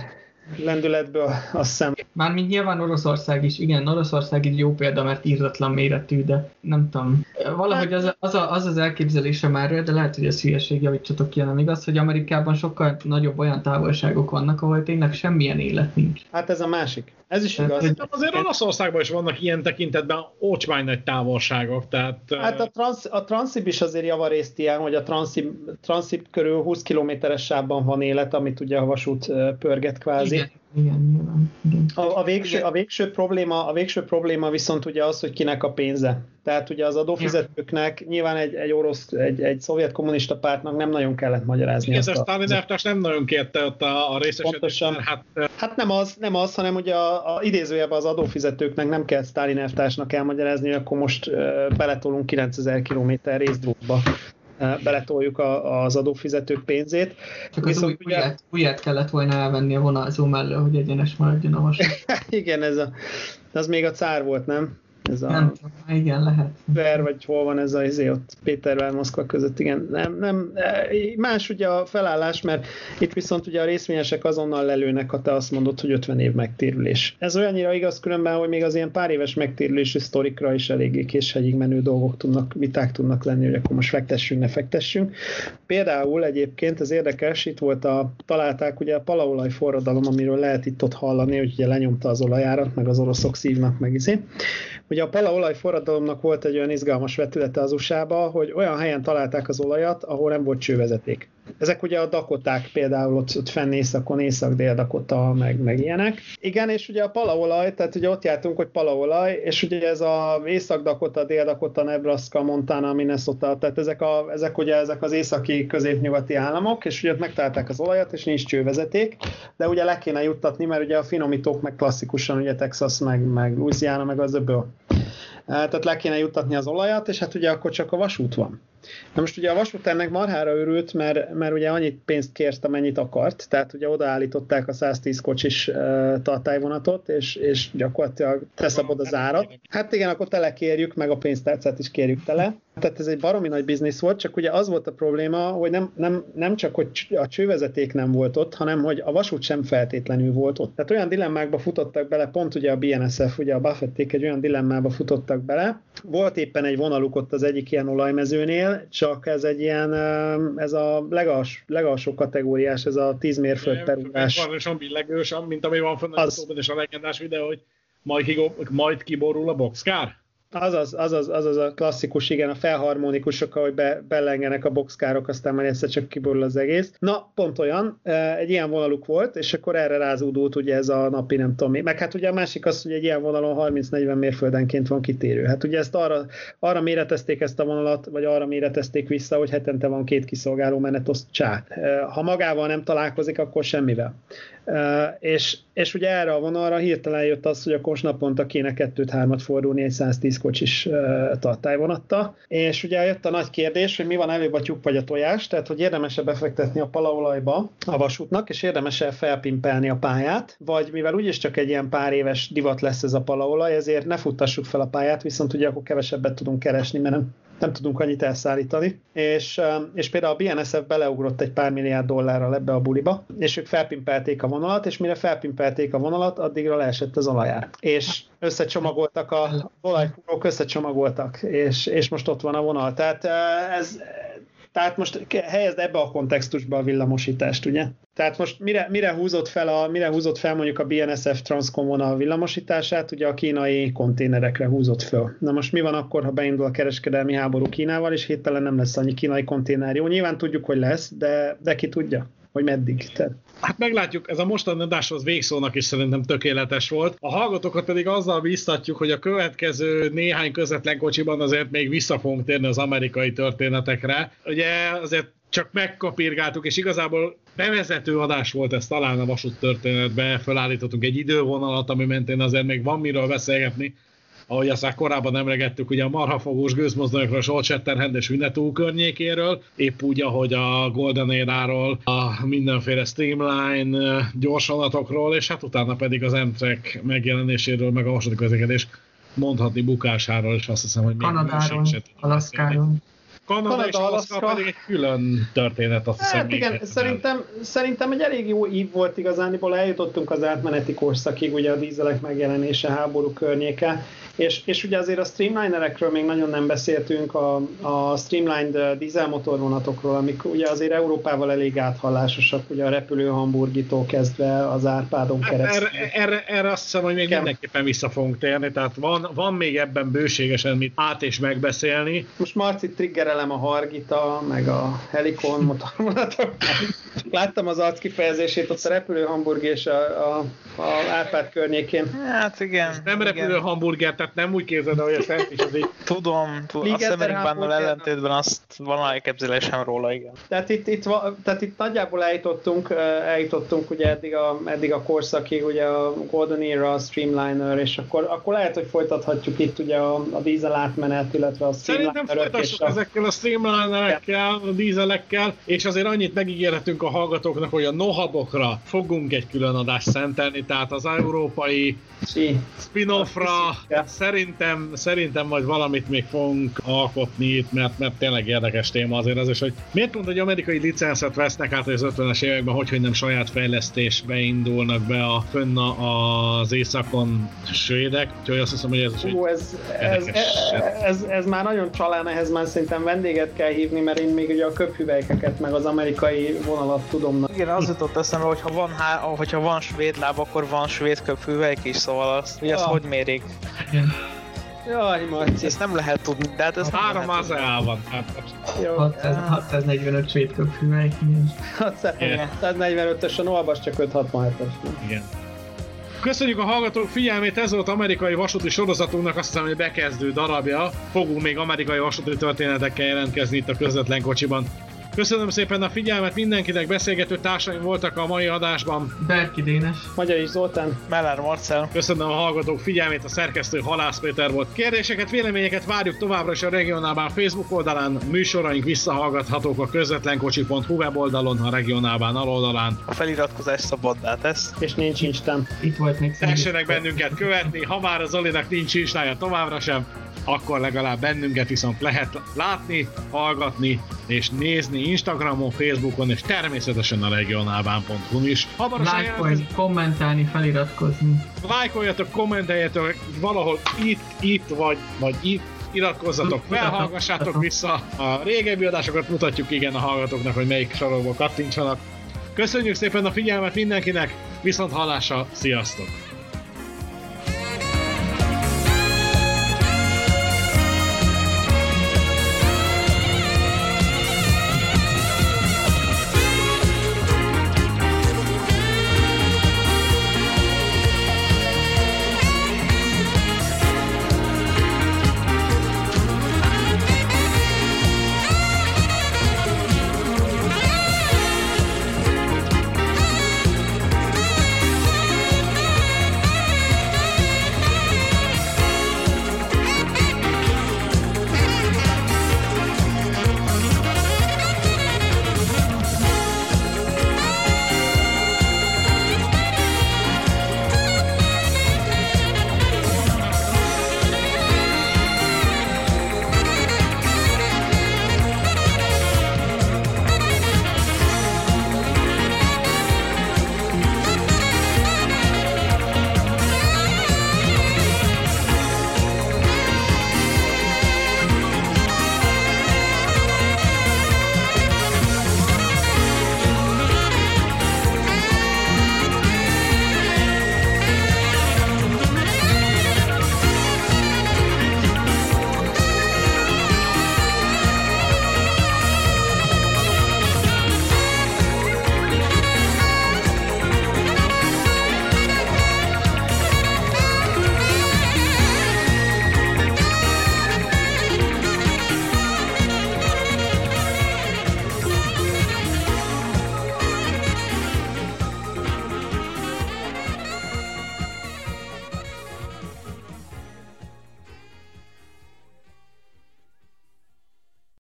lendületből, azt hiszem. Mármint nyilván Oroszország is, igen, Oroszország egy jó példa, mert írdatlan méretű, de nem tudom. Valahogy az az, a, az, az elképzelése már, de lehet, hogy ez hülyeség, javítsatok ki, nem igaz, hogy Amerikában sokkal nagyobb olyan távolságok vannak, ahol tényleg semmilyen élet nincs. Hát ez a másik. Ez is igaz. hogy- De azért Olaszországban is vannak ilyen tekintetben ócsmány nagy távolságok, tehát... Hát a, trans, a Transib is azért javarészt ilyen, hogy a Transib, Transib körül 20 kilométeres sávban van élet, amit ugye a vasút pörget kvázi. Igen, igen, nyilván. Igen. A, a, végső, a, végső probléma, a végső probléma viszont ugye az, hogy kinek a pénze. Tehát ugye az adófizetőknek nyilván egy, egy orosz, egy, egy szovjet kommunista pártnak nem nagyon kellett magyarázni Igen, de a, Stalin elvtárs nem nagyon kérte ott a, a részesedést, Pontosan. hát Hát nem az, nem az, hanem ugye a, a idézőjelben az adófizetőknek nem kell Stalin elvtársnak elmagyarázni, hogy akkor most uh, beletolunk 9000 km részdrótba. Beletoljuk a, az adófizetők pénzét. Csak az Viszont új, ugye- ujját kellett volna elvenni a vonalzó mellől, hogy egyenes maradjon a vasút. <laughs> Igen, ez a, az még a cár volt, nem? Ez a Nem tudom, igen, lehet. Ver, vagy hol van ez a izé ott Pétervár, Moszkva között, igen. Nem, nem, e, más ugye a felállás, mert itt viszont ugye a részvényesek azonnal lelőnek, ha te azt mondod, hogy 50 év megtérülés. Ez olyannyira igaz különben, hogy még az ilyen pár éves megtérülési sztorikra is eléggé késhegyig menő dolgok tudnak, viták tudnak lenni, hogy akkor most fektessünk, ne fektessünk. Például egyébként ez érdekes, itt volt a, találták ugye a palaolaj forradalom, amiről lehet itt ott hallani, hogy ugye lenyomta az olajárat, meg az oroszok szívnak meg izé. Ugye a palaolaj forradalom forradalomnak volt egy olyan izgalmas vetülete az USA-ba, hogy olyan helyen találták az olajat, ahol nem volt csővezeték. Ezek ugye a Dakoták például ott, ott fenn északon, észak-dél-Dakota, meg, meg ilyenek. Igen, és ugye a palaolaj, tehát ugye ott jártunk, hogy palaolaj, és ugye ez a észak-Dakota, dél-Dakota, Nebraska, Montana, Minnesota, tehát ezek, a, ezek ugye ezek az északi középnyugati államok, és ugye ott megtalálták az olajat, és nincs csővezeték, de ugye le kéne juttatni, mert ugye a finomítók meg klasszikusan ugye Texas, meg, meg Louisiana, meg az öböl. Tehát le kéne juttatni az olajat, és hát ugye akkor csak a vasút van. Na most ugye a vasút ennek marhára örült, mert, mert ugye annyit pénzt kért, amennyit akart, tehát ugye odaállították a 110 kocsis uh, tartályvonatot, és, és gyakorlatilag te szabad az árat. Hát igen, akkor telekérjük, meg a pénztárcát is kérjük tele. Tehát ez egy baromi nagy biznisz volt, csak ugye az volt a probléma, hogy nem, nem, nem csak, hogy a csővezeték nem volt ott, hanem hogy a vasút sem feltétlenül volt ott. Tehát olyan dilemmákba futottak bele, pont ugye a BNSF, ugye a Buffették egy olyan dilemmába futottak bele. Volt éppen egy vonaluk ott az egyik ilyen olajmezőnél, csak ez egy ilyen, ez a legals, legalsó kategóriás, ez a 10 mérföld per órás. Van billegős, mint ami van fönn az... és a legendás videó, hogy majd, majd kiborul a boxkár? Azaz, azaz, azaz a klasszikus, igen, a felharmonikusok, ahogy be, belengenek a boxkárok, aztán már egyszer csak kiborul az egész. Na, pont olyan, egy ilyen vonaluk volt, és akkor erre rázódult ugye ez a napi nem tudom mi. Meg hát ugye a másik az, hogy egy ilyen vonalon 30-40 mérföldenként van kitérő. Hát ugye ezt arra, arra méretezték ezt a vonalat, vagy arra méretezték vissza, hogy hetente van két kiszolgáló menet, csá. Ha magával nem találkozik, akkor semmivel. És, és ugye erre a vonalra hirtelen jött az, hogy akkor naponta kéne kettőt-hármat fordulni egy 110 kocsis tartályvonatta, és ugye jött a nagy kérdés, hogy mi van előbb a tyúk vagy a tojás, tehát hogy érdemes-e befektetni a palaolajba a vasútnak, és érdemes-e felpimpelni a pályát, vagy mivel úgyis csak egy ilyen pár éves divat lesz ez a palaolaj, ezért ne futtassuk fel a pályát, viszont ugye akkor kevesebbet tudunk keresni, mert nem nem tudunk annyit elszállítani, és, és például a BNSF beleugrott egy pár milliárd dollárral ebbe a buliba, és ők felpimpelték a vonalat, és mire felpimpelték a vonalat, addigra leesett az olajár. És összecsomagoltak a olajfúrók, összecsomagoltak, és, és most ott van a vonal. Tehát ez, tehát most helyezd ebbe a kontextusba a villamosítást, ugye? Tehát most mire, mire, húzott fel a, mire húzott fel mondjuk a BNSF Transcom vonal villamosítását, ugye a kínai konténerekre húzott föl. Na most mi van akkor, ha beindul a kereskedelmi háború Kínával, és héttelen nem lesz annyi kínai konténer? Jó, nyilván tudjuk, hogy lesz, de, de ki tudja hogy meddig. Tehát. Hát meglátjuk, ez a mostani adáshoz végszónak is szerintem tökéletes volt. A hallgatókat pedig azzal biztatjuk, hogy a következő néhány közvetlen kocsiban azért még vissza fogunk térni az amerikai történetekre. Ugye azért csak megkapírgáltuk, és igazából bevezető adás volt ez talán a vasút történetbe, felállítottunk egy idővonalat, ami mentén azért még van miről beszélgetni, ahogy azt már korábban emlegettük, ugye a marhafogós gőzmozdonyokról, Old Shatterhand és Winnetú környékéről, épp úgy, ahogy a Golden Era-ról, a mindenféle streamline gyorsonatokról, és hát utána pedig az Amtrak megjelenéséről, meg a vasúti közlekedés mondhatni bukásáról, és azt hiszem, hogy még Kanadáról, Alaszkáról. Kanada, Kanada és Alaska pedig egy külön történet, azt hiszem. Hát igen, szerintem, szerintem egy elég jó ív volt igazániból, eljutottunk az átmeneti korszakig, ugye a dízelek megjelenése háború környéke, és, és ugye azért a streamlinerekről még nagyon nem beszéltünk, a, a streamlined dízelmotorvonatokról, amik ugye azért Európával elég áthallásosak, ugye a repülő Hamburgitól kezdve az Árpádon hát keresztül. Erre, erre, erre azt hiszem, hogy még Kem. mindenképpen vissza fogunk térni, tehát van, van még ebben bőségesen mit át és megbeszélni. Most Marci triggerelem a Hargita, meg a Helikon motorvonatok. <laughs> Láttam az arc kifejezését ott a repülő Hamburg és a, a, a Árpád környékén. Hát igen. Nem igen. repülő hamburger, tehát nem úgy képzeld, hogy a szent is az így. Tudom, tudom. a Szemerinkbánnal ellentétben azt van elképzelésem róla, igen. Tehát itt, itt, tehát itt nagyjából eljutottunk, eljutottunk ugye eddig a, eddig a korszakig, ugye a Golden Era, a Streamliner, és akkor, akkor lehet, hogy folytathatjuk itt ugye a, a dízel átmenet, illetve a Streamliner. Szerintem folytassuk a... ezekkel a Streamlinerekkel, a dízelekkel, és azért annyit megígérhetünk a hallgatóknak, hogy a nohabokra fogunk egy külön adást szentelni, tehát az európai spin-offra, szerintem, szerintem majd valamit még fogunk alkotni itt, mert, mert tényleg érdekes téma azért az, és hogy miért pont egy amerikai licenszet vesznek át az 50-es években, hogy, hogy nem saját fejlesztésbe indulnak be a fönn az északon svédek, úgyhogy azt hiszem, hogy ez is Ú, ez, ez, ez, ez, ez, már nagyon csalán, ehhez már szerintem vendéget kell hívni, mert én még ugye a köphüvelykeket, meg az amerikai vonalat tudom. Igen, az jutott eszembe, hogy ha van, há, hogyha van svéd láb, akkor van svéd köphüvelyk is, szóval azt, hogy ezt ah. hogy mérik? Jaj, Marci. Ezt nem lehet tudni, de hát ez nem Három tudni. ASEA van. Hát, Jó. 600, 645 svéd köpfűvel, igen. 145-ös a olvas csak 567-es. igen. Köszönjük a hallgatók figyelmét, ez volt amerikai vasúti sorozatunknak azt hiszem, hogy bekezdő darabja. Fogunk még amerikai vasúti történetekkel jelentkezni itt a közvetlen kocsiban. Köszönöm szépen a figyelmet mindenkinek, beszélgető társaim voltak a mai adásban. Berki Dénes. Magyar is Zoltán. Mellár Marcel. Köszönöm a hallgatók figyelmét, a szerkesztő Halász Péter volt. Kérdéseket, véleményeket várjuk továbbra is a regionálban Facebook oldalán, műsoraink visszahallgathatók a közvetlenkocsi.hu weboldalon, a regionálban aloldalán. A feliratkozás szabaddá tesz. És nincs Instán. Itt volt még Tessenek bennünket követni, ha már az Zolinak nincs instája továbbra sem, akkor legalább bennünket viszont lehet látni, hallgatni és nézni Instagramon, Facebookon és természetesen a regionálbán.hu is. Hamarosan jelentkezik- kommentálni, feliratkozni. lájkoljatok, kommenteljetek valahol itt, itt vagy, vagy itt, iratkozzatok fel, Mutatom, hallgassátok mutatom. vissza a régebbi adásokat, mutatjuk igen a hallgatóknak, hogy melyik sarokból kattintsanak. Köszönjük szépen a figyelmet mindenkinek, viszont hallásra, sziasztok!